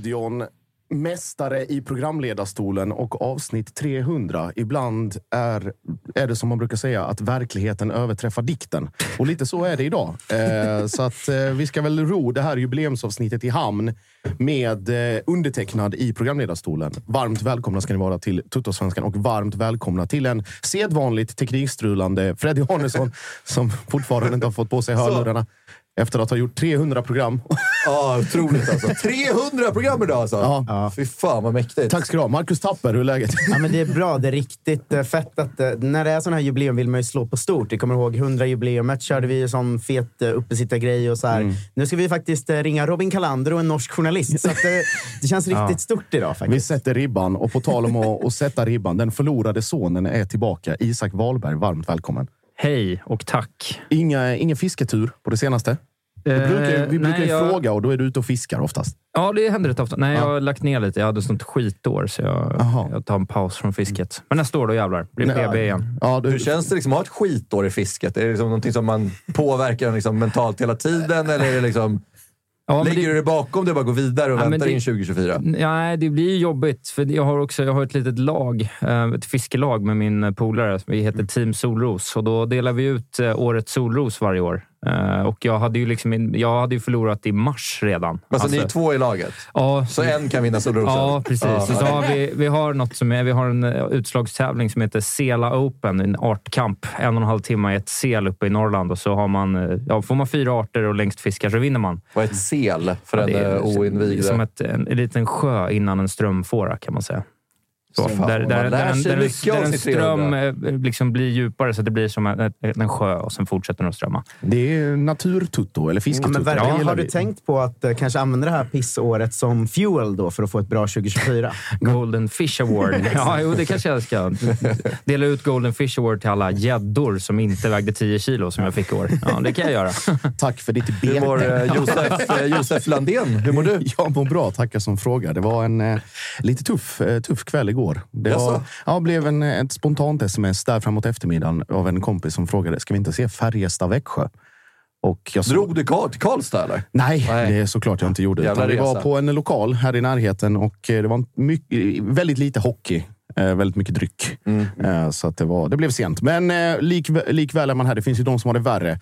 studion. Mästare i programledarstolen och avsnitt 300. Ibland är, är det som man brukar säga att verkligheten överträffar dikten. Och lite så är det idag. Eh, så att eh, vi ska väl ro det här jubileumsavsnittet i hamn med eh, undertecknad i programledarstolen. Varmt välkomna ska ni vara till Tuttosvenskan och varmt välkomna till en sedvanligt teknikstrulande Freddy Arnesson som fortfarande inte har fått på sig hörlurarna efter att ha gjort 300 program. Ja, otroligt alltså. 300 program idag alltså! Ja. Fy fan vad mäktigt. Tack ska du ha. Marcus Tapper, hur är läget? Ja, men det är bra. Det är riktigt eh, fett att eh, när det är sådana här jubileum vill man ju slå på stort. Jag kommer ihåg 100-jubileumet körde vi ju sån fet uh, uppesittargrej och så här. Nu ska vi faktiskt eh, ringa Robin Kalander och en norsk journalist. Så att, eh, det känns riktigt stort idag Vi faktiskt. sätter ribban och på tal om att, att sätta ribban. Den förlorade sonen är tillbaka. Isak Wahlberg, varmt välkommen. Hej och tack. Inga, ingen fisketur på det senaste? Vi brukar, vi Eh, brukar nej, ju jag- fråga och då är du ute och fiskar oftast. Ja, det händer rätt ofta. Nej, jag Ja. har lagt ner lite. Jag hade sånt skitår, så jag, jag tar en paus från fisket. Men nästa år, då jävlar. Blir Nej, PB igen. Ja, du, Hur känns det liksom att ha ett skitår i fisket? Är det liksom någonting som man påverkar liksom mentalt hela tiden? Eller är det liksom, Ja, men lägger det- du det bakom dig och bara går vidare och Ja, väntar det- in 2024? Nej, det blir ju jobbigt. För jag har också jag har ett litet lag, eh, ett fiskelag med min polare. Vi heter Team Solros och då delar vi ut eh, årets solros varje år. Eh, Och jag hade ju, liksom, jag hade ju förlorat i mars redan. Alltså, ni är två i laget, ja, så en kan vinna Solrosen? Ja, precis. Ja. Och så har vi, vi har något som är, vi har en eh, utslagstävling som heter Sela Open, en artkamp. En och en halv timme i ett sel uppe i Norrland och så har man, eh, ja, får man fyra arter och längst fiskar så vinner man. Vad är ett sel för Ja, en oinvigd? Som ett, en, en liten sjö innan en strömfåra kan man säga. Så, Fan, där, där, där, en, där, en, där en ström 300. eh, liksom blir djupare så det blir som en, en sjö och sen fortsätter den att strömma. det är naturtutto, eller Ja, fisketutto. Det gillar har du tänkt på att eh, kanske använda det här pissåret som fuel då för att få ett bra 2024? Golden Fish Award. ja, jo, det kanske jag ska. Dela ut Golden Fish Award till alla gäddor som inte vägde 10 kilo som jag fick i år. Ja, det kan jag göra. Tack för ditt Hur mår bete. eh, Josef, eh, Josef Landén? Hur mår du? Jag mår bra, tackar som frågar. Det var en eh, lite tuff, eh, tuff kväll igår. Det var, ja, blev en, ett spontant sms där framåt eftermiddagen av en kompis som frågade, ska vi inte se Färjestad-Växjö? Och jag sa- Drog du Karl- till Karlstad eller? Nej, Nej. det är såklart jag inte gjorde. Jävla Utan vi var på en lokal här i närheten och eh, det var mycket, väldigt lite hockey. Eh, väldigt mycket dryck. Mm. Eh, så att det, var, det blev sent. Men lik, likväl är man här. Det finns ju de som har det värre.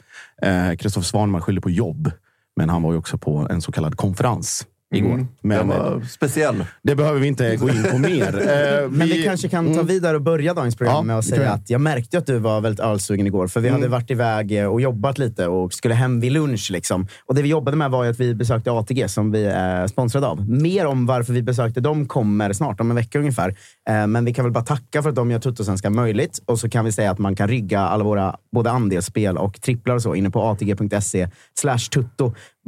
Kristoffer Svanman skyller på jobb. Men han var ju också på en så kallad konferens. Igår. Mm. Men Den var speciell. det behöver vi inte gå in på mer. Eh, Men vi kanske kan ta vidare och börja dagens program Ja, med att säga vi. att jag märkte att du var väldigt ölsugen igår. För vi hade varit iväg eh, och jobbat lite och skulle hem vid lunch. Liksom. Och det vi jobbade med var ju att vi besökte ATG som vi är sponsrade av. Mer om varför vi besökte dem kommer snart, om en vecka ungefär. Eh, Men vi kan väl bara tacka för att de gör Tuttosvenska möjligt. Och så kan vi säga att man kan rygga alla våra både andelsspel och tripplar och så inne på atg.se slash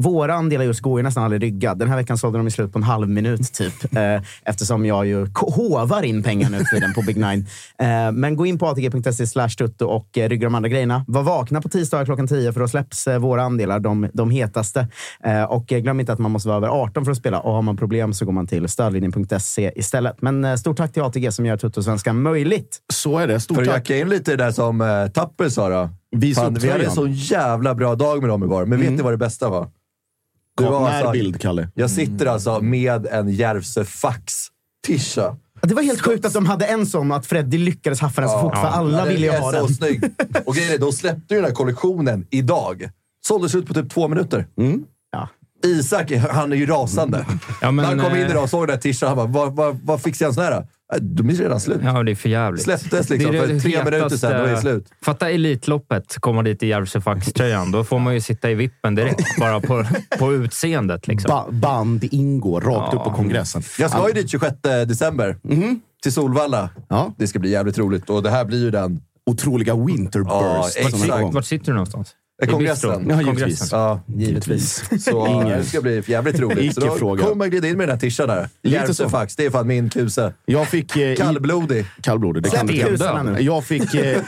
Våra andelar just går ju nästan aldrig ryggad. Den här veckan sålde de i slut på en halv minut typ. Eh, eftersom jag ju hovar in pengar nu tiden på Big Nine. Eh, men gå in på atg.se slash tutto och eh, rygga de andra grejerna. Var vakna på tisdagar klockan 10 för då släpps eh, våra andelar, de, de hetaste. Eh, och eh, glöm inte att man måste vara över 18 för att spela. Och har man problem så går man till stödlinjen.se istället. Men eh, stort tack till ATG som gör Tuttosvenska möjligt. så är det. Stort För att tack. jacka in lite där som eh, Tapper sa då. Visa Fan, vi hade en så jävla bra dag med dem igår. Men vet ni vad det bästa var? Det var alltså- Närbild, Kalle. Jag sitter alltså med en Järvsö Fax tisha. Det var helt sjukt att de hade en sån och att Freddy lyckades haffa den så fort. För alla Den ville ju ha så den. snygg. Och grejen är, de släppte ju den här kollektionen idag. Såldes ut på typ två minuter. Ja. Isak, han är ju rasande. Ja, men, han kom in eh, idag och såg den här tishan, han bara, vad, vad, vad fixar jag en sån här? Äh, De är redan slut. Ja, det är för jävligt. Släpptes liksom Det är för det tre minuter sedan, då är det slut. Fatta Elitloppet, komma dit i Järvsö Fax-tröjan. Då får man ju sitta i vippen direkt, bara på, på utseendet. Liksom. Ba band ingår rakt upp på kongressen. Jag ska ju dit 26 december. Till Solvalla. Ja. Det ska bli jävligt roligt och det här blir ju den Otroliga Winterburst. Ja, exakt. Vart sitter du någonstans? Kongressen. Ja, givetvis. Ja, Givetvis. så det ska bli jävligt roligt. Så då kommer man glida in med den här tishan där. Lite Järvsö så. Fax, det är fan min kuse. Jag fick... Eh, i- Kallblodig. Kallblodig, det kan du. Jag fick, eh,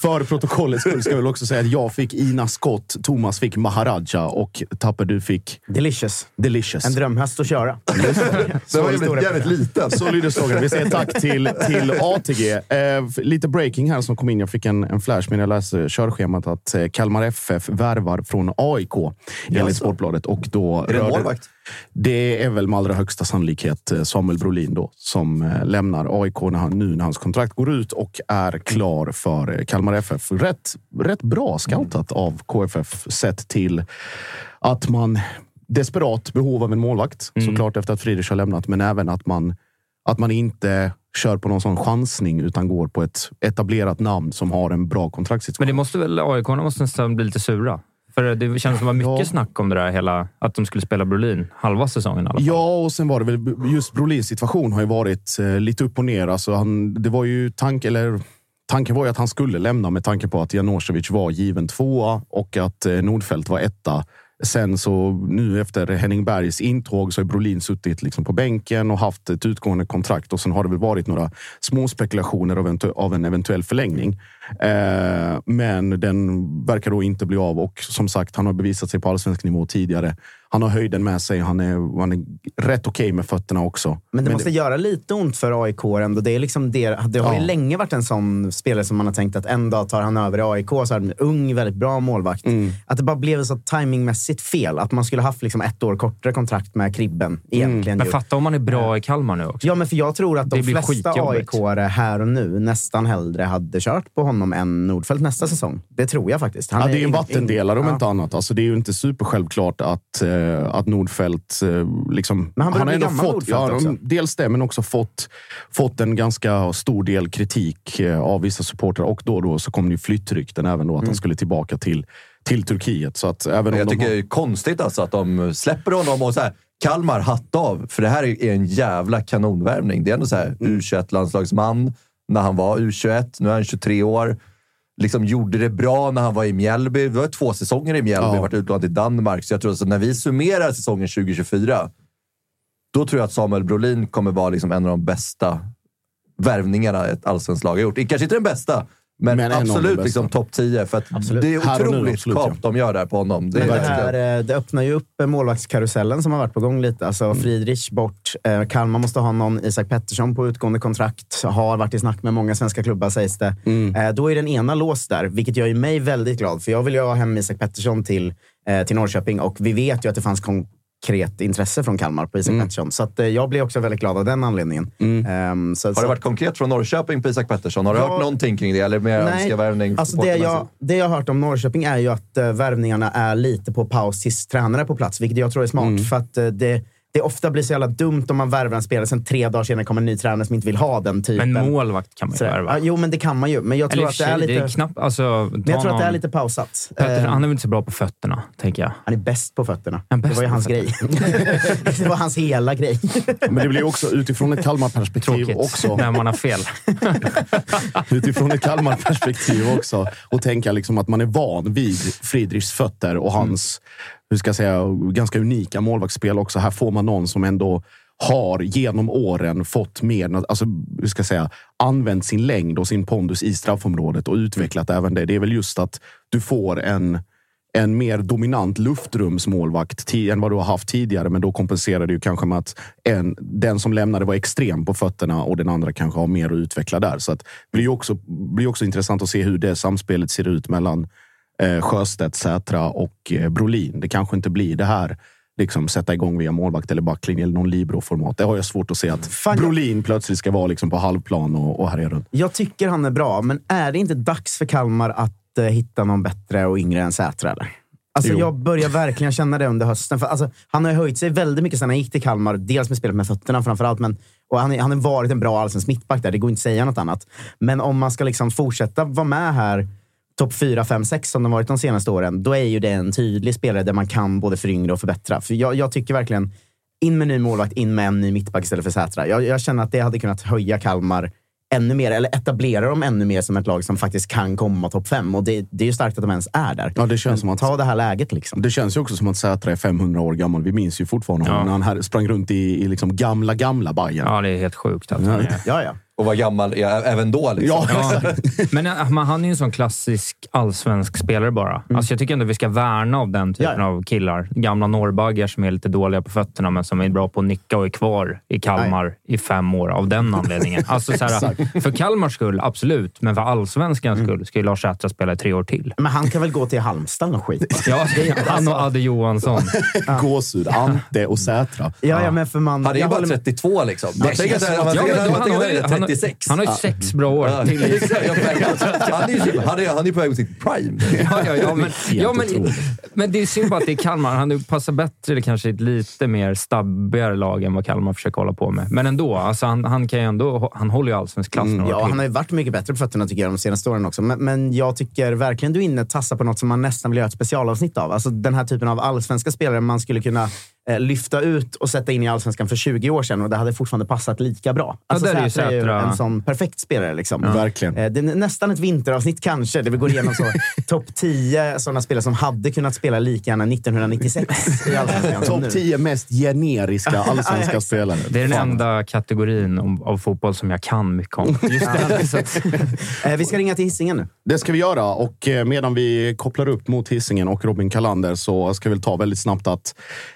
för protokollets skull ska jag väl också säga att jag fick Ina Scott, Thomas fick Maharaja och Tapper du fick Delicious. Delicious. En drömhäst att köra. Den var jävligt, jävligt liten. Så lyder slogan. Vi säger tack till, till ATG. Eh, lite breaking här som kom in. Jag fick en, en flash när jag läste körschemat att eh, Kalmar FF värvar från AIK enligt Sportbladet. Och då Är det en målvakt? Det är väl med allra högsta sannolikhet eh, Samuel Brolin då, som eh, lämnar AIK när han, nu när hans kontrakt går ut och är klar för eh, Kalmar FF. Rätt, rätt bra scoutat av KFF sett till att man desperat behov av en målvakt. Såklart efter att Friedrich har lämnat, men även att man, att man inte kör på någon sån chansning utan går på ett etablerat namn som har en bra kontraktssituation. Men det måste väl AIK måste nästan bli lite sura? För det känns som det var mycket Ja. snack om det där hela, att de skulle spela Brolin halva säsongen i alla fall. Ja, och sen var det väl just Brolins situation har ju varit eh, lite upp och ner. Alltså han, det var ju tank, eller, tanken var ju att han skulle lämna med tanke på att Janosevic var given tvåa och att eh, Nordfeldt var etta. Sen så nu efter Henning Bergs intåg så har Brolin suttit liksom på bänken och haft ett utgående kontrakt och sen har det väl varit några små spekulationer av, av en eventuell förlängning. Eh, men den verkar då inte bli av och som sagt, han har bevisat sig på allsvensk nivå tidigare. Han har höjden med sig. Han är, han är rätt okej med fötterna också. Men det måste göra lite ont för AIK ändå. Det, är liksom det, det har ju Ja. länge varit en sån spelare som man har tänkt att en dag tar han över i AIK. Så är han en ung, väldigt bra målvakt. Mm. Att det bara blev så timingmässigt fel. Att man skulle haft liksom ett år kortare kontrakt med Kribben. Egentligen Men ju. fatta om man är bra i Kalmar nu också. Ja, men för jag tror att de Det flesta. AIK-are här och nu nästan hellre hade kört på honom än Nordfeldt nästa säsong. Det tror jag faktiskt. Han Ja, det är ju en vattendelare om ja. inte annat. Alltså, det är ju inte supersjälvklart att, eh, att Nordfeldt... Eh, liksom, Men han börjar bli ändå fått, ja, också. Dels det, men också fått, fått en ganska stor del kritik eh, av vissa supportrar. Och då och då så kom det ju flyttrykten även då att Mm. han skulle tillbaka till, till Turkiet. Så att även om Jag de tycker har, det är konstigt alltså att de släpper honom och så här, Kalmar hatt av. För det här är en jävla kanonvärvning. Det är ändå så här Mm. U21-landslagsman när han var U21. Nu är han 23 år. Liksom gjorde det bra när han var i Mjällby. Det var två säsonger i Mjällby, Ja. varit utlånad till Danmark. Så jag tror att när vi summerar säsongen 2024, då tror jag att Samuel Brolin kommer vara liksom en av de bästa värvningarna ett allsvenskt lag har gjort. Kanske inte den bästa, men, Men absolut liksom topp 10. För det är nu, otroligt absolut, kap de gör där på honom. Det är Men det, här, eh, det öppnar ju upp eh, målvaktskarusellen som har varit på gång lite. Alltså Friedrich bort. Eh, Kalmar måste ha någon Isak Pettersson på utgående kontrakt. Har varit i snack med många svenska klubbar sägs det. Eh, då är den ena låst där, vilket gör mig väldigt glad. För jag vill ju ha hem Isak Pettersson till, till Norrköping och vi vet ju att det fanns konkret intresse från Kalmar på Isak Pettersson. Så att, eh, jag blir också väldigt glad av den anledningen. Ehm, så, Har så- det varit konkret från Norrköping på Isak Pettersson? Har du Ja. hört någonting kring det? Eller mer önskarvärvning? alltså det, jag, det jag har hört om Norrköping är ju att uh, värvningarna är lite på paus tills tränare är på plats, vilket jag tror är smart. Mm. För att eh, det, det ofta blir så jävla dumt om man värvar en spelare, sen tre dagar senare kommer en ny tränare som inte vill ha den typen. Men målvakt kan man ju värva. Ja, jo, men det kan man ju. Men jag tror Eller att det är lite... det är knappt, alltså, men jag tror att det är lite pausat. Petter, Eh, han är väl inte så bra på fötterna, tänker jag. han är bäst på fötterna. Är det bäst var ju hans grej. det var hans hela grej. Men det blir också utifrån ett Kalmar-perspektiv också. när man har fel. utifrån ett Kalmar-perspektiv också. Och tänka liksom att man är van vid Friedrichs fötter och hans hur ska jag säga, ganska unika målvaktsspel också. Här får man någon som ändå har genom åren fått mer, alltså, hur ska jag säga, använt sin längd och sin pondus i straffområdet och utvecklat även det. Det är väl just att du får en en mer dominant luftrumsmålvakt än vad du har haft tidigare. Men då kompenserar det ju kanske med att en, den som lämnade var extrem på fötterna och den andra kanske har mer att utveckla där. Så att det blir ju också, blir också intressant att se hur det samspelet ser ut mellan Sjöstedt, Sätra och eh, Brolin. Det kanske inte blir det här liksom sätta igång via målvakt eller backlinje eller någon libero-format. Det har jag svårt att se att Fan, Brolin plötsligt ska vara liksom på halvplan och, och härja runt. Jag tycker han är bra, men är det inte dags för Kalmar att eh, hitta någon bättre och yngre än Sätra? Eller? Alltså, Jo. jag börjar verkligen känna det under hösten. För, alltså, han har höjt sig väldigt mycket sedan han gick till Kalmar. Dels med spelet med fötterna framförallt. Men, och han, han har varit en bra allsvensk mittback där. Det går inte att säga något annat. Men om man ska liksom fortsätta vara med här topp 4, 5, 6 som de varit de senaste åren, då är ju det en tydlig spelare där man kan både föryngra och förbättra. För jag, jag tycker verkligen, in med ny målvakt, in med en ny mittback istället för Sätra. Jag, jag känner att det hade kunnat höja Kalmar ännu mer, eller etablera dem ännu mer som ett lag som faktiskt kan komma topp 5. Och det, det är ju starkt att de ens är där. Ja, det känns Men som att- Ta det här läget liksom. Det känns ju också som att Sätra är 500 år gammal. Vi minns ju fortfarande honom Ja. när han här sprang runt i, i liksom gamla, gamla Bayern. Ja, det är helt sjukt att han är. Ja, ja och vara gammal även då. Liksom. Ja, men eh, Ahmad, han är ju en sån klassisk allsvensk spelare bara. Mm. Alltså, jag tycker ändå vi ska värna av den typen ja, av killar. Gamla norrbaggar som är lite dåliga på fötterna, men som är bra på att nicka och är kvar i Kalmar Nej. i fem år av den anledningen. Alltså, så här, för Kalmars skull, absolut. Men för allsvenskans mm. skull ska ju Lars Sätra spela i tre år till. Men han kan väl gå till Halmstad och skit? ja, han och Adde Johansson. Gåshud, Ante och Sätra. Ja, ja, men för man, han är ju bara 32 liksom. Det, jag, jag, jag, jag, jag, jag, jag, 96. Han har ju sex bra år liksom- han, är, han, på väg mot sitt prime. ja, ja, ja, men, ja, men, men det är synd bara att det är Kalmar. Han passar bättre kanske ett lite mer stabbigare lag än vad Kalmar försöker hålla på med. Men ändå, alltså, han, han, kan ändå, han håller ju allsvensk klass. Mm, ja, han har ju varit mycket bättre på fötterna tycker jag de senaste åren också. Men, men jag tycker verkligen du är inne tassar på något som man nästan vill göra ett specialavsnitt av. Alltså den här typen av allsvenska spelare man skulle kunna lyfta ut och sätta in i allsvenskan för 20 år sedan och det hade fortfarande passat lika bra. Alltså, ju Sätra är ju Sätra- en sån perfekt spelare. Liksom. Verkligen. Eh, Det är nästan ett vinteravsnitt kanske, där vi går igenom så topp 10 sådana spelare som hade kunnat spela lika gärna 1996 i allsvenskan. Topp 10 mest generiska Ja, allsvenska spelare. Det är den enda kategorin om, av fotboll som jag kan mycket om. Eh, Vi ska ringa till Hisingen nu. Det ska vi göra och eh, medan vi kopplar upp mot Hisingen och Robin Kalander så ska vi ta väldigt snabbt att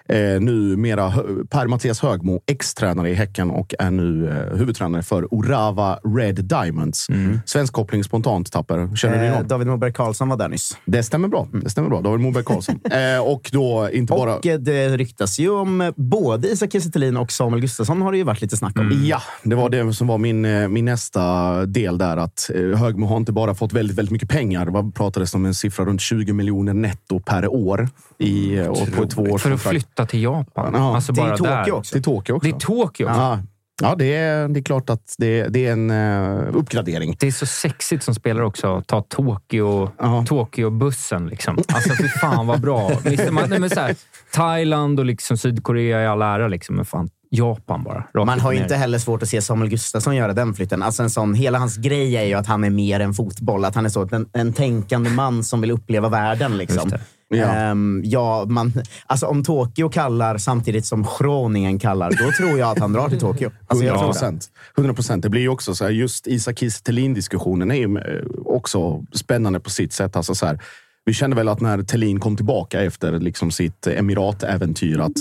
eh, numera Hö- Per-Mattias Högmo, ex-tränare i Häcken och är nu eh, huvudtränare för Orava Red Diamonds. Svensk koppling spontant, Tapper. Känner du Eh, någon? David Moberg Karlsson var där nyss. Det stämmer bra. Det stämmer bra. David Moberg Karlsson. eh, och då inte bara... Och eh, det ryktas ju om eh, både Isak Kiese och Samuel Gustafsson har det ju varit lite snack om. Ja, det var det som var min, min nästa del där. Att Högmo har inte bara fått väldigt, väldigt mycket pengar. Vad pratades om en siffra runt 20 miljoner netto per år i, eh, och på ett tvåårskontrakt. för att flytta till Japan. Ja, alltså till bara Tokyo där. också. Till Tokyo också. Det är Tokyo. Ja, ja det, är, det är klart att det, det är en uh, uppgradering. Det är så sexigt som spelare också. att Ta Tokyo, Ja. Tokyo-bussen. Liksom. Alltså, fy fan vad bra. Man, nej, men så här, Thailand och liksom Sydkorea i all ära, liksom, men fan, Japan bara. Man har ner. inte heller svårt att se Samuel Gustafsson göra den flytten. Alltså en sån, hela hans grej är ju att han är mer än fotboll. Att han är så en, en tänkande man som vill uppleva världen. Liksom. Ja. Ehm, ja, man, alltså om Tokyo kallar samtidigt som Groningen kallar, då tror jag att han drar till Tokyo. Alltså, jag 100 tror det. procent. 100 procent. Det blir ju också så här, just Isak Kiese Thelin-diskussionen är ju eh, också spännande på sitt sätt. Alltså så här, vi kände väl att när Thelin kom tillbaka efter liksom sitt Emirat-äventyr att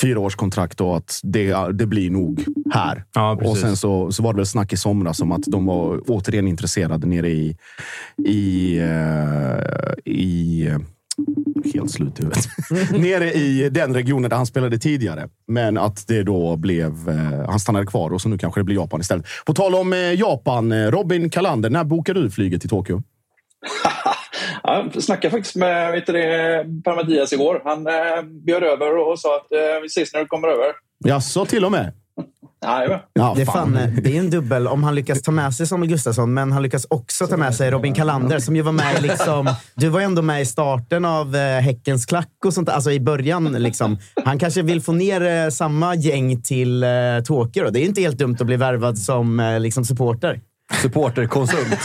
fyraårskontrakt och att det, det blir nog här. Ja, och sen så, så var det väl snack i somras om att de var återigen intresserade nere i, i, eh, i helt slut i huvudet. Nere i den regionen där han spelade tidigare. Men att det då blev... Eh, han stannade kvar och så nu kanske det blir Japan istället. På tal om eh, Japan, eh, Robin Kalander, när bokar du flyget till Tokyo? Ja, jag snackade faktiskt med vet du det, Per Mattias igår. Han eh, bjöd över och sa att eh, vi ses när du kommer över. Jaså, till och med? Jajamän. Ja, Det är, fan, eh, det är en dubbel om han lyckas ta med sig Samuel Gustafsson, men han lyckas också ta med sig Robin Kalander som ju var med liksom, Du var ju ändå med i starten av eh, Häckens klack och sånt alltså i början. Liksom. Han kanske vill få ner eh, samma gäng till eh, Tokyo. Då. Det är inte helt dumt att bli värvad som liksom supporter. Supporterkonsult.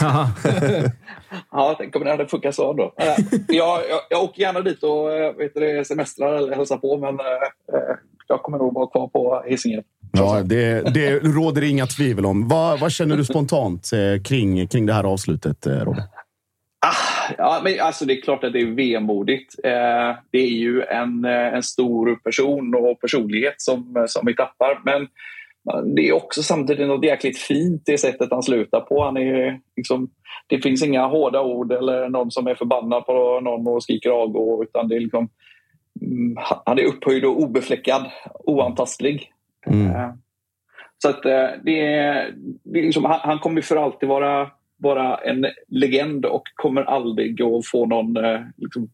Ja, tänk om det hade funkat så då. Jag, jag, jag åker gärna dit och vet du, semestrar eller hälsar på, men jag kommer nog vara kvar på Hisingen. Ja, det, det råder inga tvivel om. Vad, vad känner du spontant eh, kring, kring det här avslutet, eh, Robin? Ah, ja, men alltså det är klart att det är vemodigt. Eh, det är ju en, eh, en stor person och personlighet som, som vi tappar. Men det är också samtidigt något jäkligt fint det sättet han slutar på. Han är liksom, det finns inga hårda ord eller någon som är förbannad på någon och skriker avgå. Utan det är liksom, mm, han är upphöjd och obefläckad, oantastlig. Eh, Så att eh, det är, det är liksom, han, han kommer för alltid vara, vara en legend och kommer aldrig att få någon, eh, liksom,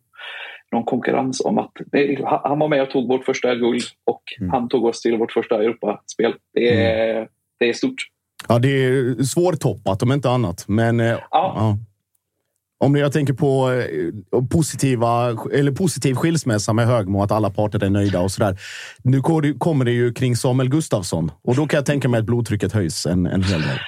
någon konkurrens om att... Det, är- han- var med och tog vårt första guld och han tog oss till vårt första Europaspel. Det är, det är stort. Ja, det är svårtoppat om inte annat. Men eh, ja. Om jag tänker på eh, positiva, eller positiv skilsmässa med Högmo, att alla parter är nöjda och sådär. Nu kommer det ju kring Samuel Gustafsson och då kan jag tänka mig att blodtrycket höjs en, en hel del.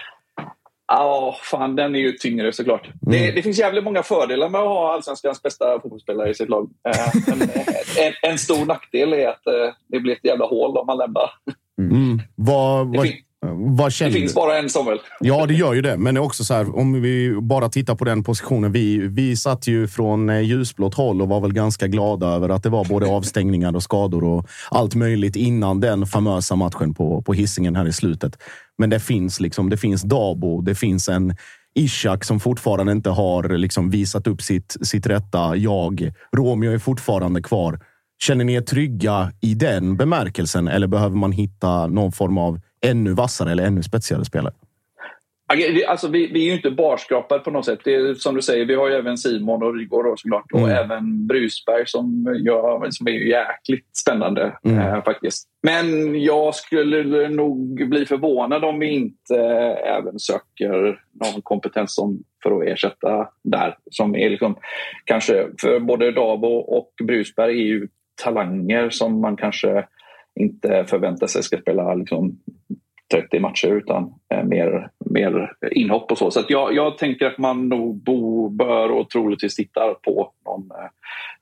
Ja, fan den är ju tyngre såklart. Det, det finns jävligt många fördelar med att ha allsvenskans bästa fotbollsspelare i sitt lag. Eh, men, eh, en, en stor nackdel är att det blir ett jävla hål om man lämnar. Mm. Vad, Det, vad, fin- vad det finns du? bara en Samuel. Ja, det gör ju det. Men det är också så här, om vi bara tittar på den positionen. Vi, vi satt ju från eh, ljusblått håll och var väl ganska glada över att det var både avstängningar och skador och allt möjligt innan den famösa matchen på, på hissingen här i slutet. Men det finns liksom, det finns Dabo, det finns en Ishak som fortfarande inte har liksom visat upp sitt, sitt rätta jag. Romeo är fortfarande kvar. Känner ni er trygga i den bemärkelsen eller behöver man hitta någon form av ännu vassare eller ännu spetsigare spelare? Alltså, vi, vi är ju inte barskrapade på något sätt. Det är, som du säger, vi har ju även Simon och Rygaard då, såklart. Och Mm. även Brusberg som, gör, som är jäkligt spännande Mm. eh, faktiskt. Men jag skulle nog bli förvånad om vi inte eh, även söker någon kompetens som, för att ersätta där. Som är liksom, kanske, för både Dabo och Brusberg är ju talanger som man kanske inte förväntar sig ska spela liksom 30 matcher utan eh, mer, mer inhopp och så. Så jag, jag tänker att man nog bo, bör och troligtvis tittar på någon, eh,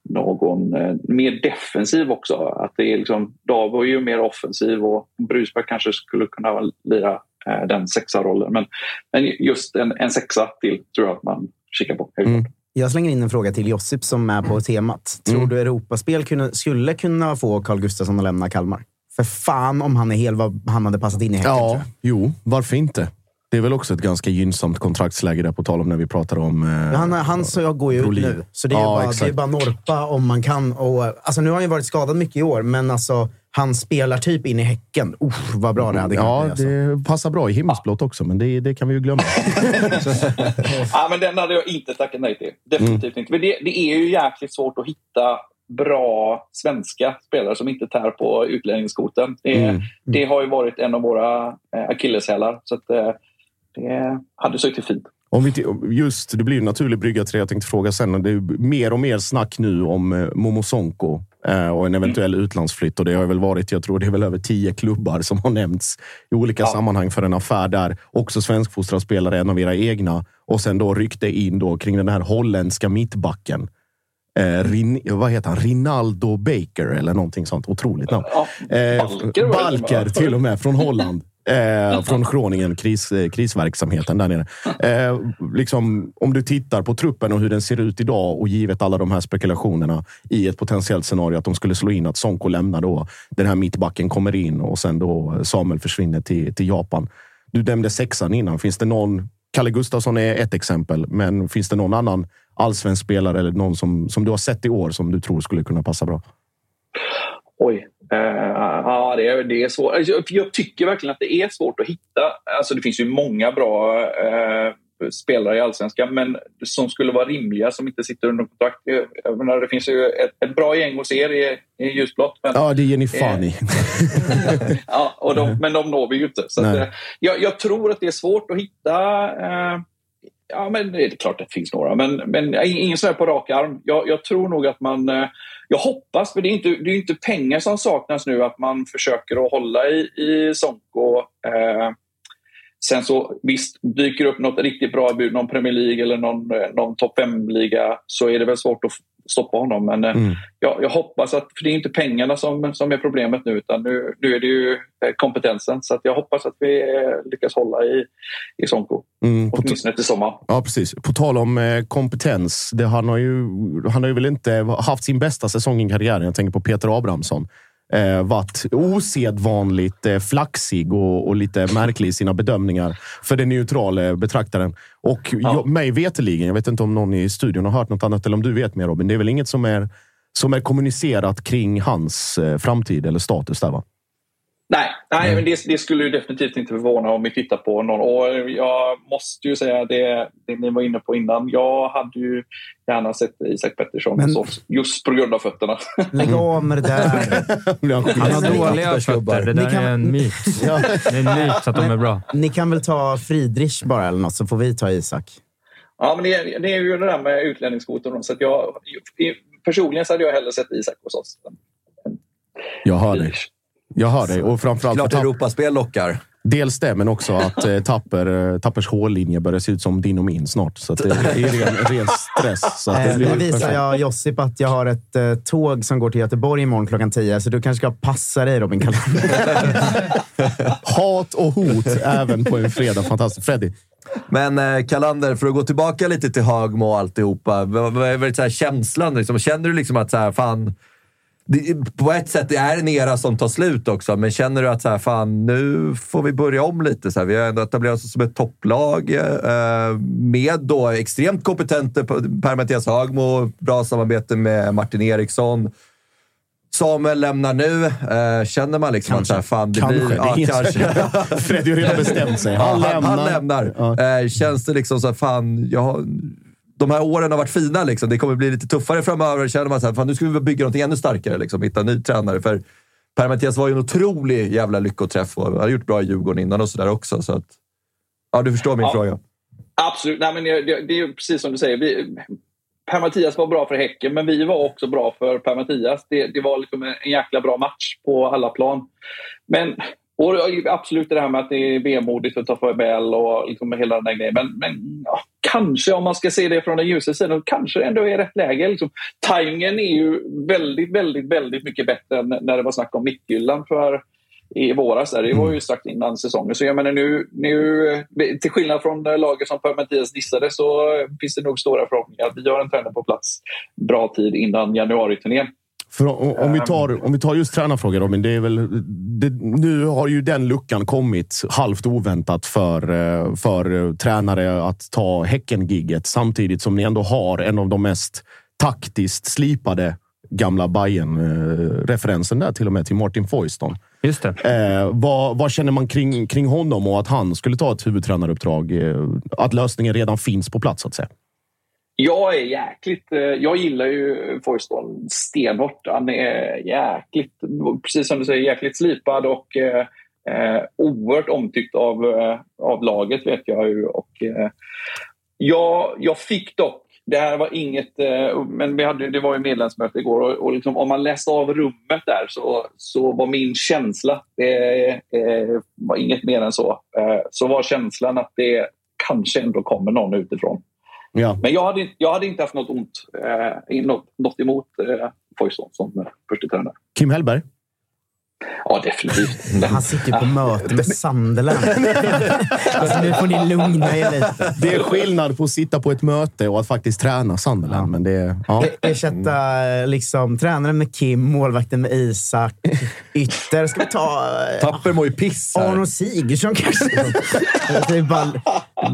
någon eh, mer defensiv också. Att det är liksom, Davo är ju mer offensiv och Brusberg kanske skulle kunna lira den sexa-rollen. Men, men just en, en sexa till tror jag att man kikar på. klart. Jag slänger in en fråga till Josip som är på temat. Tror Mm. du Europaspel kunde, skulle kunna få Carl Gustafsson att lämna Kalmar? För fan om han är hel vad han hade passat in i Häcken. Ja, jo, varför inte? Det är väl också ett ganska gynnsamt kontraktsläge där på tal om när vi pratar om... Eh, Han, han så jag går ju ut Brolin. nu, så det är, Ja, bara, det är bara norpa om man kan. Och, alltså, nu har han ju varit skadad mycket i år, men alltså, han spelar typ in i Häcken. Usch, vad bra det hade Ja, bli. Alltså. det passar bra i himmelsblått också, men det, det kan vi ju glömma. Ja, men den hade jag inte tackat nej till. Definitivt inte. Men det, det är ju jäkligt svårt att hitta bra svenska spelare som inte tär på utlänningskvoten. Det, Mm. det har ju varit en av våra eh, akilleshälar. Så att, eh, det hade suttit fint. Om vi, just, det blir en naturlig brygga till det jag tänkte fråga sen. Det är mer och mer snack nu om eh, Momo Sonko och en eventuell utlandsflytt. Och det har väl varit, jag tror det är väl över tio klubbar som har nämnts i olika Ja. sammanhang för en affär där. Också svenskfostrad spelare, en av era egna. Och sen då rykte in då kring den här holländska mittbacken. Eh, Rin, vad heter han? Rinaldo Baker eller någonting sånt. Otroligt namn. Ja, Eh, Balker till och med, från Holland. Eh, från Groningen, kris, eh, krisverksamheten där nere. Eh, liksom, om du tittar på truppen och hur den ser ut idag och givet alla de här spekulationerna i ett potentiellt scenario att de skulle slå in att Sonko lämnar då. Den här mittbacken kommer in och sen då Samuel försvinner till, till Japan. Du nämnde sexan innan. Finns det någon? Kalle Gustafsson är ett exempel, men finns det någon annan allsvensk spelare eller någon som, som du har sett i år som du tror skulle kunna passa bra? Oj. Eh, ja, det är, det är svårt. Alltså, Jag, jag tycker verkligen att det är svårt att hitta. Alltså, det finns ju många bra eh, spelare i allsvenskan, men som skulle vara rimliga, som inte sitter under kontrakt. Jag menar, det finns ju ett, ett bra gäng hos er i, i ljusblått. Ja, det ger ni fan i. ja, och de, men de når vi ju inte. Så att, eh, jag, jag tror att det är svårt att hitta... Eh, ja, men det är klart att det finns några, men, men ingen så här på rak arm. Jag, jag tror nog att man... Eh, jag hoppas, för det är inte, det är inte pengar som saknas nu, att man försöker att hålla i, i Sonko. Eh, Sen så visst, dyker upp något riktigt bra bud, någon Premier League eller någon, eh, någon topp 5-liga så är det väl svårt att stoppa honom. Men eh, Mm. jag, jag hoppas att, för det är inte pengarna som, som är problemet nu utan nu, nu är det ju eh, kompetensen. Så att jag hoppas att vi eh, lyckas hålla i, i Sonko, Mm, åtminstone till sommar. ja, precis. På tal om kompetens. Det, han, har ju, han har ju väl inte haft sin bästa säsong i karriären. Jag tänker på Peter Abrahamsson. Eh, varit osedvanligt eh, flaxig och, och lite märklig i sina bedömningar för den neutrala betraktaren. Och jag, mig veteligen, jag vet inte om någon i studion har hört något annat eller om du vet mer Robin. Det är väl inget som är, som är kommunicerat kring hans eh, framtid eller status där va? Nej, nej men det, det skulle ju definitivt inte förvåna om vi tittar på någon. Och jag måste ju säga det, det ni var inne på innan. Jag hade ju gärna sett Isak Pettersson Men- oss, just på grund av fötterna. Lägg av med det där. Han har dåliga fötter. Det där kan- är en myt. Det är en myt att de är bra. Ni kan väl ta Friedrich bara eller något, så får vi ta Isak. Ja, men det, är- det är ju det där med utlänningskvoten. Så att jag, personligen så hade jag hellre sett Isak hos oss. Jag hör dig. Jag hör dig. Och framförallt för Klart Europaspel lockar. dels det, men också att eh, Tapper, eh, Tappers hårlinje börjar se ut som din och min snart. Så att det är ren, ren stress. Så att det Eh, blir Nu visar perfekt. jag Josip att jag har ett eh, tåg som går till Göteborg imorgon klockan 10, så du kanske ska passa dig Robin Kalander. Hat och hot även på en fredag. Fantastiskt. Freddy? Men eh, Kalander, för att gå tillbaka lite till Högmo och alltihopa. Vad är känslan? Liksom? Känner du liksom att så här, fan... Det, på ett sätt det är en era som tar slut också, men känner du att så här, fan, nu får vi börja om lite? Så här, vi har ändå etablerat oss som ett topplag eh, med då extremt kompetenta Per-Mattias Högmo, bra samarbete med Martin Eriksson. Samuel lämnar nu. Eh, känner man liksom att så här, fan, det Kanske. blir... Det som- Freddy har redan bestämt sig. Han Ja, lämnar. han lämnar. Ja. Eh, känns det liksom så att fan, jag har, de här åren har varit fina. Liksom. Det kommer bli lite tuffare framöver. Känner man så här, fan, nu ska vi bygga något ännu starkare. Liksom. Hitta en ny tränare. För Per-Mattias var ju en otrolig jävla lyckoträff och har gjort bra i Djurgården innan och sådär också. Så att, ja, du förstår min Ja. fråga. Absolut. Nej, men det, det, är ju precis som du säger. Vi, Per-Mattias var bra för Häcken, men vi var också bra för Per-Mattias. Det, det var liksom en jäkla bra match på alla plan. Men och absolut det här med att det är vemodigt att ta farväl och liksom hela den där grejen. Men, men ja, kanske om man ska se det från den ljusa sidan, kanske ändå är rätt läge. Liksom. Timingen är ju väldigt, väldigt, väldigt mycket bättre än när det var snack om Midtjylland för i våras. Där. Det var ju strax innan säsongen. Så jag menar nu, nu, till skillnad från laget som Per-Mattias dissade så finns det nog stora förhoppningar att vi har en tränare på plats bra tid innan januariturnén. För om, om, vi tar, om vi tar just tränarfrågan Robin. Det är väl, det, nu har ju den luckan kommit halvt oväntat för, eh, för tränare att ta Häcken-gigget samtidigt som ni ändå har en av de mest taktiskt slipade gamla bayern referensen där till och med till Martin Foyston. Just det. Eh, vad, vad känner man kring, kring honom och att han skulle ta ett huvudtränaruppdrag? Eh, att lösningen redan finns på plats så att säga. Jag är jäkligt... Eh, jag gillar ju Foyston stenhårt. Han är jäkligt, precis som du säger, jäkligt slipad och eh, eh oerhört omtyckt av, eh, av laget vet jag ju. Och, eh, jag, jag fick dock, det här var inget, eh, men vi hade, det var ju medlemsmöte igår och, och liksom, om man läste av rummet där så, så var min känsla, det eh, var inget mer än så, eh, så var känslan att det kanske ändå kommer någon utifrån. Ja. Men jag hade, jag hade inte haft något ont, eh, något, något emot eh, Foyston som eh, första tränare. Kim Hellberg? Ja, definitivt. Han sitter ju på möte med Sunderland. alltså, nu får ni lugna er lite. Det är skillnad på att sitta på ett möte och att faktiskt träna Sunderland. Men det, är- ja. E- Ersätta liksom, tränaren med Kim, målvakten med Isak. Ytter ska vi ta... eh, Tapper mår ju piss här. Arno Sigurdsson kanske? det är bara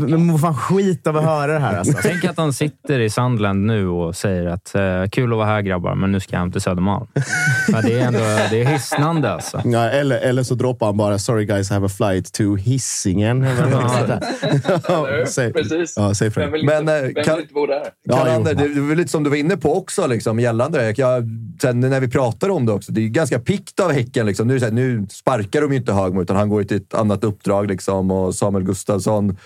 Men mår fan skit av att höra det här. Alltså. Tänk att han sitter i Sandland nu och säger att eh, kul att vara här grabbar, men nu ska jag hem till Södermalm. ja, det är ändå det är hisnande alltså. Ja, eller, eller så droppar han bara “Sorry guys, I have a flight to Hisingen”. Eller hur? Precis. Ja, säg Vem vill Men, inte, eh, vem kan- vill inte bo där? Ja, Kalander, det är väl lite som du var inne på också, liksom, gällande det. Jag, sen när vi pratar om det också, det är ju ganska pikt av Häcken. Liksom. Nu, här, nu sparkar de ju inte Högmo, utan han går till ett annat uppdrag. Liksom, och Samuel Gustafsson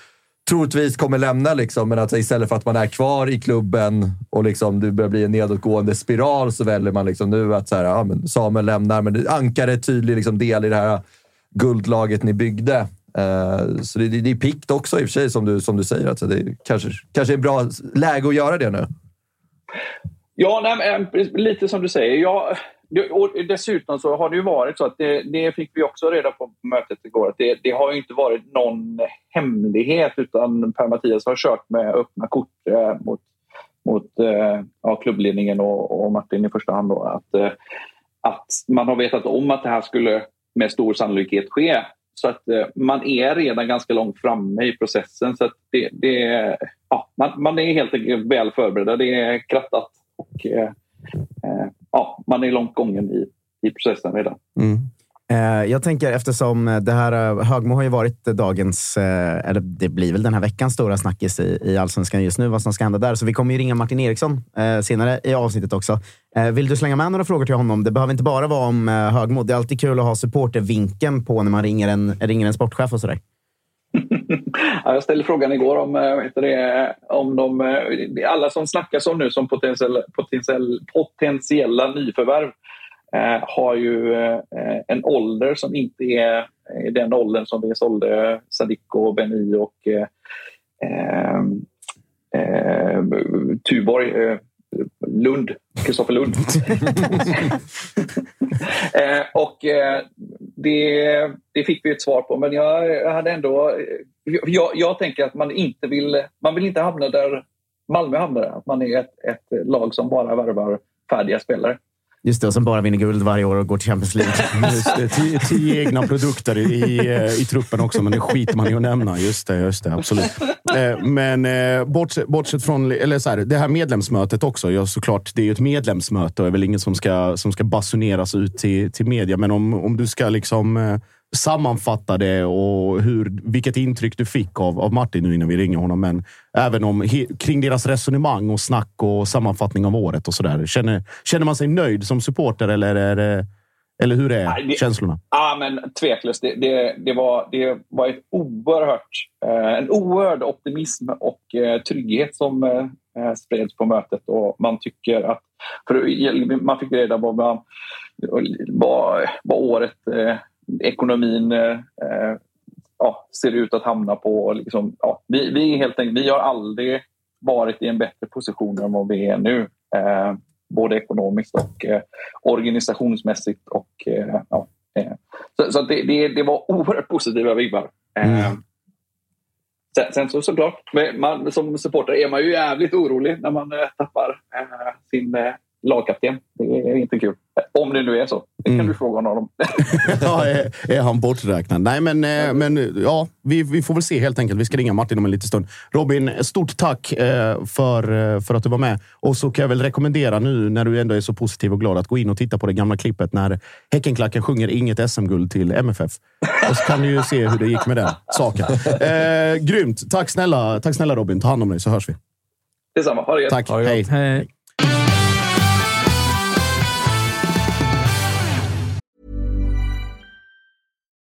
troligtvis kommer lämna, liksom, men att istället för att man är kvar i klubben och liksom, det börjar bli en nedåtgående spiral så väljer man liksom nu att så här, ja, men Samuel lämnar, men Ankare är en tydlig liksom, del i det här guldlaget ni byggde. Uh, så det, det, det är pikt också i och för sig, som du, som du säger. Alltså, det är kanske, kanske är bra läge att göra det nu. Ja, nej, eh, lite som du säger. Jag, och dessutom så har det ju varit så att det, det fick vi också reda på på mötet igår. Att det, det har ju inte varit någon hemlighet utan Per-Mattias har kört med öppna kort eh, mot, mot eh, ja, klubbledningen och, och Martin i första hand. Då, att, eh, att man har vetat om att det här skulle med stor sannolikhet ske. Så att eh, man är redan ganska långt framme i processen. Så att det, det, ja, man, man är helt enkelt väl förberedda. Det är krattat och eh, ja, man är långt gången i, i processen redan. Mm. Eh, Jag tänker eftersom det här eh, Högmo har ju varit dagens, eh, eller det blir väl den här veckans stora snackis i, i Allsvenskan just nu, vad som ska hända där. Så vi kommer ju ringa Martin Eriksson eh, senare i avsnittet också. Eh, vill du slänga med några frågor till honom? Det behöver inte bara vara om eh, Högmo. Det är alltid kul att ha supportervinkeln på när man ringer en, ringer en sportchef och sådär. Jag ställde frågan igår om, eh, heter det, om de, eh, alla som snackas om nu som potentiella, potentiell, potentiella nyförvärv eh, har ju eh, en ålder som inte är den åldern som vi sålde Sadiko, Beni och eh, eh, eh, Tuborg. Eh, Eh, Lund, Kristoffer Lund. eh, och eh, det, det fick vi ett svar på, men jag hade ändå... Jag, jag tänker att man inte vill, man vill inte hamna där Malmö hamnade. Att man är ett, ett lag som bara värvar färdiga spelare. Just det, och som bara vinner guld varje år och går till Champions League. Just det, tio, tio egna produkter i, i truppen också, men det skiter man i att nämna. Just det, just det absolut. Eh, men eh, bortsett, bortsett från eller så här, det här medlemsmötet också. Ja, såklart, det är ju ett medlemsmöte och det är väl ingen som ska, som ska basuneras ut till, till media. Men om, om du ska liksom eh, sammanfatta det och hur, vilket intryck du fick av, av Martin nu innan vi ringer honom. Men även om, he, kring deras resonemang och snack och sammanfattning av året och sådär. Känner, känner man sig nöjd som supporter eller, är det, eller hur är Nej, det- känslorna? Ja, men tveklöst. Det, det, det, var, det var ett oerhört, eh, en oerhörd optimism och eh, trygghet som eh, spreds på mötet. Och man tycker att... För man fick reda på vad, vad, vad året, eh, ekonomin eh, ja, ser ut att hamna på. Liksom, ja, vi, vi, helt enkelt, vi har aldrig varit i en bättre position än vad vi är nu. Eh, både ekonomiskt och eh, organisationsmässigt. Och, eh, ja, eh. Så, så det, det, det var oerhört positiva vibbar. Eh, Sen, sen så såklart, man, som supporter är man ju jävligt orolig när man eh, tappar eh, sin eh, lagkapten. Det är inte kul. Om det nu är så. Det kan Mm. du fråga honom. ja, är, är han borträknad? Nej, men, eh, men ja, vi, vi får väl se helt enkelt. Vi ska ringa Martin om en liten stund. Robin, stort tack eh, för, eh, för att du var med. Och så kan jag väl rekommendera nu när du ändå är så positiv och glad att gå in och titta på det gamla klippet när Häckenklacken sjunger inget SM-guld till MFF. Och så kan du ju se hur det gick med den saken. Eh, grymt! Tack snälla, tack snälla Robin. Ta hand om dig så hörs vi. Detsamma. Ha det gött. Tack. Hej. Hej.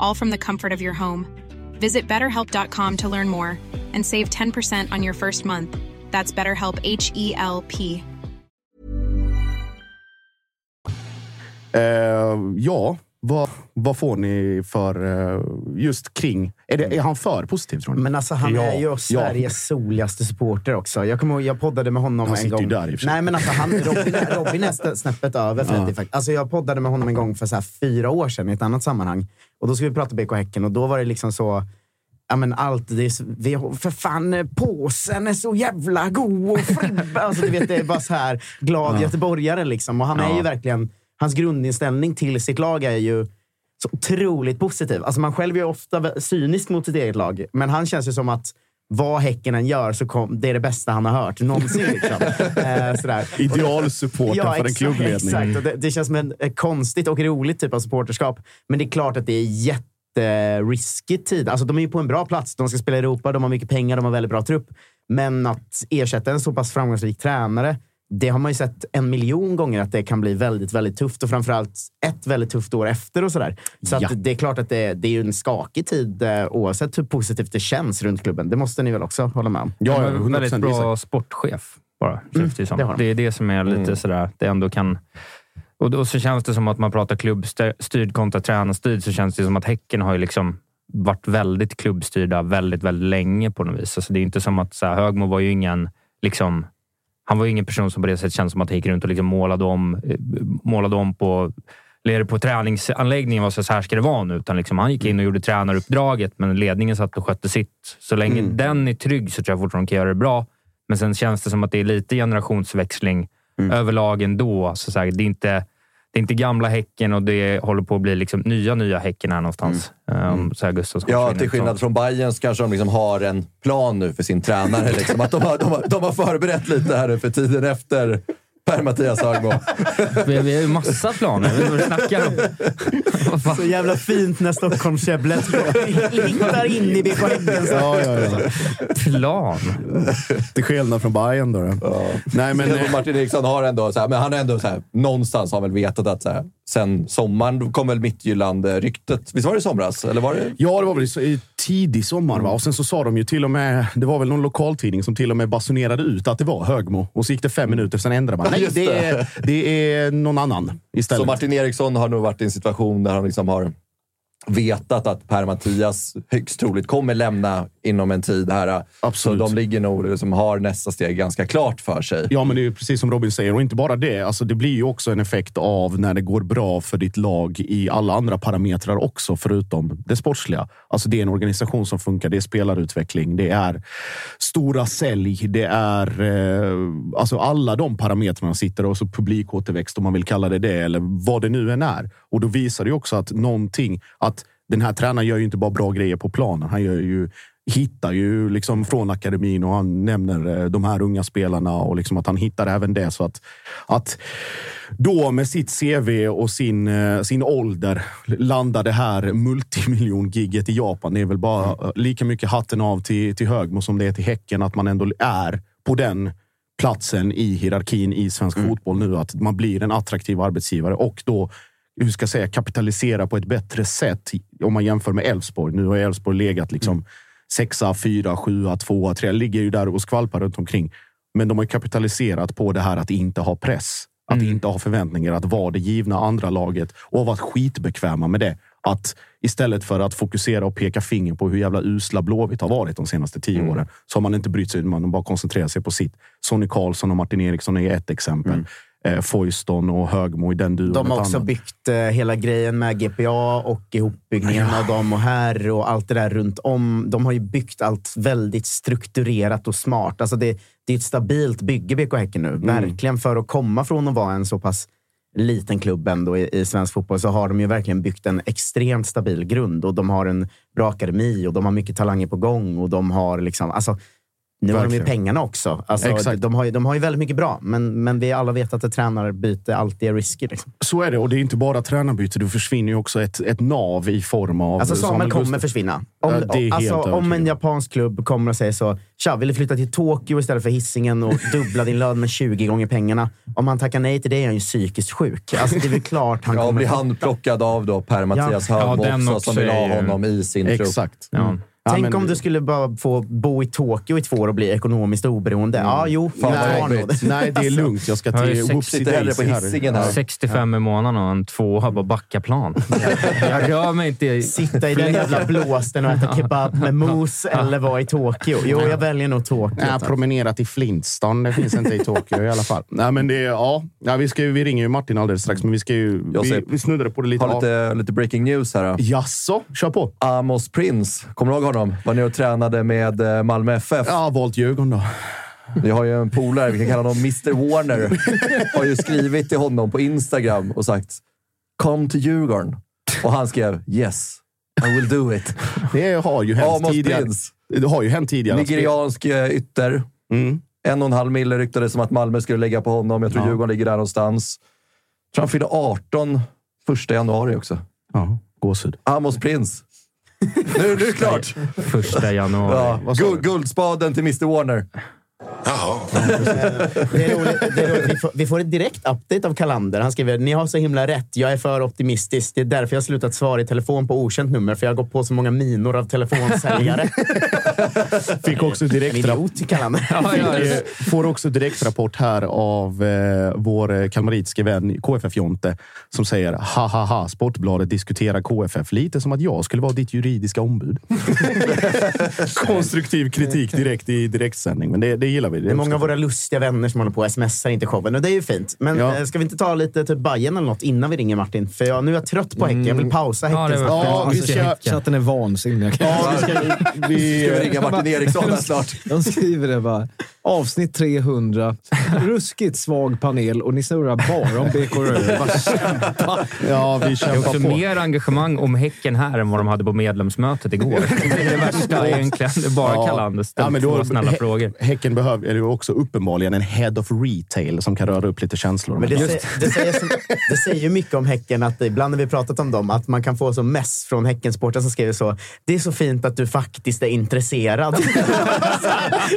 all from the comfort of your home. Visit betterhelp.com to learn more and save 10% on your first month. That's BetterHelp H E L P. Eh, ja, vad, vad får ni för eh, just kring... Är, det, är han för positiv tror ni? Men alltså, han Ja, är ju ja. Sveriges soligaste supporter också. Jag kommer ihåg, jag poddade med honom Han en gång. ju där i och för sig. Nej, men alltså, han, Robin, Robin är snäppet över faktiskt. Alltså, jag poddade med honom en gång för så här fyra år sedan i ett annat sammanhang. Och Då skulle vi prata BK Häcken och då var det liksom så... Ja, men allt, det är, vi, för fan, påsen är så jävla god och fribba. Alltså, du vet, det är bara så här glad göteborgare. Liksom. Och han är ju verkligen, hans grundinställning till sitt lag är ju så otroligt positiv. Alltså man själv är ju ofta cynisk mot sitt eget lag, men han känns ju som att vad Häcken än gör så kom, det är det bästa han har hört någonsin. Liksom. eh, sådär. Idealsupporten för en klubbledning. Exakt. Och det, det känns som en eh, konstigt och roligt typ av supporterskap. Men det är klart att det är jätterisky tid. Alltså, de är ju på en bra plats. De ska spela i Europa, de har mycket pengar, de har väldigt bra trupp. Men att ersätta en så pass framgångsrik tränare, det har man ju sett en miljon gånger att det kan bli väldigt, väldigt tufft. Och framförallt ett väldigt tufft år efter och sådär. Så Ja. att det är klart att det, det är ju en skakig tid eh, oavsett hur positivt det känns runt klubben. Det måste ni väl också hålla med om? Ja, ja, är en 100% väldigt bra sportchef bara, känns det, ju som. det har han. det är det som är lite sådär, det ändå kan... Och, och så känns det som att man pratar klubbstyrd kontra tränarstyrd, så känns det som att Häcken har ju liksom varit väldigt klubbstyrda väldigt, väldigt länge på något vis. Alltså det är inte som att så här, Högmo var ju ingen... Liksom, han var ingen person som på det sättet känns som att han gick runt och liksom målade om, eh, målade om på eller på träningsanläggningen var så så här ska det vara nu. Utan liksom, han gick in och gjorde tränaruppdraget, men ledningen satt och skötte sitt. Så länge den är trygg så tror jag fortfarande de kan göra det bra. Men sen känns det som att det är lite generationsväxling överlag ändå. Så så här, det, är inte, det är inte gamla Häcken och det håller på att bli liksom nya, nya Häcken här någonstans. Um, så Gustafsson Ja, till skillnad från Bayern så kanske de liksom har en plan nu för sin tränare. Liksom. Att de, har, de, har, de har förberett lite här nu för tiden efter Per-Mattias Högmo. Vi, vi har ju massa planer. Vi vad du snackar om. Så jävla fint när Stockholmskäbblet hittar in i BK Häcken. Ja, ja, ja. Plan? Till skillnad från Bayern då. då. Nej, men... Martin Eriksson har ändå, så här, men han har ändå så här, någonstans har väl vetat att så här, sen sommaren kom väl Midtjylland-ryktet. Visst var det i somras? Eller var det? Ja, det var väl i tidig sommar. Va? Och sen så sa de ju till och med... Det var väl någon lokaltidning som till och med basunerade ut att det var Högmo. Och så gick det fem minuter, sen ändrade man. Nej, det det. är, det är någon annan istället. Så Martin Eriksson har nog varit i en situation där han liksom har vetat att Per-Mattias högst troligt kommer lämna inom en tid här. Absolut. Så de ligger nog liksom, har nästa steg ganska klart för sig. Ja, men det är precis som Robin säger. Och inte bara det. Alltså, det blir ju också en effekt av när det går bra för ditt lag i alla andra parametrar också, förutom det sportsliga. Alltså, det är en organisation som funkar. Det är spelarutveckling. Det är stora sälj. Det är eh, alltså alla de parametrarna sitter och så publikåterväxt om man vill kalla det det eller vad det nu än är. Och då visar det också att någonting, att den här tränaren gör ju inte bara bra grejer på planen. Han gör ju hittar ju liksom från akademin och han nämner eh, de här unga spelarna och liksom att han hittar även det. Så att, att då med sitt CV och sin, eh, sin ålder landa det här multimiljongiget i Japan. Det är väl bara eh, lika mycket hatten av till, till Högmo som det är till Häcken. Att man ändå är på den platsen i hierarkin i svensk fotboll nu. Att man blir en attraktiv arbetsgivare och då hur ska jag säga, kapitalisera på ett bättre sätt om man jämför med Elfsborg. Nu har Elfsborg legat liksom sexa, fyra, sjua, tvåa, tre. Ligger ju där och skvalpar runt omkring. Men de har kapitaliserat på det här att inte ha press. Att inte ha förväntningar, att vara det givna andra laget och har varit skitbekväma med det. Att istället för att fokusera och peka finger på hur jävla usla Blåvitt har varit de senaste tio åren så har man inte brytt sig. Man har bara koncentrerat sig på sitt. Sonny Karlsson och Martin Eriksson är ett exempel. Eh, Foyston och Högmo i den duon. De har också annat. byggt eh, hela grejen med GPA och ihopbyggningen av dem och här och allt det där runt om. De har ju byggt allt väldigt strukturerat och smart. Alltså det, det är ett stabilt bygge BK Häcken nu. Verkligen för att komma från att vara en så pass liten klubb ändå i, i svensk fotboll så har de ju verkligen byggt en extremt stabil grund och de har en bra akademi och de har mycket talanger på gång och de har liksom, alltså, nu har de ju Verkligen. pengarna också. Alltså, Exakt. de, har ju, de har ju väldigt mycket bra, men, men vi alla vet att ett tränarbyte alltid är risky. Liksom. Så är det. Och det är inte bara tränarbyte. Du försvinner ju också ett, ett nav i form av... Alltså Samuel kommer Gustaf- försvinna. Om, Ja, det är helt alltså, om övertygad. en japansk klubb kommer och säger så, tja, vill du flytta till Tokyo istället för hissingen och dubbla din lön med 20 gånger pengarna? Om han tackar nej till det är han ju psykiskt sjuk. Alltså, det är väl klart han Ja, kommer... blir handplockad av då Per-Mattias Ja. Högmo Ja, också, också som vill ha honom i sin trupp. Exakt. Ja. Tänk men- om du skulle bara få bo i Tokyo i två år och bli ekonomiskt oberoende. Ja, jo. Fan, det. Nej, det är lugnt. Jag ska till Whoopsie Daisy här. Hisingen här. 65 i månaden och en tvåa på Backaplan. Jag rör mig inte. Sitta i den jävla blåsten och äta kebab med mousse eller vara i Tokyo. Jo, jag väljer nog Tokyo. Nej, promenera till Flintstone. Det finns inte i Tokyo i alla fall. Nej, men det, är- ja. Ja, vi, ska, ju- vi ringer ju Martin alldeles strax, men vi ska ju... Jag Vi, vi snuddade på det lite. Har lite, lite breaking news här. Då. Jaså? Kör på. Amos Prince, kommer du ihåg honom? Var nere och tränade med eh, Malmö FF. Ja, valt Djurgården då. Vi har ju en polare, vi kan kalla honom Mr Warner. Har ju skrivit till honom på Instagram och sagt “Come to Djurgården”. Och han skrev “Yes, I will do it”. Det har ju hänt Amos tidigare. Prince, Det har ju hänt tidigare. nigeriansk eh, ytter. Mm. En och en halv mille ryktades som att Malmö skulle lägga på honom. Jag tror Ja. Djurgården ligger där någonstans. Jag tror han fyller 18 första januari också. Ja, gåshud. Amos Prince. Nu, nu är det klart! Första januari. Ja, guldspaden till Mr Warner. Det är roligt. Det är roligt. Vi, får, vi får ett direkt update av Kalander. Han skriver ni har så himla rätt. Jag är för optimistisk. Det är därför jag har slutat svara i telefon på okänt nummer. För jag har gått på så många minor av telefonsäljare. Fick också En direkt idiot, Kalander. Ja, ja, Eh, Får också direktrapport här av eh, vår eh, kalmaritiske vän KFF-Jonte som säger ha ha ha, Sportbladet diskuterar KFF lite som att jag skulle vara ditt juridiska ombud. Konstruktiv kritik direkt i direktsändning, men det, det gillar vi. Det är många av våra lustiga vänner som håller på och smsar inte showen och det är ju fint. Men Ja. eh, ska vi inte ta lite typ Bajen eller något innan vi ringer Martin? För jag, nu är jag trött på Häcken. Jag vill pausa Ja, Häcken. Ja, vi ska... Chatten är vansinnig. Ja, vi ska, vi, Ska vi ringa Martin Eriksson här snart? De skriver det bara. Avsnitt 300. Ruskigt svag panel och ni snurrar bara om BK Rögle. Ja, vi Det är kämpar också på. mer engagemang om Häcken här än vad de hade på medlemsmötet igår. Det är det värsta egentligen. Det är bara Ja. Kallander ställer Ja, men då- två snälla frågor. Häcken behöver är det ju också uppenbarligen en head of retail som kan röra upp lite känslor. Men det, säger, det, säger, det säger ju mycket om Häcken att ibland när vi pratat om dem, att man kan få så mess från Häckensporten som skriver så. Det är så fint att du faktiskt är intresserad.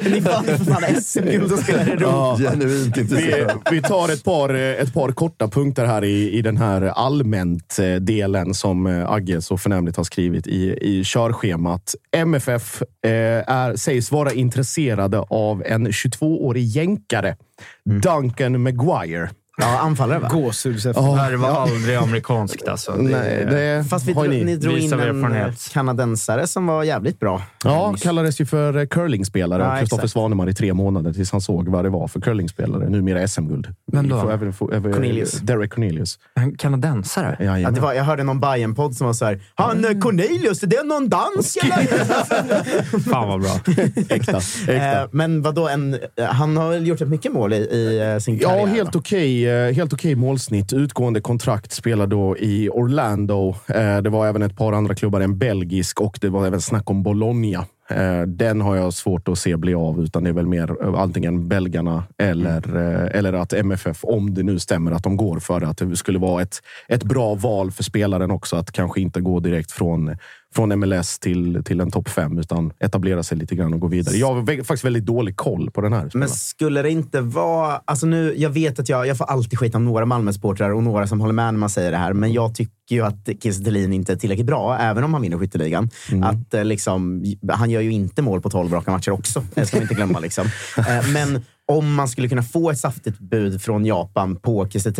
Ni vann för fan SM-guld och spelar i Europa. Ja. Genuint Vi, intresserad. vi tar ett par, eh, ett par korta punkter här i, i den här allmänt-delen som eh, Agge så förnämligt har skrivit i, i körschemat. MFF eh, är, sägs vara intresserade av en 22-årig jänkare, Duncan Maguire. Ja, anfallare va? Gåshuds efter. Det här var aldrig amerikanskt alltså. Det- Nej, det Fast vi ni. ni drog in en kanadensare som var jävligt bra. Ja, kallades ju för eh, curlingspelare Ja, Kristoffer. Svanemar i tre månader tills han såg vad det var för curlingspelare. Numera SM-guld. Vem då? Får även få- även- Cornelius. Derek Cornelius. En kanadensare? Ja, Jajamän. det var, jag hörde någon bayern podd som var så här. Han eh, Cornelius, är det någon dansk? Fan vad bra. Äkta. äkta. Eh, men vadå, en, han har väl gjort rätt mycket mål i, i sin karriär? Ja, helt okej, eh, Eh, helt okej målsnitt. Utgående kontrakt spelar då i Orlando. Eh, det var även ett par andra klubbar, en belgisk och det var även snack om Bologna. Eh, den har jag svårt att se bli av, utan det är väl mer antingen belgarna eller, mm. eller att MFF, om det nu stämmer att de går för det, att det skulle vara ett, ett bra val för spelaren också. Att kanske inte gå direkt från, från MLS till, till en topp fem, utan etablera sig lite grann och gå vidare. Jag har faktiskt väldigt dålig koll på den här. Men spelaren. skulle det inte vara... Alltså nu, jag vet att jag, jag får alltid skit av några Malmö-supportrar och några som håller med när man säger det här. Men jag tycker ju att Kiese inte är tillräckligt bra, även om han vinner skytteligan. Att, eh, liksom, han gör ju inte mål på 12 raka matcher också. Det ska vi inte glömma. Liksom. Eh, men om man skulle kunna få ett saftigt bud från Japan på Kiese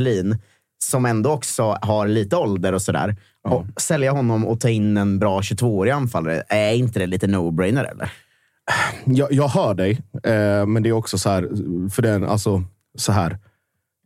som ändå också har lite ålder och sådär. Och sälja honom och ta in en bra 22-årig anfallare, är inte det lite no-brainer eller? jag, jag hör dig, eh, men det är också så här, för den, alltså så här.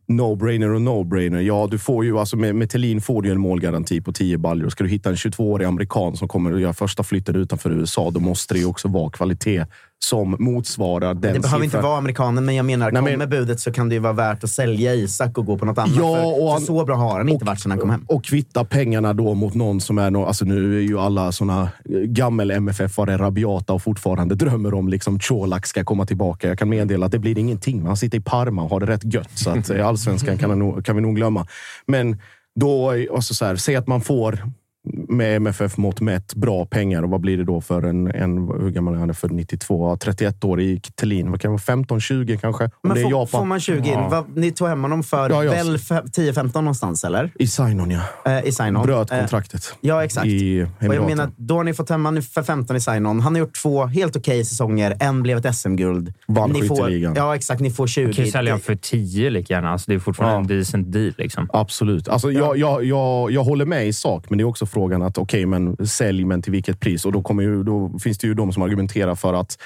No-brainer och no-brainer. Ja, du får ju, alltså med, med Thelin får du en målgaranti på 10 baljor. Ska du hitta en 22-årig amerikan som kommer att göra första flytten utanför USA, då måste det ju också vara kvalitet som motsvarar den Det behöver siffran. inte vara amerikanen, men jag menar, Nej, men- kommer budet så kan det ju vara värt att sälja Isak och gå på något annat. Ja, för, och han- så bra har han inte varit sedan han kom hem. Och kvitta pengarna då mot någon som är... Alltså nu är ju alla såna gammel MFF-are rabiata och fortfarande drömmer om liksom Colak ska komma tillbaka. Jag kan meddela att det blir ingenting. Han sitter i Parma och har det rätt gött. Så att eh, allsvenskan kan, han kan vi nog glömma. Men då, alltså så här, säg att man får med MFF-mått mätt bra pengar. Och vad blir det då för en, en hur gammal är han? född 92, 31 år i Thelin. Vad kan vara? 15-20 kanske? Om Men det är får, Japan. får man 20 in? Vad, ni tog hem honom för Ja, ja. väl fe- 10-15 någonstans, eller? I Sainon, ja. Eh, I Sign-On. Bröt Eh, kontraktet. Ja, exakt. I och jag menar, då har ni fått hem honom för 15 i Sign-On. Han har gjort två helt okej säsonger. En blev ett SM-guld. Vann Ni får- skytteligan. Ja, exakt. Ni får 20. kan ju sälja för 10 lika gärna. Alltså, det är fortfarande en decent deal. Liksom. Absolut. Alltså, jag, jag, jag, jag håller med i sak, men det är också frågan att okej, men sälj, men till vilket pris? Och då, kommer ju, då finns det ju de som argumenterar för att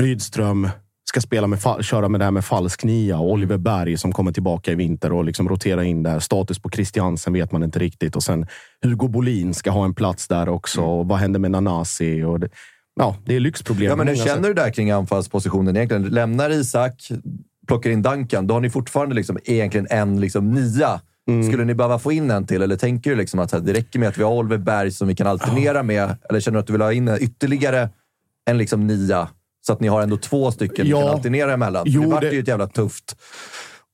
Rydström ska spela med, köra med det här med falsk nia och Oliver Berg som kommer tillbaka i vinter och liksom rotera in där. Status på Christiansen vet man inte riktigt. Och sen Hugo Bolin ska ha en plats där också. Och vad händer med Nanasi? Och det, ja, det är lyxproblem. Ja, men hur känner sätt. du där kring anfallspositionen egentligen? Lämnar Isak, plockar in Duncan, då har ni fortfarande liksom egentligen en liksom nia. Mm. Skulle ni behöva få in en till, eller tänker du liksom att det räcker med att vi har Oliver Berg som vi kan alternera med? Eller känner du att du vill ha in ytterligare en liksom nia? Så att ni har ändå två stycken ni Ja. kan alternera emellan. Jo, det vart det- ju ett jävla tufft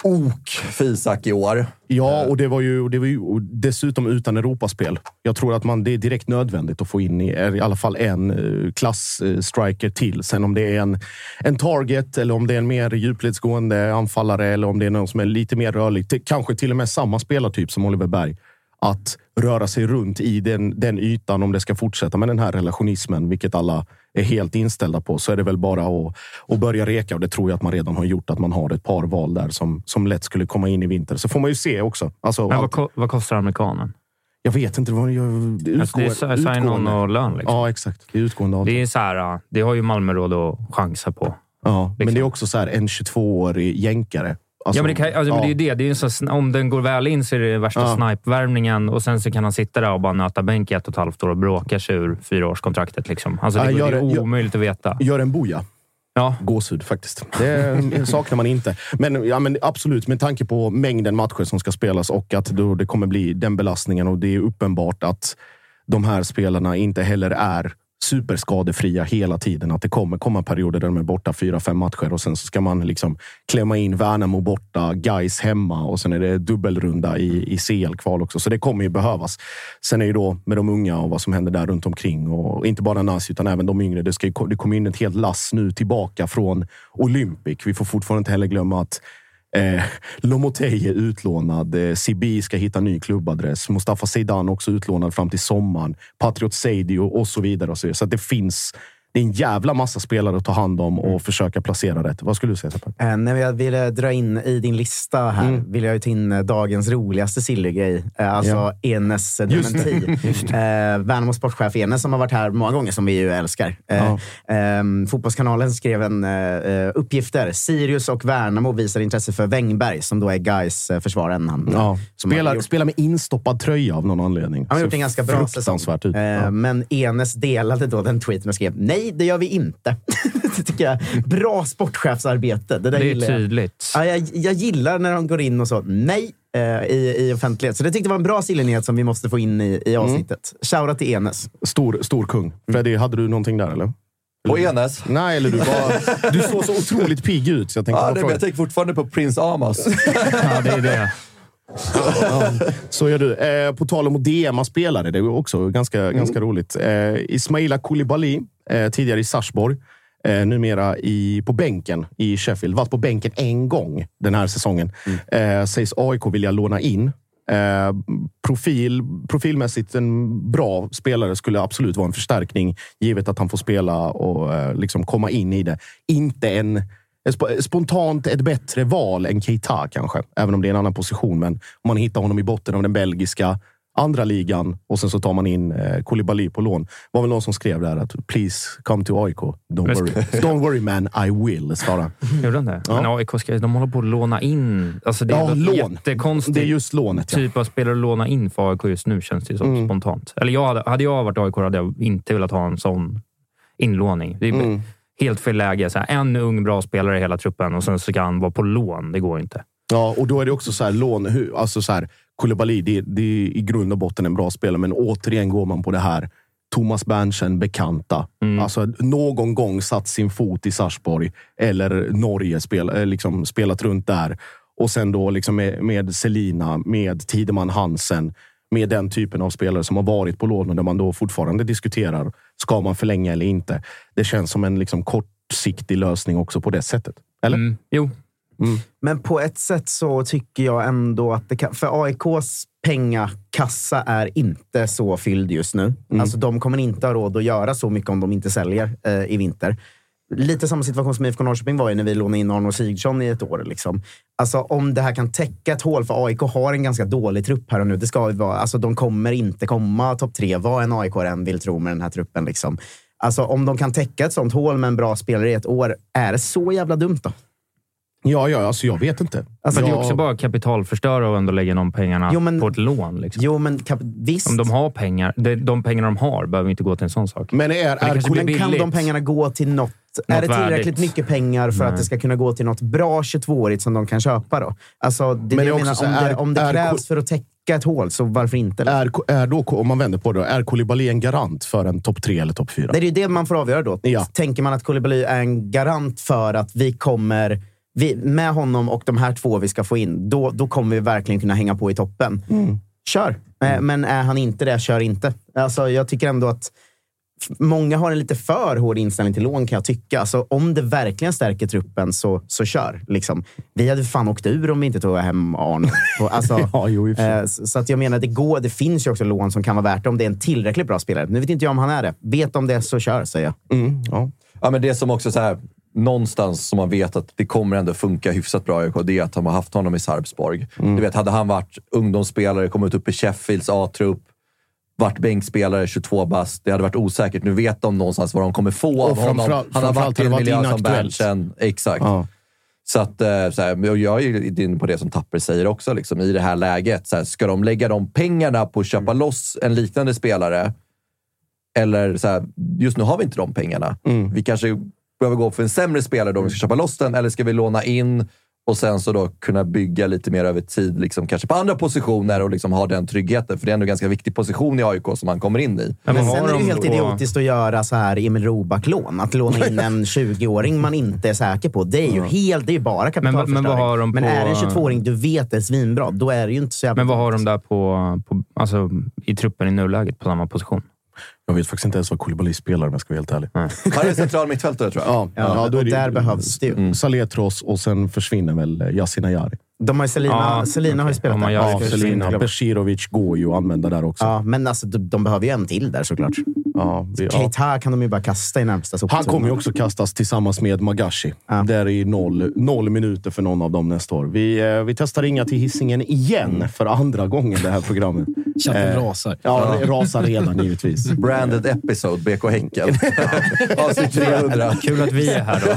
ok för Isak i år. Ja, och det var ju, det var ju dessutom utan Europaspel. Jag tror att man, det är direkt nödvändigt att få in i, i alla fall en eh, klass-striker till. Sen om det är en, en target eller om det är en mer djupledsgående anfallare eller om det är någon som är lite mer rörlig. Kanske till och med samma spelartyp som Oliver Berg. Att röra sig runt i den, den ytan om det ska fortsätta med den här relationismen, vilket alla är helt inställda på, så är det väl bara att, att börja reka. Och det tror jag att man redan har gjort, att man har ett par val där som, som lätt skulle komma in i vinter. Så får man ju se också. Alltså, Men vad, ko- vad kostar amerikanen? jag vet inte. Vad jag, det Alltså, det är utgår- sign-on och lön. Liksom. Ja, exakt. Det är utgående avtal. Det är så här, det har ju Malmö råd att chansa på. ja, Men liksom. det är också så här, en 22-årig jänkare. Alltså, ja, men det, kan, alltså, men det är ju ja. det. det är ju så, om den går väl in så är det värsta Ja. snipe-värvningen och sen så kan han sitta där och bara nöta bänk i ett och ett halvt år och bråka sig ur fyraårskontraktet. Liksom. Alltså, det, Ja, gör det är gör- omöjligt att veta. Gör en boja. Ja. Gåshud faktiskt. Det saknar man inte. Men, ja, men absolut, med tanke på mängden matcher som ska spelas och att det kommer bli den belastningen. Och det är uppenbart att de här spelarna inte heller är superskadefria hela tiden. Att det kommer komma perioder där de är borta fyra, fem matcher och sen så ska man liksom klämma in Värnamo borta, Guys hemma och sen är det dubbelrunda i, i CL-kval också. Så det kommer ju behövas. Sen är ju då med de unga och vad som händer där runt omkring och inte bara Nasi utan även de yngre. Det, ska ju, det kommer in ett helt lass nu tillbaka från Olympic. Vi får fortfarande inte heller glömma att Eh, Lomotey är utlånad. Eh, Sibi ska hitta ny klubbadress. Mustafa Zeidan också utlånad fram till sommaren. Patriot Seidio och så vidare. Och så, vidare. så att det finns det är en jävla massa spelare att ta hand om och försöka placera rätt. Vad skulle du säga? Tapper? Eh, när jag ville dra in i din lista här, Mm. vill jag ju ta in eh, dagens roligaste Silly-grej. Eh, alltså Ja. Enes eh, dementi. eh, Värnamo sportchef Enes som har varit här många gånger, som vi ju älskar. Eh, ehm, Fotbollskanalen skrev en eh, eh, uppgifter. Sirius och Värnamo visar intresse för Wängberg, som då är Gais eh, försvararen. Han, Ja. Spelar, gjort- spelar med instoppad tröja av någon anledning. Han har gjort en ganska bra säsong. ut. Eh, Ja. Men Enes delade då den tweeten och skrev nej, det gör vi inte. det tycker jag Bra sportchefsarbete. Det, där Det är gillar jag. tydligt. Ja, jag, jag gillar när de går in och så nej eh, i, i offentlighet. Så det tyckte jag var en bra sillenhet som vi måste få in i, i avsnittet. Shoutout till Enes. Stor, stor kung. Freddy, hade du någonting där eller? Och Enes? Nej, eller du var... Du såg så otroligt pigg ut. Så jag tänkte Ja, bara det, men fråga. jag tänker fortfarande på Prince Amos. Ja, det är det. Så gör du. Eh, på tal om att DMa spelare, det är också ganska, ganska roligt. Eh, Ismaila Koulibaly, eh, tidigare i Sarpsborg, eh, numera i, på bänken i Sheffield. Varit på bänken en gång den här säsongen. Eh, sägs AIK vilja låna in. Eh, profil, profilmässigt en bra spelare skulle absolut vara en förstärkning givet att han får spela och eh, liksom komma in i det. Inte en Spontant ett bättre val än Keita kanske, även om det är en annan position. Men om man hittar honom i botten av den belgiska andra ligan och sen så tar man in eh, Koulibaly på lån. var väl någon som skrev där att please come to AIK. Don't worry, Don't worry man, I will, svarade han. Gjorde han det? Ja. Men AIK ska, de håller på att låna in. Alltså det är Ja, lån. jättekonstigt Det är just lånet. Ja. typ av spelare att låna in för AIK just nu, känns det som Mm. spontant. Eller jag hade, hade jag varit AIK hade jag inte velat ha en sån inlåning. Det är, Mm. Helt fel läge. Så här, en ung bra spelare i hela truppen och sen så ska han vara på lån. Det går inte. Ja, och då är det också så här, lån, alltså så här, Koulibaly, det, det är i grund och botten en bra spelare, men återigen går man på det här Thomas Berntsen bekanta. Alltså någon gång satt sin fot i Sarpsborg eller Norge, spel, eh, liksom spelat runt där. Och sen då liksom med, med Selina, med Tideman Hansen, med den typen av spelare som har varit på lån och där man då fortfarande diskuterar, ska man förlänga eller inte? Det känns som en liksom kortsiktig lösning också på det sättet. Eller? Mm. Jo, Men på ett sätt så tycker jag ändå att det kan... För AIKs pengakassa är inte så fylld just nu. Alltså, de kommer inte ha råd att göra så mycket om de inte säljer eh, i vinter. Lite samma situation som IFK Norrköping var i när vi lånade in Arno Sigurdsson i ett år. Liksom. Alltså, om det här kan täcka ett hål, för AIK har en ganska dålig trupp här och nu. Det ska ju vara, alltså, de kommer inte komma topp tre, vad en AIK än vill tro med den här truppen. Liksom. Alltså, om de kan täcka ett sånt hål med en bra spelare i ett år, är det så jävla dumt då? Ja, ja, alltså jag vet inte. Alltså, men det är också bara kapitalförstöra och ändå lägga de pengarna Jo, men- på ett lån. Liksom. Jo, men kap- visst. Om de har pengar, de, de pengar de har behöver inte gå till en sån sak. Men är, är, Men kan de pengarna gå till något? Är det tillräckligt värdigt? mycket pengar för att Nej. det ska kunna gå till något bra 22-årigt som de kan köpa då? Alltså, det, Men det är menar, om, här, det, är- om det är- krävs för att täcka ett hål, så varför inte? är, är då, om man vänder på det, är Koulibaly en garant för en topp tre eller topp fyra? Det är ju det man får avgöra då. Ja. Tänker man att Koulibaly är en garant för att vi kommer, vi, med honom och de här två vi ska få in, då, då kommer vi verkligen kunna hänga på i toppen. Mm. Kör! Eh, Men är han inte det, kör inte. Alltså, jag tycker ändå att Många har en lite för hård inställning till lån kan jag tycka. Alltså, om det verkligen stärker truppen så, så kör. Liksom. Vi hade fan åkt ur om vi inte tog hem Arne. Alltså, Ja, jo. Eh, Så så att jag menar, det, går, det finns ju också lån som kan vara värt det om det är en tillräckligt bra spelare. Nu vet inte jag om han är det. Vet om det så kör, säger jag. Mm, ja. Ja, men det som också så här, någonstans som man vet att det kommer ändå funka hyfsat bra i det är att de har haft honom i Sarpsborg. Du vet, hade han varit ungdomsspelare, kommit upp i Sheffields A-trupp, varit bänkspelare, 22 bast, det hade varit osäkert. Nu vet de någonstans vad de kommer få av honom. Han har varit i en miljö som. Berntsen. Exakt. Ja. Så att, eh, så här, och jag är ju inne på det som Tapper säger också, liksom, i det här läget. Så här, ska de lägga de pengarna på att köpa loss en liknande spelare? Eller så här, just nu har vi inte de pengarna. Vi kanske behöver gå för en sämre spelare då vi ska köpa loss den, eller ska vi låna in och sen så då kunna bygga lite mer över tid, liksom, kanske på andra positioner och liksom ha den tryggheten. För det är ändå en ganska viktig position i AIK som han kommer in i. Men Men sen har är det de ju helt då- idiotiskt att göra så här Emil Roback-lån. Att låna in en 20-åring man inte är säker på. Det är ju helt, det är bara kapitalförstöring. Men- men vad har de Men på- är det en 22-åring du vet är svinbra, då är det ju inte så jävla Men vad har de där på, på, alltså, i truppen i nuläget på samma position? Jag vet faktiskt inte ens vad Koulibaly spelar om jag ska vara helt ärlig. Han är central mittfältare tror jag. Ja, Ja, ja, då där behövs det ju. Saletros och sen försvinner väl eh, Yasin Ayari. De har ju Selina, Ja, Selina har ju spelat där. Ja, Selina. Besirovic går ju att använda där också. Ja, men alltså, de, de behöver ju en till där såklart. Ja, vi, ja. Keita kan de ju bara kasta i närmsta soptunnan. Han kommer ju också kastas tillsammans med Magashi. Ja. Där är noll, noll minuter för någon av dem nästa år. Vi, eh, vi testar ringa till hissingen igen för andra gången det här programmet. Chatten Eh, rasar. Ja, det rasar redan givetvis. Branded episode, BK Häcken. Avsnitt 300. Kul att vi är här då.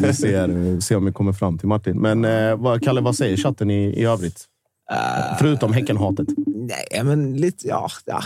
Vi ser, ser om vi kommer fram till Martin. Men eh, vad, Kalle, vad säger chatten i, i övrigt? Förutom Häckenhatet. Nej, men lite... Ja, ja.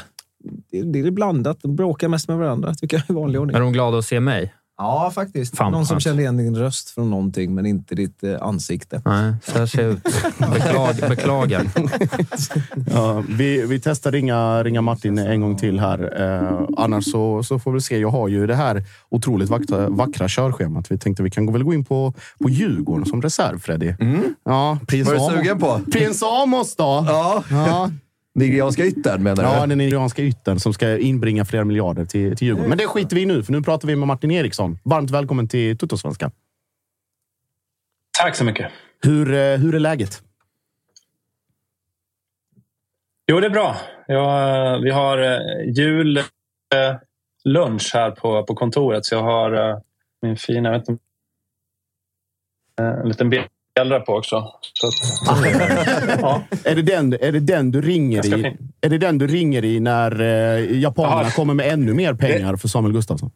Det, det är blandat. De bråkar mest med varandra, tycker jag, i vanlig ordning. Är de glada att se mig? Ja, faktiskt. Fan, Någon som kände igen din röst från någonting, men inte ditt eh, ansikte. Nej, så här ser jag ut. Beklag, beklagar. Ja, vi, vi testar ringa, ringa Martin en gång till här. Eh, annars så, så får vi se. Jag har ju det här otroligt vackra, vackra körschemat. Vi tänkte vi kan gå- väl gå in på, på Djurgården som reserv, Freddy. Ja, Prins Vad är du Amos- sugen på? Prins Amos då? Ja, Ja, nigerianska yttern menar du? ja den nigerianska yttern som ska inbringa flera miljarder till, till Djurgården. Men det skiter vi i nu, för nu pratar vi med Martin Eriksson. Varmt välkommen till Tuttosvenskan. Tack så mycket. Hur, eh, hur är läget? Jo, det är bra. Jag, vi har eh, jul eh, lunch här på, på kontoret. Så jag har min fina jag vet inte, en liten bjällra på också. Så att, ja. Är det den, är det den du ringer i? fin. Är det den du ringer i när eh, japanerna Ja. kommer med ännu mer pengar för Samuel Gustafsson?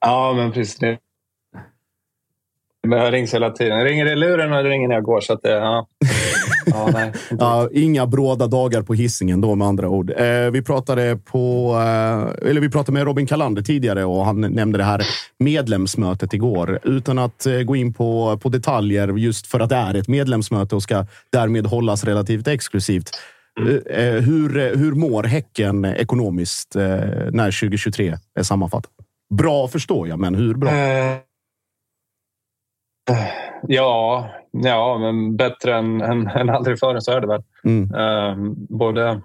ja, men precis. Det, Men jag rings hela tiden. Jag ringer i luren och ringer när jag går. Så att det, ja. Ja, nej, ja, inga bråda dagar på hissingen då med andra ord. Eh, vi, pratade på, eh, eller vi pratade med Robin Kalander tidigare och han nämnde det här medlemsmötet igår. Utan att eh, gå in på, på detaljer just för att det är ett medlemsmöte och ska därmed hållas relativt exklusivt. Mm. Eh, hur, hur mår Häcken ekonomiskt eh, när 2023 är sammanfattat? Bra förstår jag, men hur bra? Eh, Ja, ja men bättre än, än, än aldrig förr så är det väl. Mm. Uh, både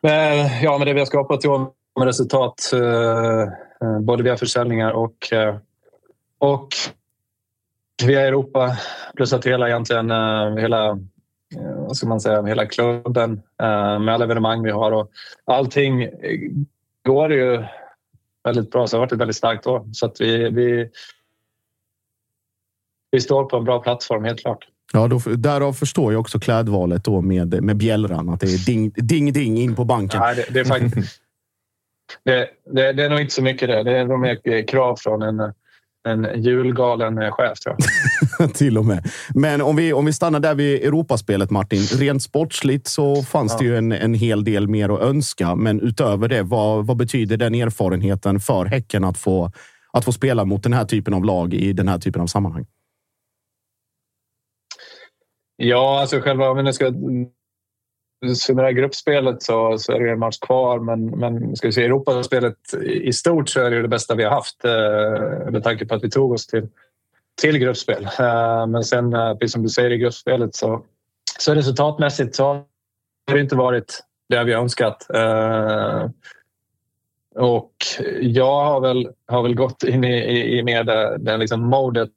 med, ja, med det vi har skapat i år med resultat uh, både via försäljningar och, uh, och via Europa. Plus att hela, egentligen, hela, vad ska man säga, hela klubben med alla evenemang vi har och allting går ju väldigt bra. Så det har varit ett väldigt starkt år. Så att vi, vi vi står på en bra plattform, helt klart. Ja, då, därav förstår jag också klädvalet då med, med bjällran. Att det är ding, ding, ding in på banken. Nej, det, det är faktiskt, det, det, det, är nog inte så mycket det. Det är nog mer krav från en, en julgalen chef, tror jag. Till och med. Men om vi, om vi stannar där vid Europaspelet, Martin. Rent sportsligt så fanns ja. det ju en, en hel del mer att önska. Men utöver det, vad, vad betyder den erfarenheten för Häcken att få, att få spela mot den här typen av lag i den här typen av sammanhang? Ja, alltså själva om jag ska summera gruppspelet så, så är det en match kvar. Men, men ska vi se Europaspelet i stort så är det det bästa vi har haft eh, med tanke på att vi tog oss till, till gruppspel. Eh, men sen, eh, precis som du säger i gruppspelet så, så resultatmässigt så har det inte varit det vi önskat. Eh, och jag har väl, har väl gått in i, i, i med den liksom modet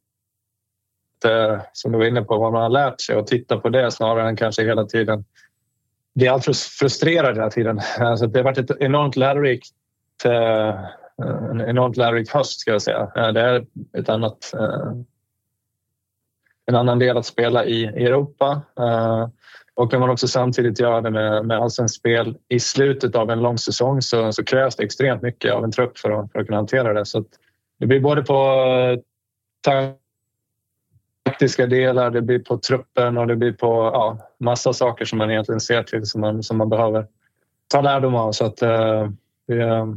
Eh, som du var inne på, vad man har lärt sig och titta på det snarare än kanske hela tiden bli alltför frustrerad hela tiden. Alltså, det har varit ett enormt lärorikt eh, en enormt lärorik höst ska jag säga. Eh, det är ett annat, en annan del att spela i Europa. Och när man också samtidigt gör det med, med allsvenskt spel i slutet av en lång säsong så, så krävs det extremt mycket av en trupp för att, för att kunna hantera det. Så det blir både på taktiska delar, det blir på truppen och det blir på ja, massa saker som man egentligen ser till som man, som man behöver ta lärdom av. Så att, eh, det,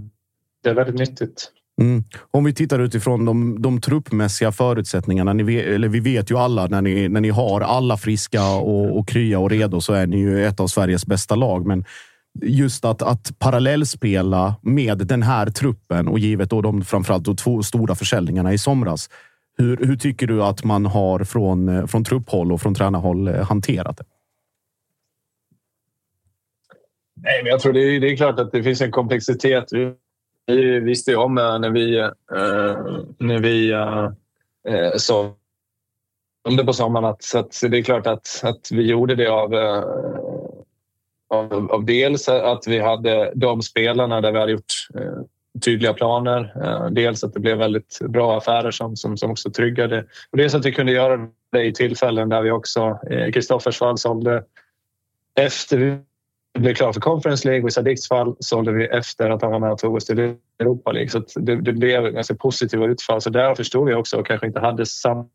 det är väldigt nyttigt. Mm. Om vi tittar utifrån de, de truppmässiga förutsättningarna. Ni vet, eller vi vet ju alla när ni, när ni har alla friska och, och krya och redo så är ni ju ett av Sveriges bästa lag. Men just att, att parallellspela med den här truppen och givet då de framförallt de två stora försäljningarna i somras hur, hur tycker du att man har från, eh, från trupphåll och från tränarhåll eh, hanterat det? Nej, men jag tror det är, det är klart att det finns en komplexitet. Vi, vi visste ju om när vi, eh, när vi eh, eh så om det på sommaren att, så att det är klart att, att vi gjorde det av, eh, av, av dels att vi hade de spelarna där vi hade gjort tydliga planer. Eh, dels att det blev väldigt bra affärer som, som, som också tryggade. Och dels att vi kunde göra det i tillfällen där vi också... i Kristoffers fall sålde efter vi blev klara för Conference League och i Sadiqs fall sålde vi efter att han var med och tog oss till Europa League. Så det, det blev ganska positiva utfall. Så där förstod vi också och kanske inte hade samma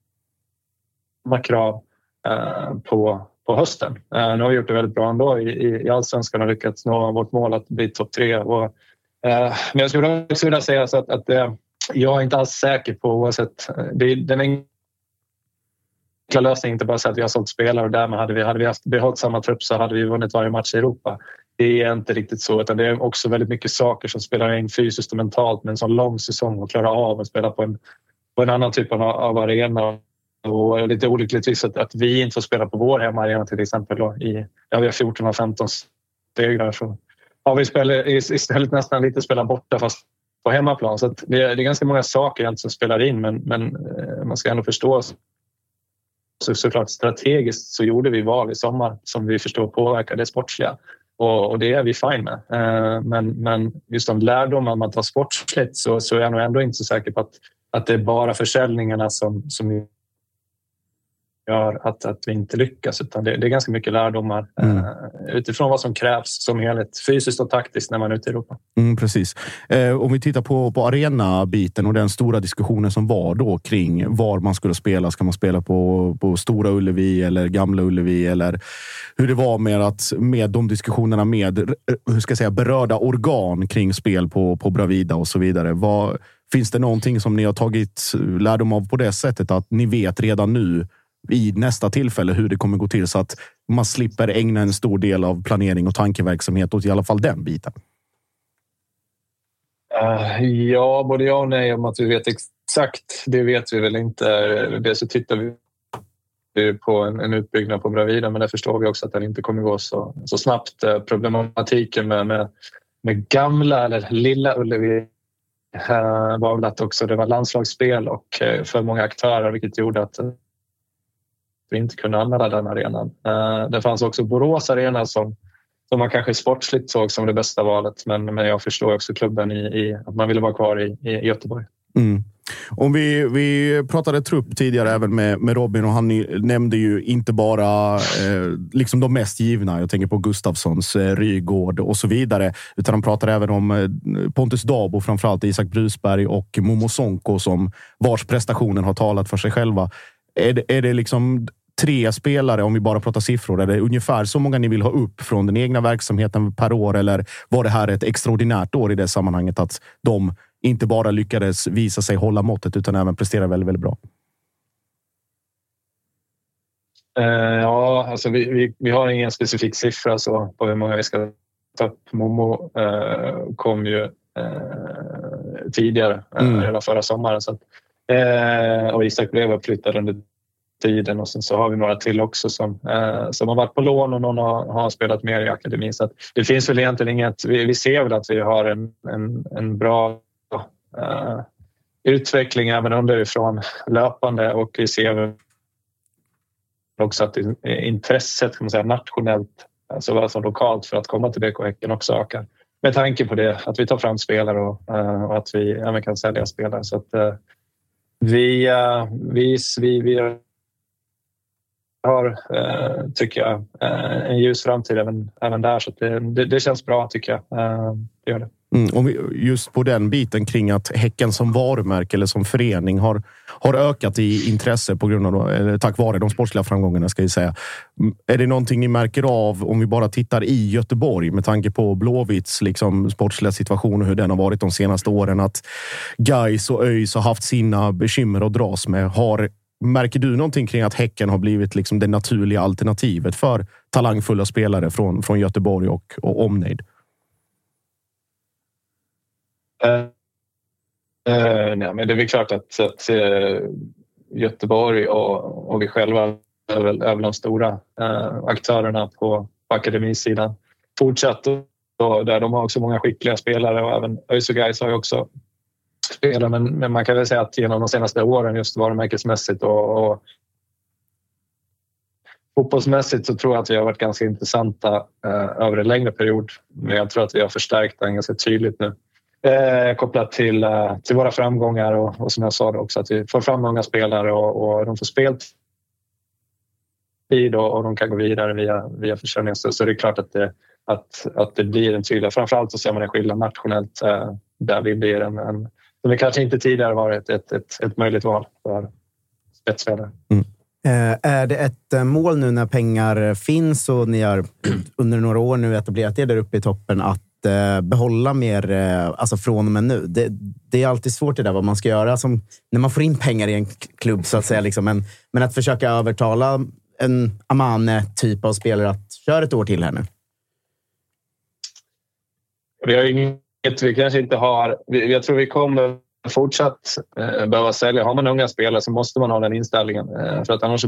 krav eh, på, på hösten. Eh, nu har vi gjort det väldigt bra ändå i, i, i allsvenskan och lyckats nå vårt mål att bli topp tre. Och Eh, men jag skulle också vilja säga så att, att eh, jag är inte alls säker på oavsett. Eh, det, den enkla lösningen är inte bara att säga att vi har sålt spelare och därmed hade vi, hade vi haft, behållit samma trupp så hade vi vunnit varje match i Europa. Det är inte riktigt så utan det är också väldigt mycket saker som spelar in fysiskt och mentalt med en sån lång säsong och klara av att spela på en, på en annan typ av, av arena. Och lite olyckligtvis att, att vi inte får spela på vår hemmaarena till exempel. Då, i, ja, vi har 14 av 15 steg så har vi spelar, istället nästan lite spelat borta fast på hemmaplan. Så det, är, det är ganska många saker som spelar in men, men eh, man ska ändå förstå så, såklart strategiskt så gjorde vi val i sommar som vi förstår påverkar det sportsliga. Och, och det är vi fine med. Eh, men, men just de lärdomar man tar sportsligt så, så är jag nog ändå inte så säker på att, att det är bara försäljningarna som, som gör att, att vi inte lyckas. Utan det, det är ganska mycket lärdomar Mm. eh, utifrån vad som krävs som helhet, fysiskt och taktiskt när man är ute i Europa. Mm, precis. Eh, om vi tittar på, på arena-biten och den stora diskussionen som var då kring var man skulle spela. Ska man spela på, på Stora Ullevi eller Gamla Ullevi? Eller hur det var med, att, med de diskussionerna med eh, hur ska jag säga, berörda organ kring spel på, på Bravida och så vidare. Vad, finns det någonting som ni har tagit lärdom av på det sättet att ni vet redan nu i nästa tillfälle hur det kommer gå till så att man slipper ägna en stor del av planering och tankeverksamhet åt i alla fall den biten? Eh, ja, både ja och nej om att vi vet exakt. Det vet vi väl inte. Dels så tittar vi på en, en utbyggnad på Bravida men där förstår vi också att den inte kommer gå så, så snabbt. Eh, problematiken med, med, med gamla eller lilla Ullevi eh, var väl att också det var landslagsspel och för många aktörer vilket gjorde att vi inte kunde använda den arenan. Eh, det fanns också Borås arena som, som man kanske sportsligt såg som det bästa valet men, men jag förstår också klubben i, i att man ville vara kvar i, i Göteborg. Mm. Om vi, vi pratade trupp tidigare även med, med Robin och han nämnde ju inte bara eh, liksom de mest givna. Jag tänker på Gustafssons, eh, Rygård och så vidare. Utan han pratade även om eh, Pontus Dabo, framförallt Isak Brusberg och Momo Sonko som vars prestationen har talat för sig själva. Är det, är det liksom tre spelare, om vi bara pratar siffror, det ungefär så många ni vill ha upp från den egna verksamheten per år? Eller var det här ett extraordinärt år i det sammanhanget att de inte bara lyckades visa sig hålla måttet utan även prestera väldigt, väldigt bra? Eh, ja, alltså vi, vi, vi har ingen specifik siffra så på hur många vi ska ta upp. Momo eh, kom ju eh, tidigare, eh, Mm. redan förra sommaren. Så att, eh, och Isak blev uppflyttad under tiden och sen så har vi några till också som, eh, som har varit på lån och någon har, har spelat mer i akademin. Så att det finns väl egentligen inget. Vi, vi ser väl att vi har en, en, en bra eh, utveckling även underifrån löpande och vi ser väl också att intresset kan man säga, nationellt alltså såväl som lokalt för att komma till BK Häcken också ökar. Med tanke på det, att vi tar fram spelare och, eh, och att vi även kan sälja spelare. Så att, eh, eh, vi, vi, vi, vi har, eh, tycker jag, eh, en ljus framtid även, även där. Så att det, det, det känns bra, tycker jag. Eh, Det gör det. Mm, och just på den biten kring att Häcken som varumärke eller som förening har, har ökat i intresse på grund av, eller tack vare de sportsliga framgångarna. Ska jag säga. Mm, är det någonting ni märker av om vi bara tittar i Göteborg med tanke på Blåvitts liksom, sportsliga situation och hur den har varit de senaste åren? Att Gais och ÖIS har haft sina bekymmer att dras med. Har, märker du någonting kring att Häcken har blivit liksom det naturliga alternativet för talangfulla spelare från, från Göteborg och, och omnejd? Uh, uh, nej, men det är väl klart att, att uh, Göteborg och, och vi själva är väl, är väl de stora aktörerna på, på akademisidan. Fortsatt och där de har också många skickliga spelare och även ÖIS och Gais har ju också spelare. Men, men man kan väl säga att genom de senaste åren just varumärkesmässigt och, och fotbollsmässigt så tror jag att vi har varit ganska intressanta eh, över en längre period. Men jag tror att vi har förstärkt den ganska tydligt nu. Eh, kopplat till, eh, till våra framgångar och, och som jag sa också att vi får fram många spelare och, och de får speltid och, och de kan gå vidare via, via försäljningsstöd. Så det är klart att det, att, att det blir en tydlig... Framförallt så ser man en skillnad nationellt eh, där vi blir en, en som det kanske inte tidigare varit ett, ett, ett möjligt val för spetsspelare. Eh, Är det ett eh, mål nu när pengar finns och ni har under några år nu etablerat er där uppe i toppen att eh, behålla mer alltså från och med nu? Det, det är alltid svårt det där vad man ska göra som, när man får in pengar i en klubb. så att säga. Liksom. Men, men att försöka övertala en Amane-typ av spelare att köra ett år till här nu. Vi har vilket vi kanske inte har... Jag tror vi kommer fortsatt eh, behöva sälja. Har man unga spelare så måste man ha den inställningen. Eh, för att annars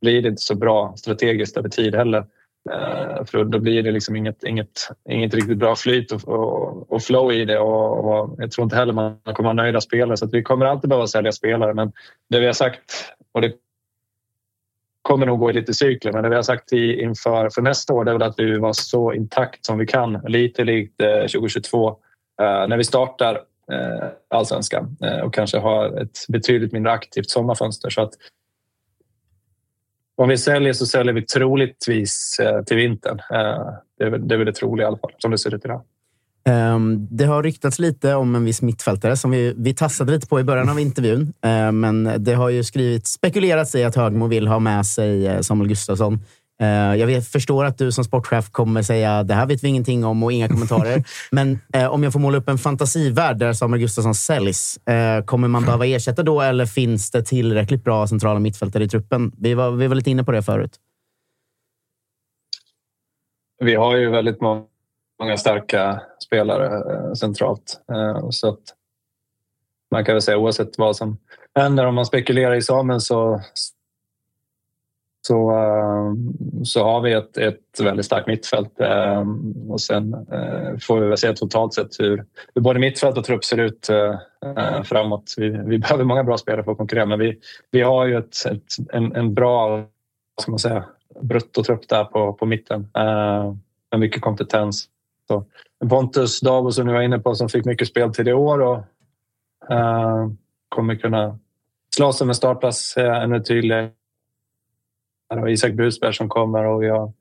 blir det inte så bra strategiskt över tid heller. Eh, för då blir det liksom inget, inget, inget riktigt bra flyt och, och, och flow i det. Och, och jag tror inte heller man kommer ha nöjda spelare. Så att vi kommer alltid behöva sälja spelare. Men det vi har sagt, och det kommer nog gå i lite cykler, men det vi har sagt i, inför för nästa år det är väl att vi vill vara så intakt som vi kan. Lite likt eh, 2022 eh, när vi startar eh, allsvenskan och kanske har ett betydligt mindre aktivt sommarfönster. Så att om vi säljer så säljer vi troligtvis till vintern. Det, är, väl- det är väl det troliga i alla fall, som det ser ut idag. Ehm, det har ryktats lite om en viss mittfältare som vi, vi tassade lite på i början av intervjun. Ehm, men det har ju skrivits, spekulerats i att Högmo vill ha med sig eh, Samuel Gustafsson. Ehm, jag vet, förstår att du som sportchef kommer säga det här vet vi ingenting om och inga kommentarer. men eh, om jag får måla upp en fantasivärld där Samuel Gustafsson säljs, eh, kommer man behöva ersätta då eller finns det tillräckligt bra centrala mittfältare i truppen? Vi var, vi var lite inne på det förut. Vi har ju väldigt må- många starka spelare eh, centralt. Eh, så att man kan väl säga oavsett vad som händer, om man spekulerar i Samuel så, så, eh, så har vi ett, ett väldigt starkt mittfält. Och sen får vi väl se totalt sett hur, hur både mittfält och trupp ser ut framåt. Vi, vi behöver många bra spelare för att konkurrera, men vi, vi har ju ett, ett, en, en bra ska man säga, bruttotrupp där på, på mitten. Eh, med mycket kompetens. Så Pontus Dabo som ni var inne på som fick mycket speltid i år och eh, kommer kunna slåss om en startplats eh, ännu tydligare. Har Isak Brusberg som kommer och vi har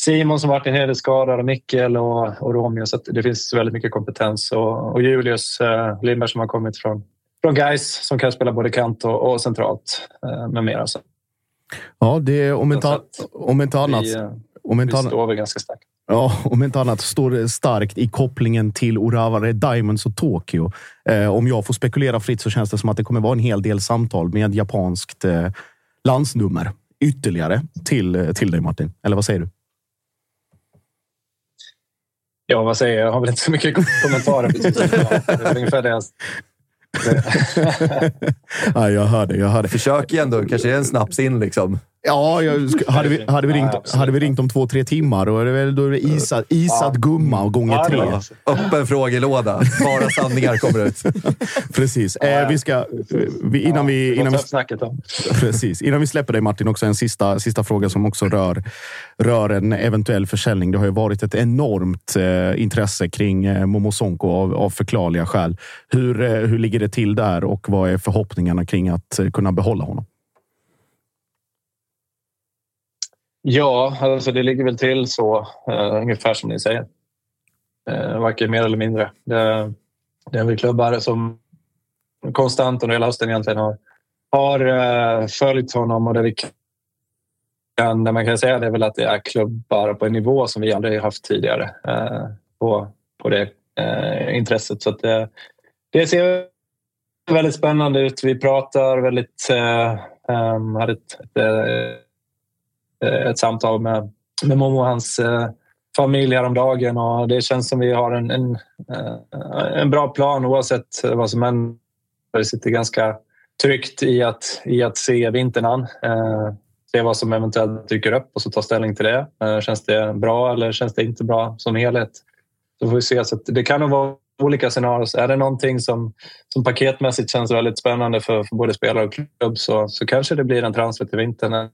Simon som varit en hel del skadad och Mikkel och, och Romeo. Så att det finns väldigt mycket kompetens och, och Julius eh, Lindberg som har kommit från, från Gais som kan spela både kant och, och centralt eh, med mera. Så Ja, det är om inte, om inte annat. vi, eh, Om vi inte annat. står väl ganska starkt. Ja, om inte annat står det starkt i kopplingen till Oravare Diamonds och Tokyo. Eh, om jag får spekulera fritt så känns det som att det kommer vara en hel del samtal med japanskt eh, landsnummer ytterligare till, eh, till dig Martin. Eller vad säger du? Ja, vad säger jag? Jag har väl inte så mycket kommentarer. precis. Det är väl ungefär det. jag- ja, jag hör det. Jag hör det. Försök igen då. Kanske är en snaps in liksom. Ja, jag, hade, vi, hade, vi Ja, ringt, absolut. hade vi ringt om två, tre timmar då är det, väl, då är det isad, isad gumma och gånger Ja, tre. Öppen frågelåda. Bara sanningar kommer ut. Precis. Eh, vi ska, vi, innan, vi, innan, vi, precis. innan vi släpper dig Martin, också en sista, sista fråga som också rör, rör en eventuell försäljning. Det har ju varit ett enormt eh, intresse kring eh, Momo Sonko av, av förklarliga skäl. Hur, eh, hur ligger det till där och vad är förhoppningarna kring att eh, kunna behålla honom? Ja, alltså det ligger väl till så uh, ungefär som ni säger. Uh, varken mer eller mindre. Det, det är väl klubbar som konstant under hela hösten egentligen har, har uh, följt honom och det vi kan, det man kan säga det är väl att det är klubbar på en nivå som vi aldrig haft tidigare uh, på, på det uh, intresset. Så att det, det ser väldigt spännande ut. Vi pratar väldigt... Uh, um, hade ett, ett, Eh, ett samtal med, med Momo och hans eh, familj häromdagen och det känns som vi har en, en, eh, en bra plan oavsett vad som händer. Vi sitter ganska tryggt i att, i att se vintern an. Eh, se vad som eventuellt dyker upp och så ta ställning till det. Eh, känns det bra eller känns det inte bra som helhet? Så får vi se. Så att det kan nog vara olika scenarier. Är det någonting som, som paketmässigt känns väldigt spännande för, för både spelare och klubb så, så kanske det blir en transfer till vintern.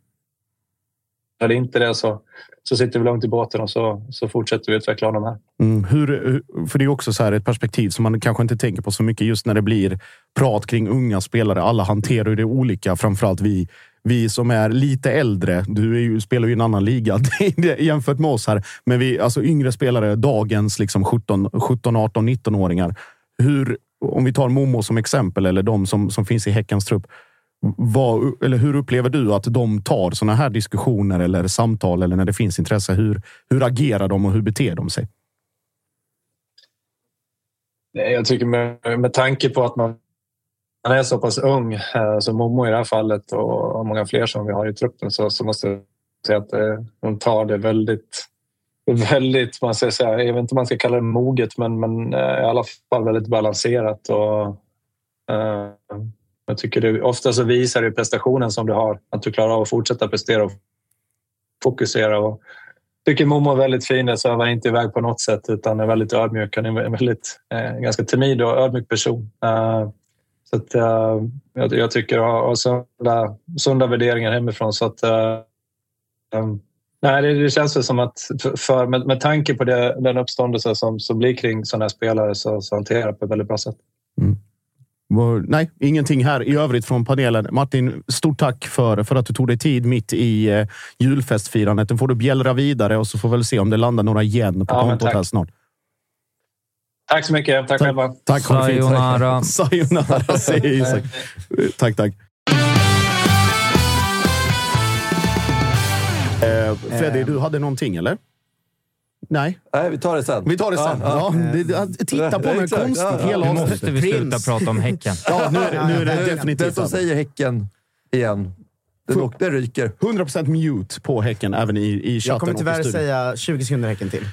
Är det inte det så, så sitter vi långt i båten och så, så fortsätter vi utveckla honom här. Mm, hur, för det är också så här ett perspektiv som man kanske inte tänker på så mycket just när det blir prat kring unga spelare. Alla hanterar det olika. Framförallt vi, vi som är lite äldre. Du är ju, spelar ju i en annan liga jämfört med oss här. Men vi, alltså yngre spelare, dagens liksom 17, 17 18, 19-åringar. Hur, om vi tar Momo som exempel eller de som, som finns i Häckens trupp. Vad, eller hur upplever du att de tar sådana här diskussioner eller samtal eller när det finns intresse? Hur, hur agerar de och hur beter de sig? Jag tycker med, med tanke på att man, man är så pass ung eh, som Momo i det här fallet och många fler som vi har i truppen så, så måste jag säga att eh, de tar det väldigt, väldigt man ska säga, jag vet inte om man ska kalla det moget men, men eh, i alla fall väldigt balanserat. Och, jag tycker det, ofta så visar det prestationen som du har att du klarar av att fortsätta prestera och fokusera. Och, tycker Momo är väldigt fin. Jag svävar inte iväg på något sätt utan är väldigt ödmjuk. Han är en väldigt, eh, ganska timid och ödmjuk person. Uh, så att, uh, jag, jag tycker jag har sunda, sunda värderingar hemifrån. Så att, uh, um, nej, det, det känns väl som att för, med, med tanke på det, den uppståndelse som, som blir kring sådana här spelare så, så hanterar jag det på ett väldigt bra sätt. Mm. Nej, ingenting här i övrigt från panelen. Martin, stort tack för, för att du tog dig tid mitt i eh, julfestfirandet. Nu får du bjällra vidare och så får vi väl se om det landar några igen på Ja, kontot tack. här snart. Tack så mycket. Tack själva. Tack. Sayonara. Sayonara, säger Isak. Tack, tack. Eh, Freddy, du hade någonting, eller? Nej, Nej, vi tar det sen. vi tar det sen. Ja, det, det, titta på mig konstigt Ja, ja. hela Nu måste vi sluta Prins. prata om Häcken. Ja, nu, är- nu är det Den definitivt som över. säger Häcken igen, den, åk- den ryker. 100% mute på Häcken även i, i chatten Jag kommer och i tyvärr säga 20 sekunder Häcken till.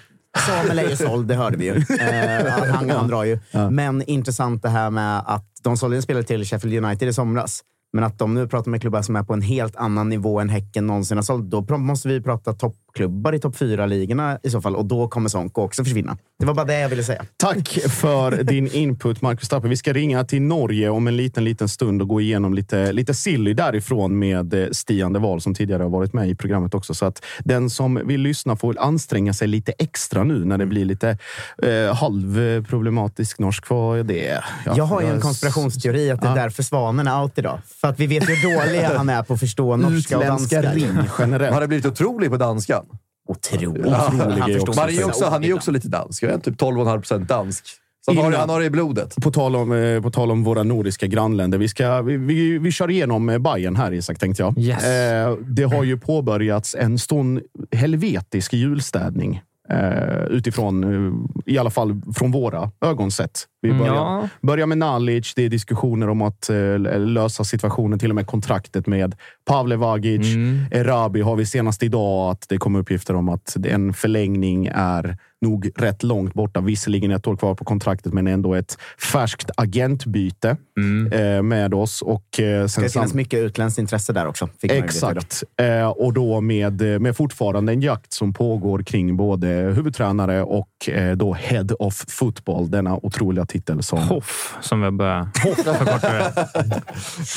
Samuel är ju såld, det hörde vi ju. Eh, han, han drar ju. Men intressant det här med att de sålde en spelare till Sheffield United i somras. Men att de nu pratar med klubbar som är på en helt annan nivå än Häcken någonsin har sålt. Då måste vi prata toppklubbar i topp fyra ligorna i så fall. Och då kommer Sonko också försvinna. Det var bara det jag ville säga. Tack för din input, Marcus Tapper. Vi ska ringa till Norge om en liten, liten stund och gå igenom lite, lite silly därifrån med eh, Stian de Wahl som tidigare har varit med i programmet också. Så att den som vill lyssna får anstränga sig lite extra nu när det blir lite eh, halvproblematisk norsk. Vad är det? Ja, Jag har ju en konspirationsteori att det är Ja. därför Svanen är out idag. För att vi vet hur dålig han är på att förstå norska och Utländska danska. rim generellt. Han har blivit otrolig på danska. Otroligt. Otrolig Han grej förstår också. Han är ju också, han är ju också lite dansk. Jag är typ 12,5 procent dansk. Så han har, han har det i blodet. På tal, om, eh, på tal om våra nordiska grannländer. Vi, ska, vi, vi, vi kör igenom eh, Bayern här, Isak, tänkte jag. Yes. Eh, det har ju påbörjats en stånd helvetisk julstädning. Eh, utifrån, eh, i alla fall från våra ögon sett. Vi börjar, Ja. börjar med Nalic. Det är diskussioner om att eh, lösa situationen, till och med kontraktet med Pavle Vagic. Mm. Erabi har vi senast idag att det kom uppgifter om att en förlängning är nog rätt långt borta. Visserligen ett år kvar på kontraktet, men ändå ett färskt agentbyte Mm. eh, med oss. Och, eh, sen Det finns mycket utländskt intresse där också. Exakt. Eh, och då med, med fortfarande en jakt som pågår kring både huvudtränare och eh, då Head of Football. Denna otroliga titel som... Hoff, som vi börjar förkorta det.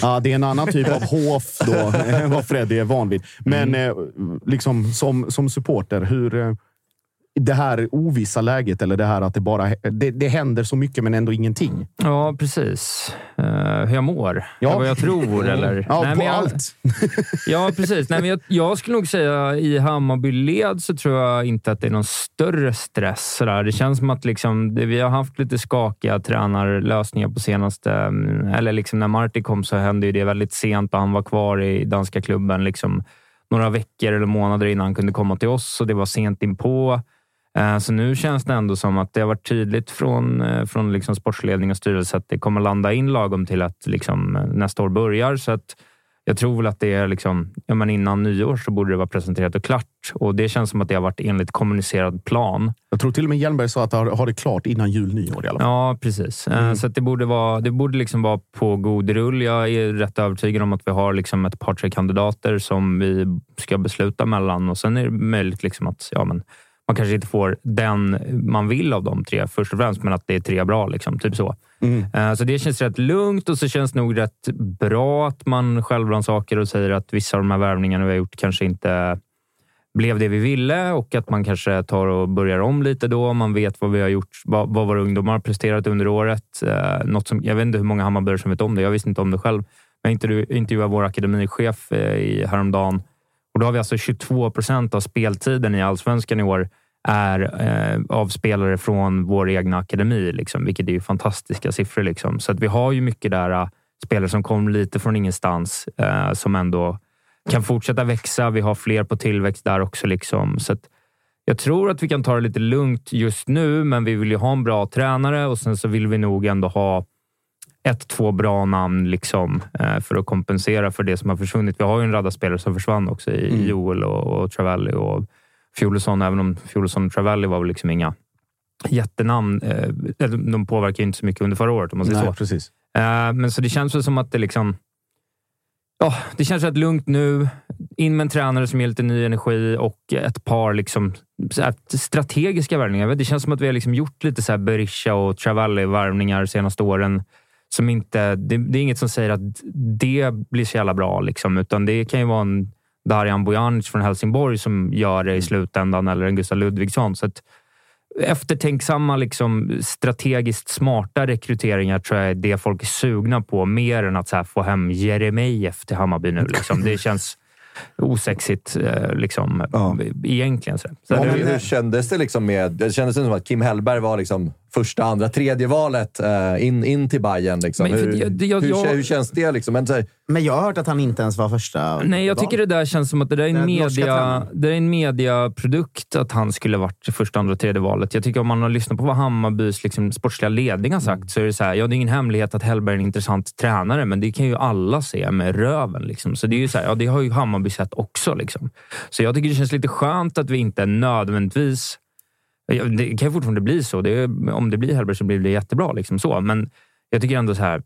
Ja, det är en annan typ av hof då, än vad Freddy är van vid. Men Mm. eh, liksom som, som supporter, hur... Det här ovissa läget eller det här att det bara det, det händer så mycket men ändå ingenting. Ja, precis. Uh, hur jag mår. Ja. Ja. Vad jag tror. Eller? Ja, Nej, på jag, allt. Ja, precis. Nej, men jag, jag skulle nog säga i Hammarby-led så tror jag inte att det är någon större stress. Sådär. Det känns som att liksom, det, vi har haft lite skakiga tränarlösningar på senaste... mm, Eller liksom när Marti kom så hände det väldigt sent och han var kvar i danska klubben liksom, några veckor eller månader innan han kunde komma till oss och det var sent inpå. Eh, Så nu känns det ändå som att det har varit tydligt från, eh, från liksom sportsledning och styrelse att det kommer landa in lagom till att liksom eh, nästa år börjar. Så att jag tror väl att det är liksom, ja, men innan nyår så borde det vara presenterat och klart. Och det känns som att det har varit enligt kommunicerad plan. Jag tror till och med Hjelmberg sa att har, har det klart innan jul, nyår i alla fall. Ja, precis. Eh, Så det borde, vara, det borde liksom vara på god rull. Jag är rätt övertygad om att vi har liksom ett par, tre kandidater som vi ska besluta mellan. Och Sen är det möjligt liksom att ja, men man kanske inte får den man vill av de tre först och främst, men att det är tre bra. Liksom, typ så. Mm. Eh, Så det känns rätt lugnt och så känns det nog rätt bra att man självrannsaker och säger att vissa av de här värvningarna vi har gjort kanske inte blev det vi ville och att man kanske tar och börjar om lite då. Man vet vad vi har gjort, vad, vad våra ungdomar har presterat under året. Eh, något som, jag vet inte hur många Hammarbyare som vet om det. Jag visste inte om det själv. Men jag intervju- intervjuade vår akademichef eh, i häromdagen och då har vi alltså 22 procent av speltiden i allsvenskan i år är eh, av spelare från vår egna akademi, liksom, vilket är ju fantastiska siffror. Liksom. Så att vi har ju mycket där eh, spelare som kom lite från ingenstans eh, som ändå kan fortsätta växa. Vi har fler på tillväxt där också. Liksom. Så att jag tror att vi kan ta det lite lugnt just nu, men vi vill ju ha en bra tränare och sen så vill vi nog ändå ha ett, två bra namn liksom, eh, för att kompensera för det som har försvunnit. Vi har ju en radda spelare som försvann också i Mm. Joel och, och Travalli och Fjolesson, även om Fjolesson och Travalli var väl liksom inga jättenamn. Eh, de påverkar inte så mycket under förra året om man säger Nej, så. precis. Eh, men så det känns väl som att det liksom... Ja, det känns rätt lugnt nu. In med en tränare som ger lite ny energi och ett par liksom, strategiska värvningar. Det känns som att vi har liksom gjort lite så här Berisha och Travalli-värvningar senaste åren. Som inte, det, det är inget som säger att det blir så jävla bra, liksom, utan det kan ju vara en Darijan Bojanic från Helsingborg som gör det i slutändan, eller en Gustav Ludvigsson. Så att, eftertänksamma, liksom, strategiskt smarta rekryteringar tror jag är det folk är sugna på. Mer än att så här, få hem Jeremejeff till Hammarby nu. Liksom. Det känns osexigt eh, liksom, Ja. egentligen. Så. Så Ja, det- hur, hur kändes det liksom med... Det kändes som att Kim Hellberg var liksom första, andra, tredje valet eh, in, in till Bayern. Liksom. Men Hur, jag- jag- hur, jag- hur känns det? Liksom? Men, så här, Men jag har hört att han inte ens var första Nej, jag val. tycker det där känns som att det där är en, media, det är en mediaprodukt att han skulle varit första, andra, tredje valet. Jag tycker om man har lyssnat på vad Hammarbys liksom, sportsliga ledning har sagt så är det så här, ja, det är ingen hemlighet att Hellberg är en intressant tränare, men det kan ju alla se med röven. Liksom. Så det är ju så här, ja, det har ju Hammarby sett också. Liksom. Så jag tycker det känns lite skönt att vi inte nödvändigtvis det kan ju fortfarande bli så. Det om det blir Hellberg så blir det jättebra. Liksom så. Men jag tycker ändå så här,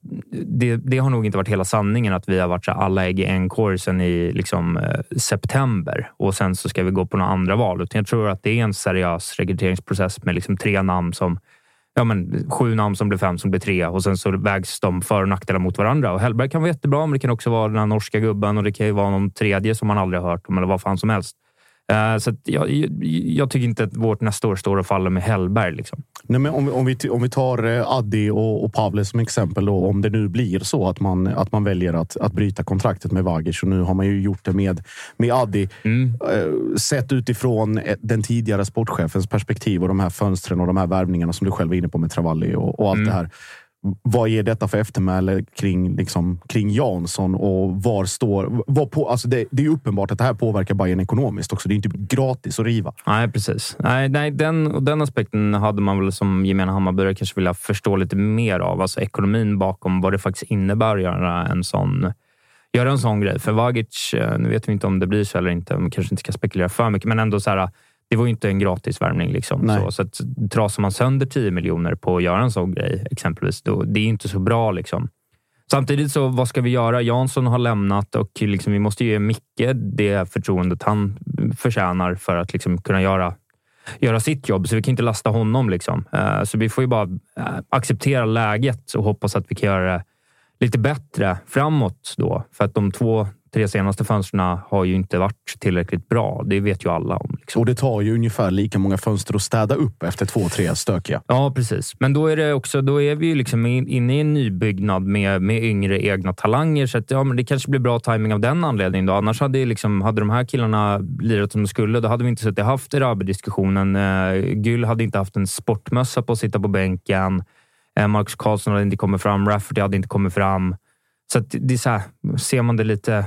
det, det har nog inte varit hela sanningen att vi har varit så här, alla ägg i en korg sen i liksom, eh, september och sen så ska vi gå på några andra val. Utan jag tror att det är en seriös rekryteringsprocess med liksom tre namn som Ja, men sju namn som blir fem som blir tre och sen så vägs de för och nackdelar mot varandra. Och Hellberg kan vara jättebra, men det kan också vara den här norska gubben och det kan ju vara någon tredje som man aldrig har hört om eller vad fan som helst. Eh, Så jag, jag, tycker inte att vårt nästa år står och faller med Hellberg. Liksom. Nej, men om, vi- om, vi, om vi tar eh, Addi och, och Pavle som exempel. Då, om det nu blir så att man, att man väljer att, att bryta kontraktet med Vagic. Och nu har man ju gjort det med, med Addi. Mm. Eh, sett utifrån den tidigare sportchefens perspektiv och de här fönstren och de här värvningarna som du själv är inne på med Travalli och, och allt Mm. det här. Vad ger detta för eftermäle kring, liksom, kring Jansson och var står... Var på, alltså det, det är uppenbart att det här påverkar Bayern ekonomiskt också. Det är inte gratis att riva. Nej, precis. Nej, nej, den, och den aspekten hade man väl som gemene Hammarbyare kanske vilja förstå lite mer av. Alltså ekonomin bakom vad det faktiskt innebär att göra en sån, göra en sån grej. För Vagic, eh, nu vet vi inte om det blir så eller inte. Man kanske inte ska spekulera för mycket, men ändå så här. Det var ju inte en gratis värvning. Liksom. Så, så att trasar man sönder 10 miljoner på att göra en sån grej, exempelvis, då, det är inte så bra. Liksom. Samtidigt, så vad ska vi göra? Jansson har lämnat och liksom, vi måste ge Micke det förtroendet han förtjänar för att liksom, kunna göra, göra sitt jobb. Så vi kan inte lasta honom. Liksom. Eh, Så vi får ju bara eh, acceptera läget och hoppas att vi kan göra det lite bättre framåt. Då. För att de två, tre senaste fönstren har ju inte varit tillräckligt bra. Det vet ju alla om. Liksom. Och det tar ju ungefär lika många fönster att städa upp efter två, tre stökiga. Ja, precis. Men då är, det också, då är vi ju liksom in- inne i en nybyggnad med, med yngre egna talanger. Så att, ja, men det kanske blir bra timing av den anledningen. Då. Annars hade, liksom, hade de här killarna lirat som de skulle, då hade vi inte suttit haft Erabi-diskussionen. Eh, Gyll hade inte haft en sportmössa på att sitta på bänken. Eh, Marcus Karlsson hade inte kommit fram. Rafferty hade inte kommit fram. Så det är så här, ser man det lite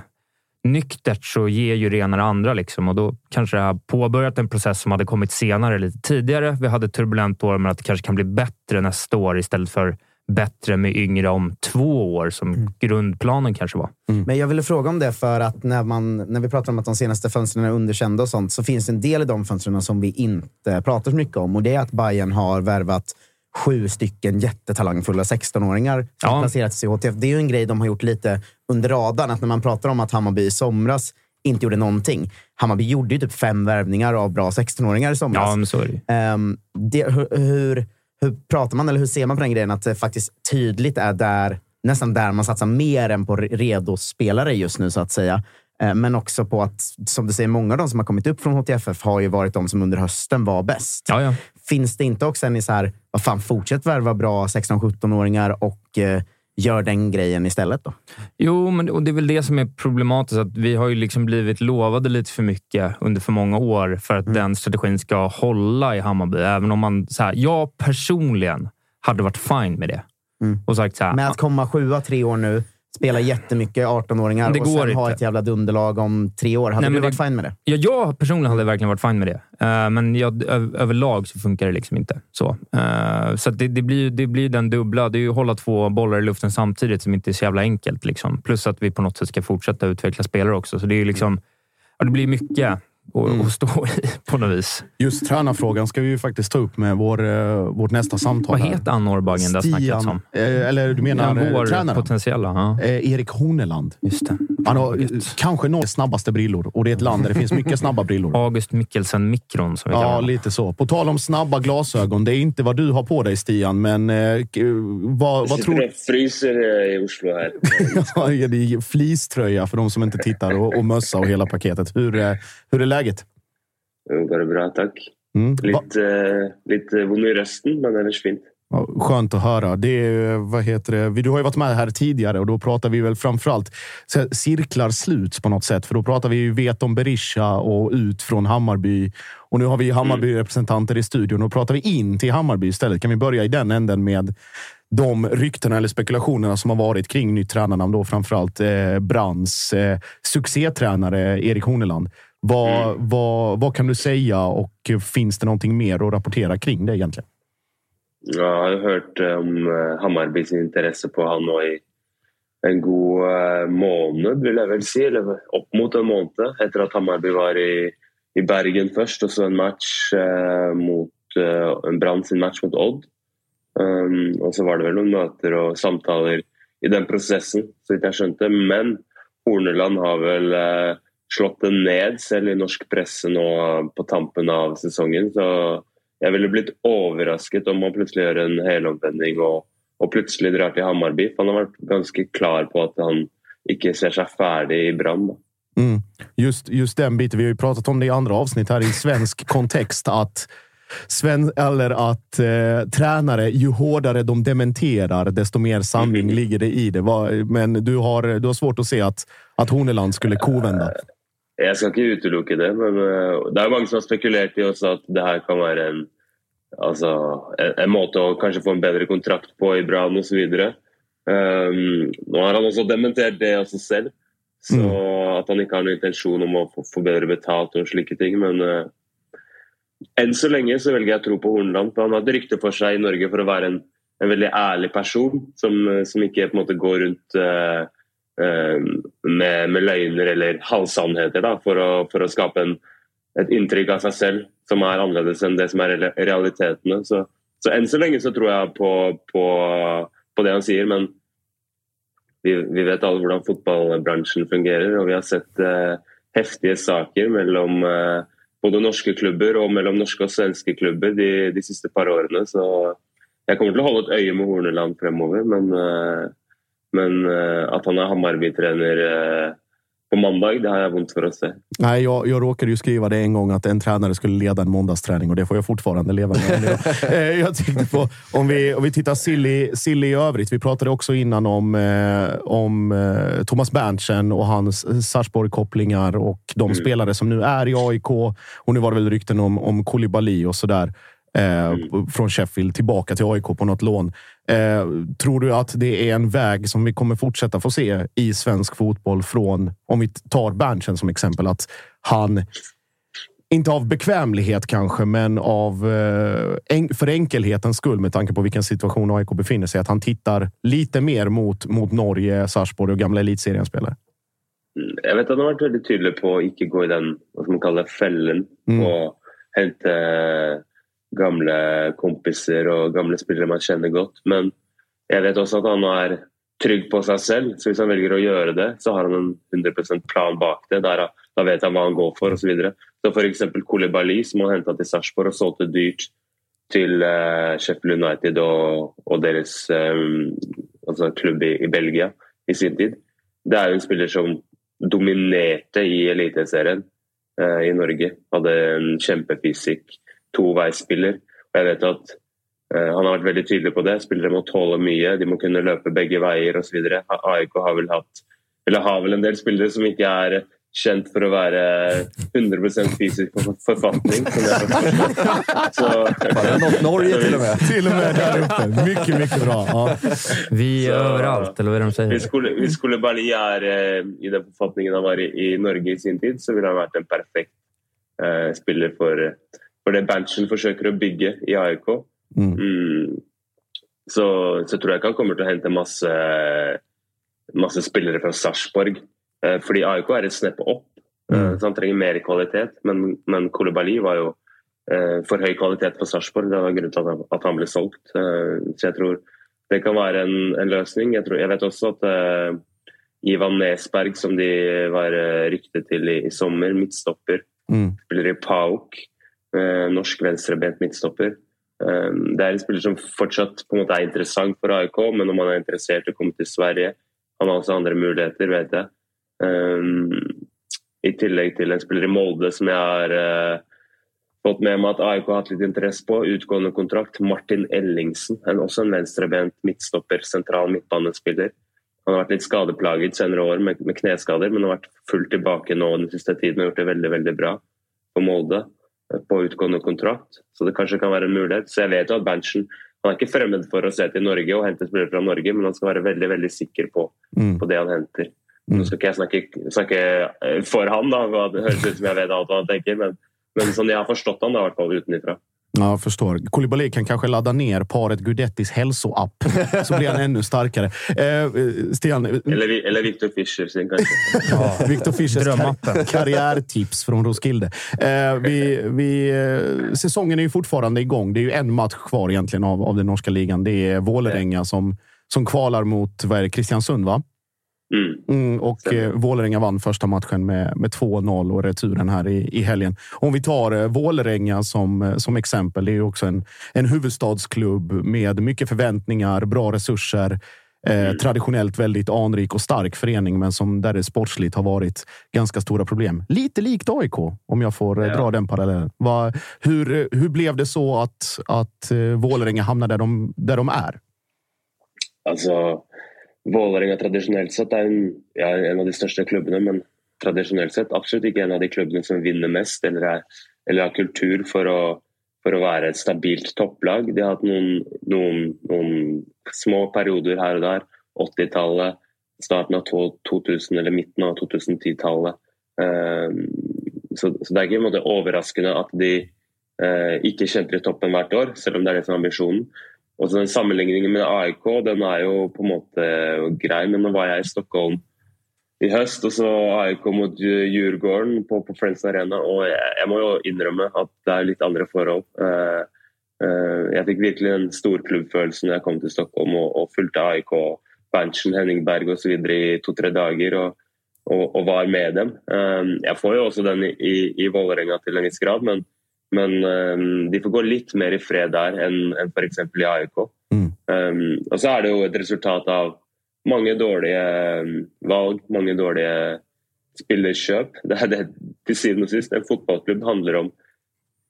nyktert så ger ju det ena det andra. Liksom. Och då kanske det har påbörjat en process som hade kommit senare, lite tidigare. Vi hade ett turbulent år, men att det kanske kan bli bättre nästa år istället för bättre med yngre om två år, som grundplanen kanske var. Men jag ville fråga om det för att när, man, när vi pratar om att de senaste fönstren är underkända och sånt, så finns det en del i de fönstren som vi inte pratar så mycket om. Och det är att Bayern har värvat sju stycken jättetalangfulla 16-åringar som Ja. placerats i HTF. Det är ju en grej de har gjort lite under radarn. Att när man pratar om att Hammarby i somras inte gjorde någonting. Hammarby gjorde ju typ fem värvningar av bra 16-åringar i somras. Ja, det. Ehm, det, hur, hur, hur pratar man, eller hur ser man på den grejen att det faktiskt tydligt är där, nästan där man satsar mer än på re- redo spelare just nu så att säga. Eh, Men också på att, som du säger, många av de som har kommit upp från HTFF har ju varit de som under hösten var bäst. Ja, ja. Finns det inte också en så här, vad fan, fortsätt värva bra 16-17-åringar och eh, gör den grejen istället då? Jo, men och det är väl det som är problematiskt. Att vi har ju liksom blivit lovade lite för mycket under för många år för att den strategin ska hålla i Hammarby. Även om man... Så här, jag personligen hade varit fine med det. Mm. Och sagt så här, Med att komma sjua tre år nu, spela jättemycket 18-åringar Det och sen ha ett jävla dunderlag om tre år. Hade Nej, du varit det- fine med det? Ja, jag personligen hade verkligen varit fine med det. Eh, men jag, ö- överlag så funkar det liksom inte så. Eh, så det, det, blir, det blir den dubbla. Det är ju att hålla två bollar i luften samtidigt som inte är så jävla enkelt. Liksom. Plus att vi på något sätt ska fortsätta utveckla spelare också. Så det är liksom... Ja, det blir mycket att, att stå i på något vis. Just tränarfrågan ska vi ju faktiskt ta upp med vår, eh, vårt nästa samtal. Vad heter han Norrbagen det har snackats om? eh, eller du menar Ja, eh, vår tränaren? potentiella. Ja. Eh, Erik Horneland. Just det. Han har kanske Norges snabbaste brillor och det är ett land där det finns mycket snabba brillor. August Mikkelsen Mikron som vi kallar Ja, lite så. På tal om snabba glasögon. Det är inte vad du har på dig, Stian, men eh, vad, vad Jag tror sitter och fryser i Oslo här. Ja, det är fleecetröja för de som inte tittar och, och mössa och hela paketet. Hur, hur är läget? Jo, bara bra, tack. Mm. Litt, eh, litt eh, vond i rösten, men ellers fint. Ja, skönt att höra. Det är, vad heter det? Du har ju varit med här tidigare och då pratar vi väl framförallt cirklar sluts på något sätt. För då pratar vi ju vet om Berisha och ut från Hammarby. Och nu har vi Hammarby-representanter i studion och då pratar vi in till Hammarby istället. Kan vi börja i den änden med de ryktena eller spekulationerna som har varit kring nytt tränarnamn. Då framförallt eh, Brands eh, succétränare Erik Horneland. Vad, vad, vad kan du säga och finns det någonting mer att rapportera kring det egentligen? Ja, jeg har eh, om eh, Hammarby sin interesse på han nå i en god eh, måned, vil jeg vel si. Eller opp mot en måned etter at Hammarby var i, i Bergen først. Og så en match eh, mot eh, en Brann sin match mot Odd. Um, og så var det vel noen møter og samtaler i den prosessen, så vidt jeg skjønte. Men Horneland har vel eh, slått det ned, selv i norsk presse nå på tampen av sesongen. Så jeg ville blitt overrasket om han plutselig gjør en helomvending og, og plutselig drar til Hammarby. Han har vært ganske klar på at han ikke ser seg ferdig i Brann. Mm. Just, just den biten. Vi har ju pratat om det i andra avsnitt här i svensk kontext. Att, sven, eller att eh, tränare, ju hårdare de dementerar, desto mer sanning ligger det i det. Men du har, du har svårt att se att, att Horneland skulle kovända. Jeg skal ikke utelukke det, men eh, det er mange som har spekulert i også at det her kan være en, altså, en, en måte å kanskje få en bedre kontrakt på i Brann osv. Um, nå har han også dementert det også selv, så at han ikke har noen intensjon om å få, få bedre betalt og slike ting. Men eh, enn så lenge så velger jeg å tro på Horneland. for Han har et rykte for seg i Norge for å være en, en veldig ærlig person som, som ikke på en måte går rundt eh, eh, Eh, med, med løgner eller halvsannheter da, for, å, for å skape en, et inntrykk av seg selv som er annerledes enn det som er realitetene. Så, så enn så lenge så tror jeg på, på, på det han sier, men vi, vi vet alle hvordan fotballbransjen fungerer, og vi har sett eh, heftige saker mellom eh, både norske klubber og mellom norske og svenske klubber de, de siste par årene. Så jeg kommer til å holde et øye med Horneland fremover, men, eh, men eh, at han er Hammarby-trener eh, på mandag, det har jeg vondt for å se. Nej, jag, jag råkade ju skriva det en gång att en tränare skulle leda en måndagsträning och det får jag fortfarande leva med. Eh, jag tänkte på, om vi, om vi tittar silly, silly i övrigt. Vi pratade också innan om, eh, om eh, Thomas Berntsen och hans Sarpsborg-kopplingar och de spelare som nu är i AIK. Och nu var det väl rykten om, om Koulibaly och sådär. Eh, Från Sheffield tillbaka till AIK på något lån. Eh, tror du att det är en väg som vi kommer fortsätta få se i svensk fotboll från, om vi tar Berntsen som exempel, att han inte av bekvämlighet kanske, men av eh, en, för enkelhetens skull med tanke på vilken situation AIK befinner sig, att han tittar lite mer mot, mot Norge, Sarpsborg och gamla elitserienspelare. Jeg vet at han har vært veldig tydelig på å ikke gå i den skal man kalle det, fellen Mm. og hente gamle kompiser og gamle spillere man kjenner godt. Men jeg vet også at han er trygg på seg selv, så hvis han velger å gjøre det, så har han en 100% plan bak det. Der, da vet han hva han går for osv. Så, videre. så f.eks. Koulibaly, som han henta til Sarpsborg og solgte dyrt til uh, eh, Sheffield United og, og deres um, eh, altså klubb i, i Belgia i sin tid. Det er jo en spiller som dominerte i Eliteserien eh, i Norge. Hadde en kjempefysikk, toveisspiller. Og jeg vet at eh, han har vært veldig tydelig på det. Spillere må tåle mye, de må kunne løpe begge veier osv. AIK har vel hatt eller har vel en del spillere som ikke er kjent for å være 100% fysisk for- forfatning. som jeg forstår. Så, Norge till och med. Till och med där uppe. Mycket, mycket bra. Ja. Vi är Så- överallt, eller vad är det de säger? Hvis Kole- hvis Koulibaly er eh, i den forfatningen han var i, i Norge i sin tid, så ville han vært en perfekt eh, spiller for, for det Berntsen forsøker å bygge i AIK. Mm. Mm. Så, så tror jeg ikke han kommer til å hente masse, masse spillere fra Sarpsborg. Eh, fordi AIK er et snepp opp, eh, så han trenger mer kvalitet. Men, men Koulibaly var jo eh, for høy kvalitet for Sarpsborg. Det var grunnen til at han, at han ble solgt. Eh, så jeg tror det kan være en, en løsning. Jeg, tror, jeg vet også at eh, Ivan Nesberg, som de var eh, ryktet til i, i sommer, midtstopper, Mm. spiller i PAOK, Eh, norsk venstrebent midtstopper. Eh, det er en spiller som fortsatt på en måte er interessant for AIK, men om han er interessert i å komme til Sverige Han har også andre muligheter, vet jeg. Eh, I tillegg til en spiller i Molde som jeg har eh, fått med meg at AIK har hatt litt interesse på. Utgående kontrakt. Martin Ellingsen, en, også en venstrebent midtstopper, sentral midtbanespiller. Han har vært litt skadeplaget senere år med, med kneskader, men har vært fullt tilbake nå den siste tiden og gjort det veldig veldig bra for Molde på utgående kontrakt. Så det kanskje kan være en mulighet. Så jeg vet jo at Berntsen han er ikke fremmed for å se til Norge og hente spillere fra Norge, men han skal være veldig veldig sikker på, Mm. på det han henter. Nå skal ikke jeg snakke, snakke eh, for han, da, det høres ut som jeg vet alt hva han tenker, men, men sånn jeg har forstått han, da, i hvert fall utenifra. Ja, jag förstår. Koulibaly kan kanske ladda ner paret Gudettis hälsoapp så blir han ännu starkare. Eh, Stian, Eller, Vi- eller Victor Fischer sin, kanskje. Victor Fischers kar karriärtips från Roskilde. Eh, vi, vi, eh, säsongen är ju fortfarande igång. Det är ju en match kvar egentligen av, av den norska ligan. Det är Vålerenga som, som kvalar mot vad är det, Kristiansund, va? Mm. Mm, och eh, Vålerenga vann första matchen med, med 2-0 och returen här i, i helgen. Om vi tar eh, Vålerenga som, eh, som exempel. Det är ju också en, en huvudstadsklubb med mycket förväntningar, bra resurser. Eh, Traditionellt väldigt anrik och stark förening, men som där det sportsligt har varit ganska stora problem. Lite likt AIK, om jag får eh, Ja. dra den parallellen. Va, hur, eh, hur blev det så att, att eh, Vålerenga hamnade där de, där de är? Altså, Vålerenga tradisjonelt sett er en, ja, en av de største klubbene, men tradisjonelt sett absolutt ikke en av de klubbene som vinner mest eller, er, eller har kultur for å, for å være et stabilt topplag. De har hatt noen, noen, noen små perioder her og der. 80-tallet, starten av 2000 eller midten av 2010-tallet. Ehm, så, så det er ikke på overraskende at de eh, ikke kjemper i toppen hvert år, selv om det er det som er ambisjonen. Og så den Sammenligningen med AIK den er jo på en måte grei, men nå var jeg i Stockholm i høst, og så alltså, AIK mot Djurgården på, på Friends Arena. Og jeg, jeg må jo innrømme at det er litt andre forhold. Uh, eh, eh jeg fikk virkelig den storklubbfølelsen da jeg kom til Stockholm og, og fulgte AIK, Berntsen, Henning Berg osv. i to-tre dager. Og, og, og var med dem. Eh, jeg får jo også den i, i, i Vålerenga til en viss grad, men men eh, de får gå litt mer i fred der enn enn f.eks. i AIK. Mm. Um, og så er det jo et resultat av mange dårlige um, valg, mange dårlige spillerkjøp. Det er det til syvende og sist. En fotballklubb handler om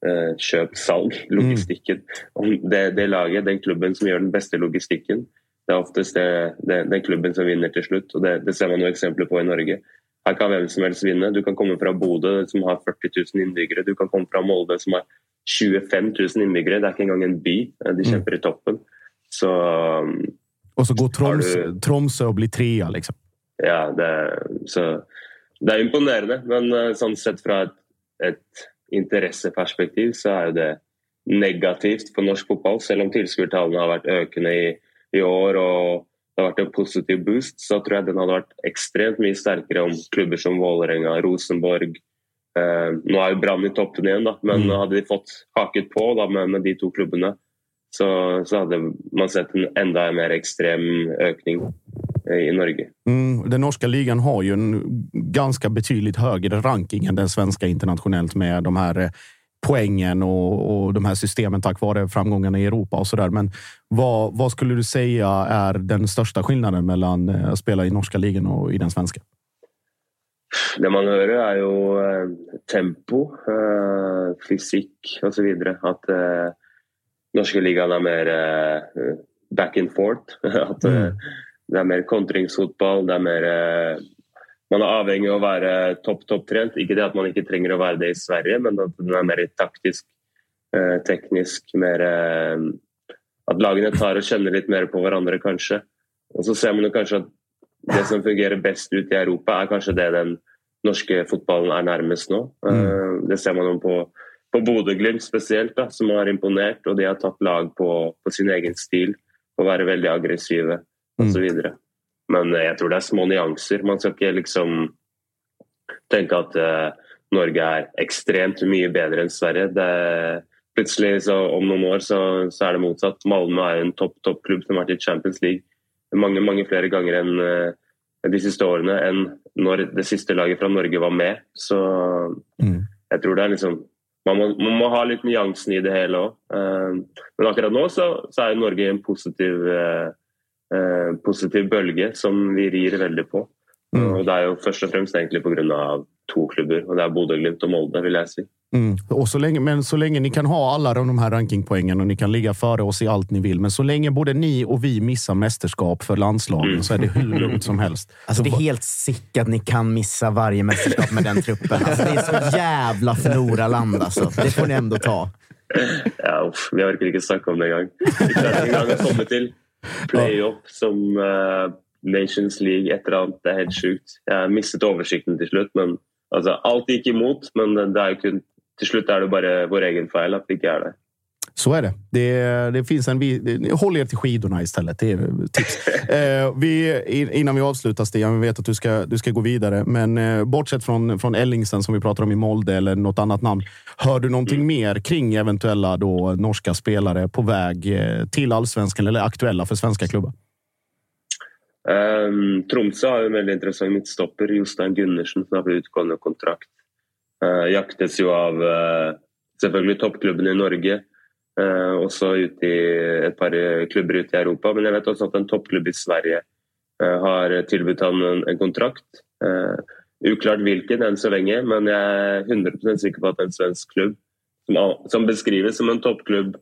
eh, kjøp, salg, logistikken. Om det, det laget, den klubben som gjør den beste logistikken, det er oftest det, det, den klubben som vinner til slutt. og Det, det ser man jo eksempler på i Norge. Her kan hvem som helst vinne. Du kan komme fra Bodø, som har 40 000 innbyggere. Du kan komme fra Molde, som har 25 000 innbyggere. Det er ikke engang en by. De kjemper i toppen. Så um, Och så går Troms, du- Tromsø och blir trea. Liksom. ja, det, så, det er imponerende. Men eh, sånn sett fra et, et interesseperspektiv så er jo det negativt for norsk fotball. Selv om tilskuertallene har vært økende i, i år og det har vært en positiv boost, så tror jeg den hadde vært ekstremt mye sterkere om klubber som Vålerenga, Rosenborg eh, Nå er jo Brann i toppen igjen, da, men Mm. hadde de fått haket på da, med, med de to klubbene, så, så hadde man sett en enda mer ekstrem økning eh, i Norge. Mm, den norska ligan har ju en ganska betydligt högre ranking än den svenska internationellt med de här eh, poängen och, och de här systemen tack vare framgångarna i Europa och så där. Men vad, vad skulle du säga är den största skillnaden mellan eh, att spela i norska ligan och i den svenska? Det man hører, er jo eh, tempo, eh, fysikk osv. At eh, norske ligaen er mer eh, back and forth. At eh, det er mer kontringsfotball. Det er mer Man er avhengig av å være topp, topptrent. Ikke det at man ikke trenger å være det i Sverige, men at den er mer taktisk, eh, teknisk, mer eh, At lagene tar og kjenner litt mer på hverandre, kanskje. Og så ser man jo kanskje at det som fungerer best ut i Europa, er kanskje det den norske fotballen er nærmest nå. Eh, Det ser man jo på, på Bodø-Glimt spesielt, da, som har imponert. Og de har tatt lag på, på sin egen stil, på å være veldig aggressive osv. Men eh, jeg tror det er små nyanser. Man skal ikke liksom tenke at eh, Norge er ekstremt mye bedre enn Sverige. Det, plutselig, så, om noen år, så, så er det motsatt. Malmö er en topp toppklubb som har vært i Champions League mange, mange flere ganger enn eh, de siste årene enn når det siste laget fra Norge var med. Så Mm. jeg tror det er liksom man må, man må ha litt nyansen i det hele òg. men akkurat nå så, så er Norge i en positiv, eh, positiv bølge som vi rir veldig på. Mm. Og det er jo først og fremst egentlig pga. to klubber, og det er Bodø, Glimt og Molde, vil jeg si. Mm. Och så länge, men så länge ni kan ha alla de här rankingpoängen och ni kan ligga före oss i allt ni vill. Men så länge både ni och vi missar mästerskap för landslagen Mm. så är det hur lugnt som helst. Alltså, det är helt sick att ni kan missa varje mästerskap med den truppen. Alltså, det är så jävla förlorarland alltså. Det får ni ändå ta. Ja, uff, vi orker ikke snakke om det engang. Vi klarer ikke engang å komme til playoff som uh, Nations League, et eller annet. Det er helt sjukt. Jeg mistet oversikten til slutt. men altså, Alt gikk imot, men det er jo kun, til slutt er det bare vår egen feil at vi ikke er der. Så är det. Det, det finns en... vi- Håll er till skidorna istället. Det är tips. eh, vi, in- innan vi avslutar, Stian, vi vet att du ska, du ska gå vidare. Men eh, bortsett från, från Ellingsen som vi pratar om i Molde eller något annat namn. Hör du någonting mer kring eventuella då, norska spelare på väg eh, till allsvenskan eller aktuella för svenska klubbar? Um, Tromsø har en veldig interessant midtstopper, Jostein Gundersen, som har på utgående kontrakt. Uh, jaktes jo av uh, toppklubbene i Norge, uh, også ute i et par klubber ute i Europa. Men jeg vet også at en toppklubb i Sverige uh, har tilbudt han en, kontrakt. Uh, uklart hvilken enn så lenge, men jeg er 100% sikker på at en svensk klubb som, beskrives som en toppklubb,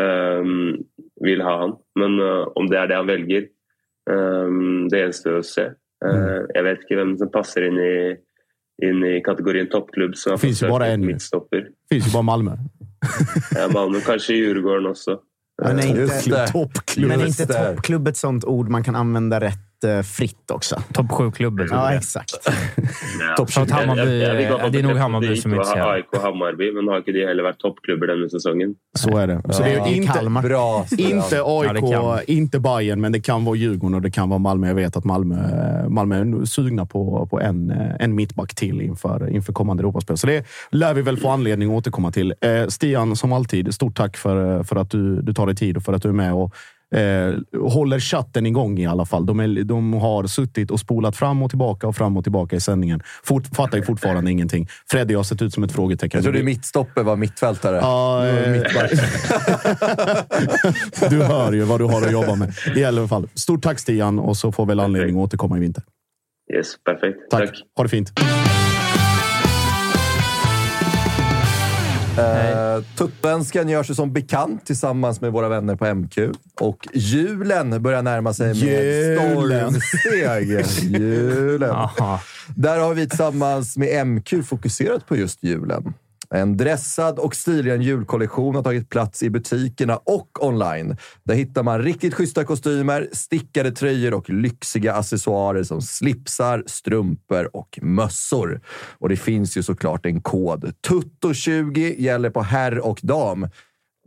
um, vil ha han. Men om det er det han velger, um, det gjenstår å se. Jeg vet ikke hvem som passer inn i, inn i kategorien toppklubb. som har Finns ju bara en. midtstopper. finns ju bara Malmö. Ja, Malmö, kanskje Djurgården også. Men är inte. Toppklubb. men är inte toppklubb ett sånt ord man kan använda rätt fritt också? Topp sju-klubben. Ja, exakt. Ja. Topp 20. Hammarby- Jeg- jeg- jeg vil bare det är nog Hammarby som intresserad. har AIK Hammarby, men har ikke de heller vært toppklubber denne sesongen? Så är det. Så det är Ja, ju inte, Kalmar. Bra. Inte AIK, kan. inte Bayern, men det kan vara Djurgården och det kan vara Malmö. Jag vet att Malmö, Malmö är sugna på, på en, en mittback till inför, inför kommande Europaspel. Så det lär vi väl få anledning att återkomma till. Eh, Stian, som alltid, stort tack för, för att du, du tar dig tid och för att du är med och eh, håller chatten igång i alla fall. De, är, de har suttit och spolat fram och tillbaka och fram och tillbaka i sändningen. Fort, fattar ju fortfarande ingenting. Freddy har sett ut som ett frågetecken. Jag trodde mittstopper var mittfältare. Ja, Nu är det eh, mittback. du hör ju vad du har att jobba med. I alla fall. Stort tack Stian och så får väl anledning att återkomma i vinter. Yes, perfekt. Tack. Takk. Ha det fint. Eh, Tuppenskan gör sig som bekant tillsammans med våra vänner på MQ. Och julen börjar närma sig med stormsteg. julen. Aha. Där har vi tillsammans med MQ fokuserat på just julen. En dressad och stilren julkollektion har tagit plats i butikerna och online. Där hittar man riktigt schyssta kostymer, stickade tröjor och lyxiga accessoarer som slipsar, strumpor och mössor. Och det finns ju såklart en kod. Tutto20 gäller på herr och dam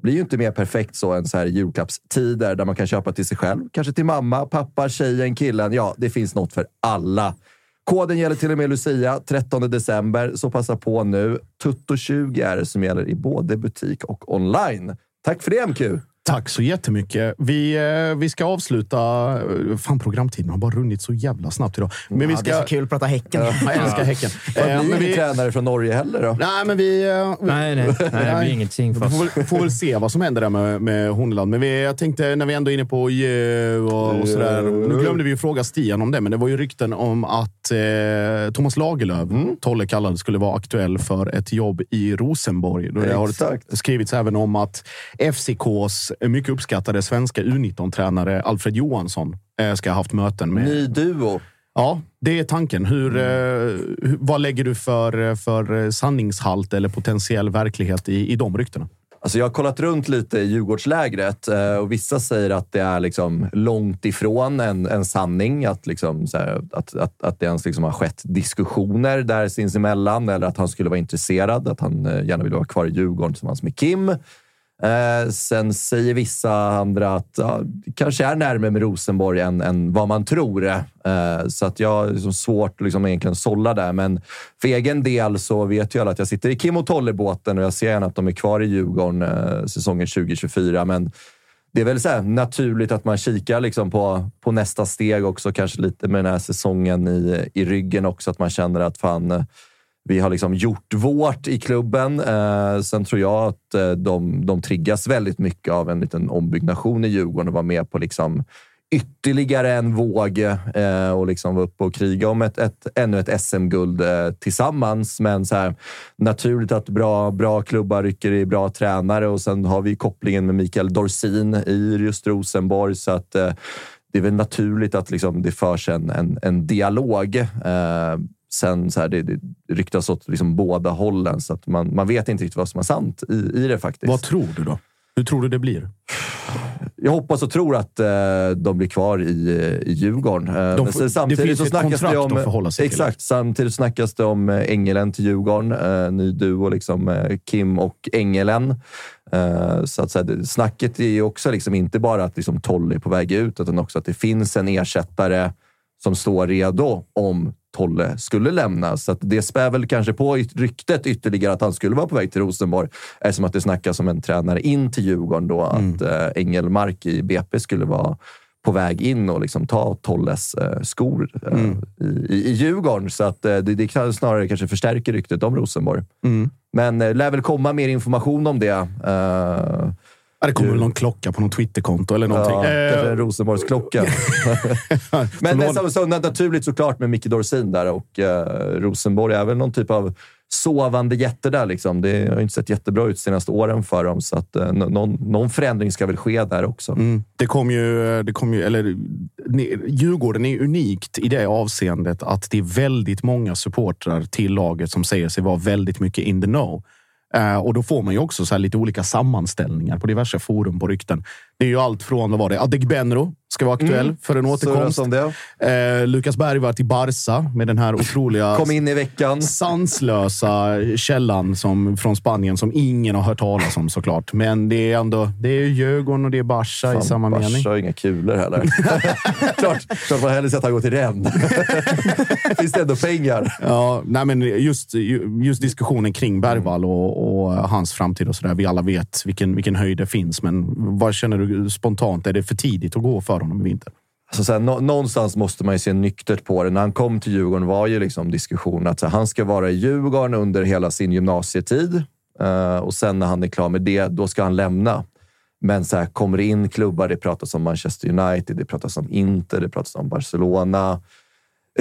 blir ju inte mer perfekt så än så här i julklappstider där man kan köpa till sig själv, kanske till mamma, pappa, tjejen, killen. Ja, det finns något för alla. Koden gäller till och med Lucia, 13 december, så passa på nu. Tutto20 är det som gäller i både butik och online. Tack för det MQ! Tack så jättemycket. Vi, eh, vi ska avsluta... eh, Fan, programtiden har bara runnit så jävla snabbt idag. Men vi Ja, det är ska... så kul att prata Häcken. Jag älskar Häcken. Det Eh, blir men ingen vi, tränare från Norge heller då. nej, men vi... eh, Nej, nej, nej, det blir ingenting Vi får, väl- får väl se vad som händer där med, med Horneland. Men vi, jag tänkte, när vi ändå är inne på Jö och, och sådär. Nu glömde vi ju fråga Stian om det, men det var ju rykten om att eh, Thomas Lagerlöf, Tolle kallad, skulle vara aktuell för ett jobb i Rosenborg. Då det har skrivits även om att FCKs mycket uppskattade svenska U19-tränare Alfred Johansson eh, ska ha haft möten med... Ny duo. Ja, det är tanken. Hur, eh, hur, vad lägger du för, för eh, sanningshalt eller potentiell verklighet i, i de ryktena? Alltså jag har kollat runt lite i Djurgårdslägret eh, och vissa säger att det är liksom långt ifrån en, en sanning. Att, liksom här, att, att, att det ens liksom har skett diskussioner där sinsemellan eller att han skulle vara intresserad. Att han eh, gärna vill vara kvar i Djurgården tillsammans med Kim. Eh, sen säger vissa andra att ja, det kanske är närmare med Rosenborg än, än vad man tror. Eh, så att jag har liksom svårt att liksom egentligen sålla där. Men för egen del så vet jag att jag sitter i Kim och Tolle-båten och jag ser gärna att de är kvar i Djurgården eh, säsongen 2024. Men det är väl så här naturligt att man kikar liksom på, på nästa steg också. Kanske lite med den här säsongen i, i ryggen också. Att man känner att fan, eh, vi har liksom gjort vårt i klubben. Eh, sen tror jag att eh, de, de triggas väldigt mycket av en liten ombyggnation i Djurgården och vara med på liksom ytterligare en våg eh, och liksom vara uppe och kriga om ett, ett, ännu ett SM-guld eh, tillsammans. Men så här, naturligt att bra, bra klubbar rycker i bra tränare och sen har vi kopplingen med Mikael Dorsin i just Rosenborg. Så att eh, det är väl naturligt att liksom, det förs en, en, en dialog. Eh, Sen så här, det, det ryktas åt liksom båda hållen, så att man, man vet inte riktigt vad som är sant i, i det faktiskt. Vad tror du då? Hur tror du det blir? Jag hoppas och tror att eh, de blir kvar i, i Djurgården. Eh, De men får- det samtidigt finns så ett snackas kontrakt det om, att förhålla sig till. Exakt. Samtidigt snackas det om eh, Engelen till Djurgården. Eh, ny duo, liksom, eh, Kim och Engelen. Eh, så att, så här, snacket är ju också liksom inte bara att liksom, Tolle är på väg ut, utan också att det finns en ersättare som står redo om Tolle skulle lämna. Så att det spär väl kanske på ryktet ytterligare att han skulle vara på väg till Rosenborg. Eftersom att det snackas om en tränare in till Djurgården då. Att eh, Engelmark i BP skulle vara på väg in och liksom ta Tolles eh, skor eh, i, i, i Djurgården. Så att, det, det kan snarare kanske förstärker ryktet om Rosenborg. Men eh, lär väl komma mer information om det. Eh, Ja, det kommer väl någon klocka på något Twitterkonto eller någonting. Ja, Eh, kanske en Rosenborgsklocka. men men så, så naturligt såklart med Micke Dorsin där och eh, Rosenborg är väl någon typ av sovande jätte där. Liksom. Det har inte sett jättebra ut de senaste åren för dem, så att, eh, nå- någon, någon förändring ska väl ske där också. Mm. Det kom ju, det kom ju, eller ni- Djurgården är unikt i det avseendet att det är väldigt många supportrar till laget som säger sig vara väldigt mycket in the know. Eh, och då får man ju också så här lite olika sammanställningar på diverse forum på rykten. Det är ju allt från, vad var det, Adegbenro ska vara aktuell Mm. för en återkomst. Eh, Lukas Berg var till Barca med den här otroliga... Kom in i veckan. Sanslösa källan som, från Spanien som ingen har hört talas om såklart. Men det är ändå det är Djurgården och det är Barca i Fan, samma Barca mening. har inga kulor heller. klart, klart man hellre sett att han går till Rennes. Finns det ändå pengar? Ja, nej men just, just diskussionen kring Bergvall och, och hans framtid och sådär. Vi alla vet vilken, vilken höjd det finns, men vad känner du spontant? Är det för tidigt att gå för honom i vinter? Alltså så här, nå- någonstans måste man ju se nyktert på det. När han kom till Djurgården var ju liksom diskussionen att så här, han ska vara i Djurgården under hela sin gymnasietid uh, och sen när han är klar med det, då ska han lämna. Men så här, kommer det in klubbar, det pratas om Manchester United, det pratas om Inter, det pratas om Barcelona.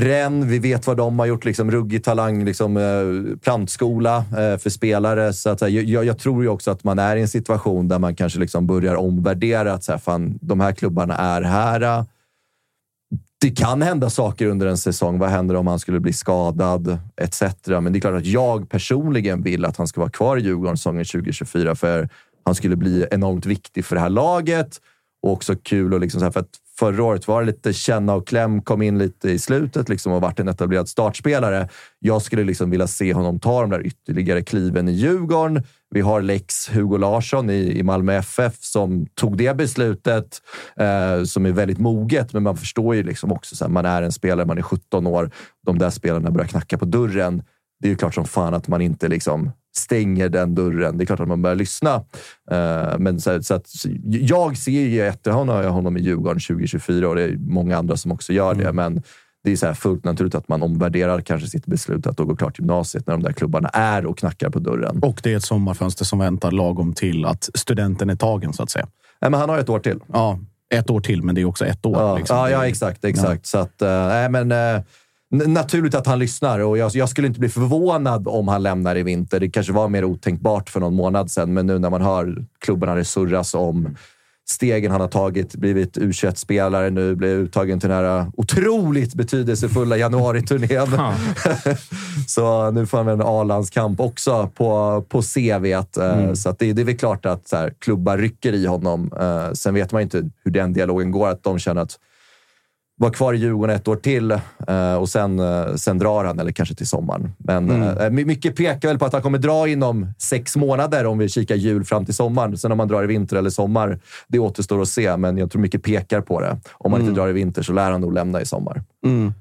Rennes, vi vet vad de har gjort. Liksom, ruggig talang, liksom, eh, plantskola eh, för spelare. Så att, jag, jag tror ju också att man är i en situation där man kanske liksom börjar omvärdera att så här, fan, de här klubbarna är här. det kan hända saker under en säsong. Vad händer om han skulle bli skadad etc. Men det är klart att jag personligen vill att han ska vara kvar i Djurgården säsongen 2024 för han skulle bli enormt viktig för det här laget och också kul och liksom så här, för att förra året var det lite känna och kläm, kom in lite i slutet liksom och varit en etablerad startspelare. Jag skulle liksom vilja se honom ta de där ytterligare kliven i Djurgården. Vi har Lex Hugo Larsson i, i Malmö FF som tog det beslutet eh, som är väldigt moget, men man förstår ju liksom också att man är en spelare, man är 17 år. De där spelarna börjar knacka på dörren. Det är ju klart som fan att man inte liksom stänger den dörren. Det är klart att man börjar lyssna. Eh, men så, så att, jag ser ju jättehållna honom i Djurgården 2024 och det är många andra som också gör det. Men det är så här fullt naturligt att man omvärderar kanske sitt beslut att då gå klart gymnasiet när de där klubbarna är och knackar på dörren. Och det är ett sommarfönster som väntar lagom till att studenten är tagen, så att säga. Nej, men han har ett år till. Ja, ett år till, men det är också ett år. Ja, liksom. ja, ja exakt. exakt. Så att, nej, men, n- naturligt att han lyssnar och jag, jag skulle inte bli förvånad om han lämnar i vinter. Det kanske var mer otänkbart för någon månad sedan, men nu när man hör klubbarna det surras om stegen han har tagit, blivit U21-spelare nu, blev uttagen till den här otroligt betydelsefulla januariturnén. så nu får han en A-landskamp också på, på CVt. eh, Mm. Så att det, det är väl klart att så här, klubbar rycker i honom. Eh, Sen vet man inte hur den dialogen går, att de känner att vara kvar i Djurgården ett år till eh, och sen, eh, sen drar han, eller kanske till sommaren. Men Mm. eh, my- mycket pekar väl på att han kommer dra inom sex månader om vi kikar jul fram till sommaren. Sen om han drar i vinter eller sommar, det återstår att se. Men jag tror mycket pekar på det. Om han Mm. inte drar i vinter så lär han nog lämna i sommar. Mm.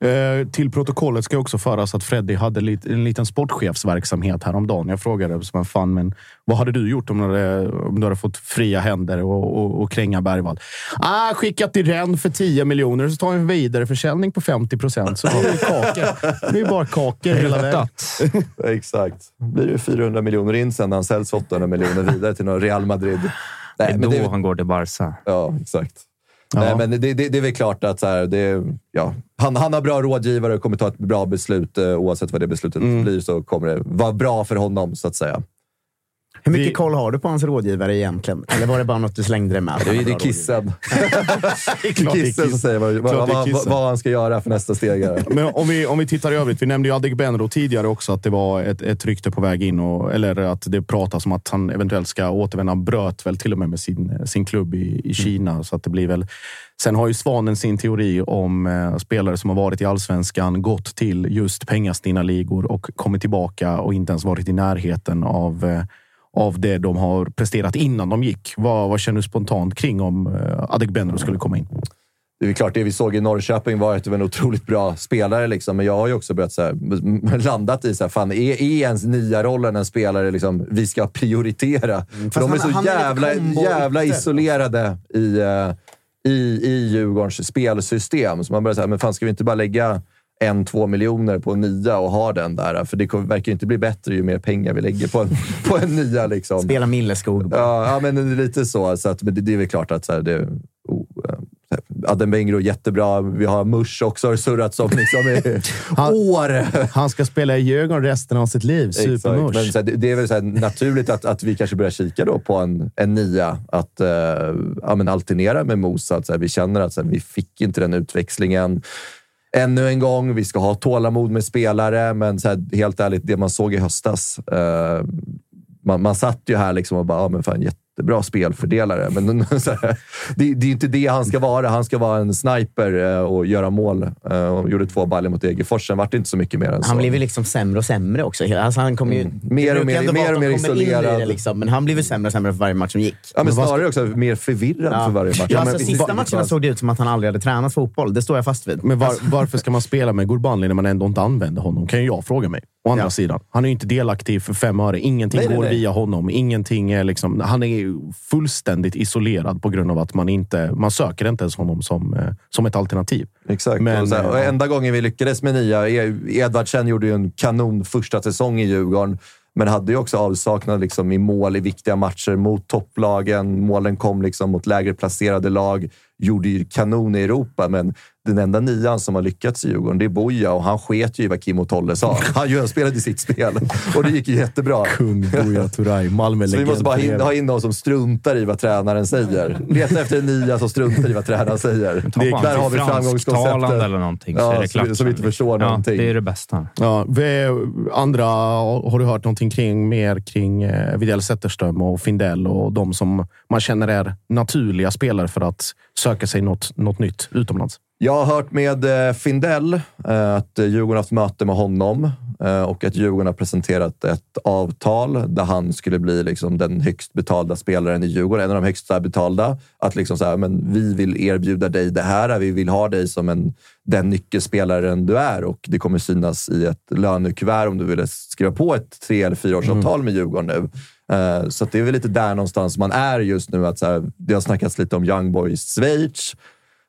Eh, till protokollet ska också föras att Freddy hade lit, en liten sportchefsverksamhet häromdagen. Jag frågade som en fan, men vad hade du gjort om du hade, om du hade fått fria händer och, och, och kränga Bergvall? Ah, skickat till Rennes för 10 miljoner så tar vi en vidareförsäljning på 50 procent. Så det är ju kakor. Det är bara kakor hela vägen. Exakt. blir det 400 miljoner in sen när han säljs för 800 miljoner vidare till någon Real Madrid. Det är men då han går till Barca. Ja, exakt. Ja. Men det, det, det är väl klart att så här, det, ja, han, han har bra rådgivare och kommer ta ett bra beslut. eh, Oavsett vad det beslutet Mm. blir så kommer det vara bra för honom, så att säga. Hur mycket Vi- koll har du på hans rådgivare egentligen? Eller var det bara något du slängde dig med? Det är, det kissen. Kissen som säger vad, vad, vad, vad han ska göra för nästa steg. Men om vi, om vi tittar i övrigt. Vi nämnde ju Adegbenro tidigare också, att det var ett, ett rykte på väg in. Och, eller att det pratas om att han eventuellt ska återvända. Han bröt väl till och med med sin, sin klubb i, i Kina. Så att det blir väl... Sen har ju Svanen sin teori om eh, spelare som har varit i allsvenskan, gått till just pengastinna ligor och kommit tillbaka och inte ens varit i närheten av eh, av det de har presterat innan de gick. Vad, vad känner du spontant kring om eh, Adegbenro skulle komma in? Det är klart, det vi såg i Norrköping var att det var en otroligt bra spelare. Liksom. Men jag har ju också börjat så här, landat i så här, fan, är, är ens nya rollen en spelare liksom, vi ska prioritera? För Mm, Fast de är han- så han är lite jävla, combo jävla ytter. isolerade i, eh, i, i Djurgårdens spelsystem. Så man börjar säga, men fan ska vi inte bara lägga en, två miljoner på en nia och ha den där? För det verkar inte bli bättre ju mer pengar vi lägger på en, på en nia. Liksom. Spela Milleskog bara. Ja, ja, men lite så. så att, men det, det är väl klart att så här, det... Oh, eh, Addenbengro jättebra. Vi har Mush också har surrats om liksom, i Han- år. Han ska spela i Djurgården resten av sitt liv. Men Supermush. här, det, det är väl så naturligt att, att vi kanske börjar kika då på en, en nia. Att uh, ja, men alternera med Mosa. Att, så här, vi känner att så här, vi fick inte den utväxlingen ännu en gång. Vi ska ha tålamod med spelare, men så här, helt ärligt, det man såg i höstas. eh, man, man satt ju här liksom och bara, ja, men fan, jättebra spelfördelare. Men så här, det, det är inte det han ska vara. Han ska vara en sniper eh, och göra mål. Eh, och gjorde två baller mot Degerfors. Sen vart det inte så mycket mer än så. Han blev ju liksom sämre och sämre också. Alltså han kom ju, Mm. Mer och mer- mer och mer i isolerad. Det liksom, men han blev ju sämre och sämre för varje match som gick. Ja, men snarare också mer förvirrad för varje match. Ja, alltså, men- sista matcherna såg det ut som att han aldrig hade tränat fotboll. Det står jag fast vid. Men var, varför ska man spela med Gurbanli när man ändå inte använder honom? Kan ju jag fråga mig. Å andra Ja. sidan, han är ju inte delaktig för fem öre. Ingenting Nej, nej, går nej. via honom. Ingenting är liksom, han är fullständigt isolerad på grund av att man inte man söker inte ens honom som, eh, som ett alternativ. Exakt. Men, och så här, och eh, enda gången vi lyckades med nia, E- Edvardsen gjorde ju en kanon första säsong i Djurgården. Men hade ju också avsaknad liksom i mål i viktiga matcher mot topplagen. Målen kom liksom mot lägre placerade lag. Gjorde ju kanon i Europa, men den enda nian som har lyckats i Djurgården, det är Boja och han sket ju i vad Kim och Tolle sa. Han ju spelade sitt spel och det gick ju jättebra. Kung Buya Turay, Så Malmö-legend. vi måste bara ha in någon som struntar i vad tränaren säger. Leta efter en nia som struntar i vad tränaren säger. Bara där har vi framgångskonceptet. eller någonting så Ja, är det så klart. vi- så vi inte förstår ja, någonting. Det är det bästa. Ja, vi, andra, har du hört någonting kring, mer kring eh, Widell Zetterström och Findell och de som man känner är naturliga spelare för att söka sig något, något nytt utomlands? Jag har hört med eh, Findell eh, att Djurgården haft möte med honom eh, och att Djurgården har presenterat ett avtal där han skulle bli liksom den högst betalda spelaren i Djurgården. En av de högsta betalda. Att liksom så här, men vi vill erbjuda dig det här. Vi vill ha dig som en, den nyckelspelaren du är och det kommer synas i ett lönekuvert om du vill skriva på ett tre eller fyraårsavtal med Djurgården nu. Eh, Så det är väl lite där någonstans man är just nu. Att så här, det har snackats lite om Young Boys Schweiz.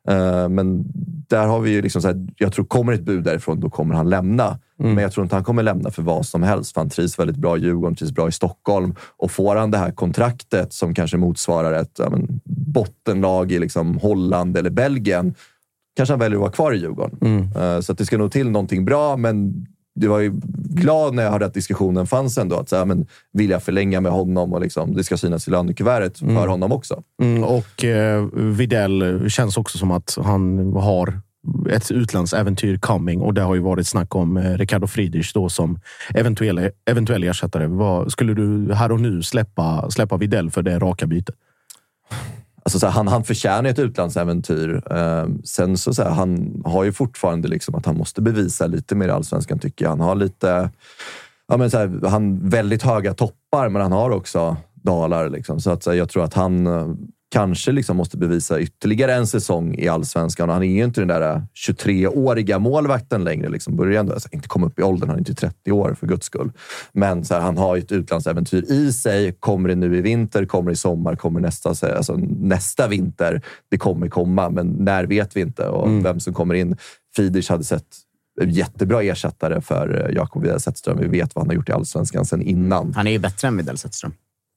Eh, Men där har vi ju liksom så här, jag tror kommer ett bud därifrån, då kommer han lämna. Men jag tror inte han kommer lämna för vad som helst, för han trivs väldigt bra i Djurgården, trivs bra i Stockholm. Och får han det här kontraktet som kanske motsvarar ett ja, men, bottenlag i liksom Holland eller Belgien, kanske han väljer att vara kvar i Djurgården. Eh, Så det ska nog till någonting bra, men det var ju glad när jag hörde att diskussionen fanns ändå. Att så här, men, vill jag förlänga med honom och liksom, det ska synas i lönekuvertet för honom också. Mm, och eh, Videll känns också som att han har ett utlandsäventyr coming och det har ju varit snack om eh, Ricardo Friedrich då som eventuell, eventuell ersättare. Vad, skulle du här och nu släppa, släppa Videll för det raka bytet? Alltså så här, han, han förtjänar ett utlandsäventyr. Eh, sen så, så här, han har ju fortfarande liksom att han måste bevisa lite mer i allsvenskan tycker jag. Han har lite, ja men så här, han väldigt höga toppar, men han har också dalar. Liksom. Så att så här, jag tror att han eh, kanske liksom måste bevisa ytterligare en säsong i allsvenskan. Och han är ju inte den där 23-åriga målvakten längre. Liksom. Börjar ändå, alltså, inte komma upp i åldern, han är inte 30 år för guds skull. Men här, han har ju ett utlandsäventyr i sig. Kommer det nu i vinter, kommer det i sommar, kommer nästa, alltså, nästa vinter. Det kommer komma, men när vet vi inte. Och vem som kommer in. Fidich hade sett jättebra ersättare för eh, Jakob Zetterström. Vi vet vad han har gjort i allsvenskan sen innan. Han är ju bättre än Widell Zetterström.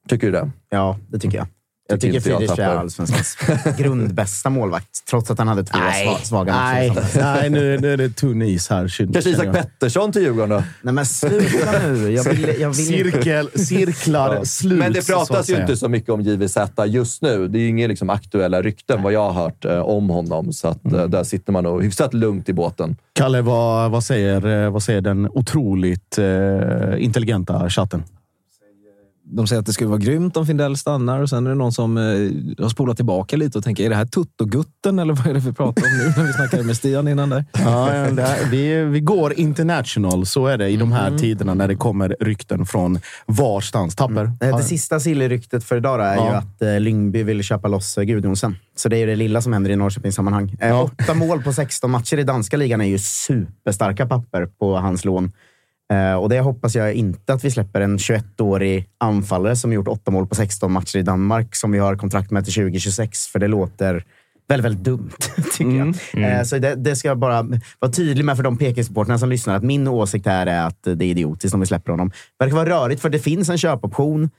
Tycker du det? Ja, det tycker jag. Jag tycker Friedrich är allsvenskans grundbästa målvakt, trots att han hade två Nej, sva- svaga nej, matcher. nej nu, nu är det tunn is här. Kanske Isak. Pettersson till Djurgården då? Nej, men sluta nu. Jag vill, jag vill Cirkel, cirklar, slut. Men det pratas ju inte så mycket om JVZ just nu. Det är ju inga liksom, aktuella rykten vad jag har hört eh, om honom. Så att, Mm. eh, där sitter man nog hyfsat lugnt i båten. Kalle, vad, vad, säger, eh, vad säger den otroligt eh, intelligenta chatten? De säger att det skulle vara grymt om Findell stannar och sen är det någon som eh, har spolat tillbaka lite och tänker, är det här Tuttogutten eller vad är det vi pratar om nu? När vi snackade med Stian innan där. Ja, ja, här, vi, vi går international, så är det i de här tiderna när det kommer rykten från varstans. Tapper? Eh, Det sista silly-ryktet för idag är Ja. ju att eh, Lyngby vill köpa loss eh, Gudjonsen. Så det är ju det lilla som händer i Norrköpings sammanhang. Eh, Åtta mål på 16 matcher i danska ligan är ju superstarka papper på hans lån. Eh, och det hoppas jag inte att vi släpper en 21-årig anfallare som gjort åtta mål på 16 matcher i Danmark som vi har kontrakt med till 2026. För det låter väldigt, väldigt dumt, tycker jag. Eh, så det, det ska jag bara vara tydlig med för de Peking-supportrarna som lyssnar. Att min åsikt här är att det är idiotiskt om vi släpper honom. Det verkar vara rörigt för det finns en köpoption.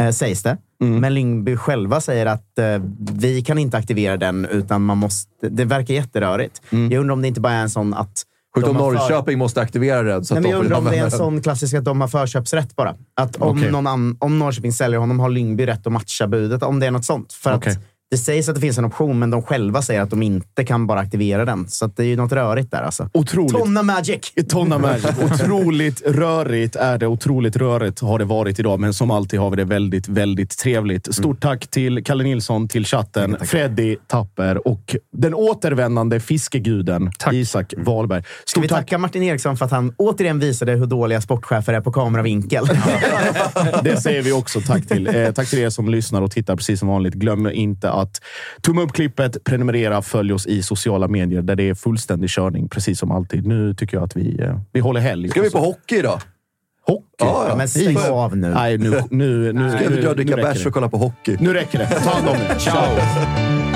Eh, sägs det. Men Lyngby själva säger att eh, vi kan inte aktivera den, utan man måste... Det verkar jätterörigt. Jag undrar om det inte bara är en sån att... Sjukt om har för- Norrköping måste aktivera den. Så Nej, men jag undrar om det är en sån klassisk att de har förköpsrätt bara. Att om, Okej. någon an, om Norrköping säljer honom har Lyngby rätt att matcha budet. Om det är något sånt. För Okej. att det sägs att det finns en option, men de själva säger att de inte kan bara aktivera den. Så att det är ju något rörigt där alltså. Otroligt. Tonna Magic! Tonna Magic. Otroligt rörigt är det. Otroligt rörigt har det varit idag, men som alltid har vi det väldigt, väldigt trevligt. Stort tack till Kalle Nilsson, till chatten, Freddy Tapper och den återvändande fiskeguden Isak Wahlberg. Ska Stort vi tack. tacka Martin Eriksson för att han återigen visade hur dåliga sportchefer är på kameravinkel? Det säger vi också tack till. Eh, tack till er som lyssnar och tittar precis som vanligt. Glöm inte att tumma upp klippet, prenumerera, följ oss i sociala medier där det är fullständig körning, precis som alltid. Nu tycker jag att vi, eh, vi håller helg. Ska vi på hockey idag? Hockey? Ja, ja. Men stäng av nu. Nej, nu, nu, nu, Ska vi dricka bärs det. och kolla på hockey? Nu räcker det. Ta hand om er. Ciao!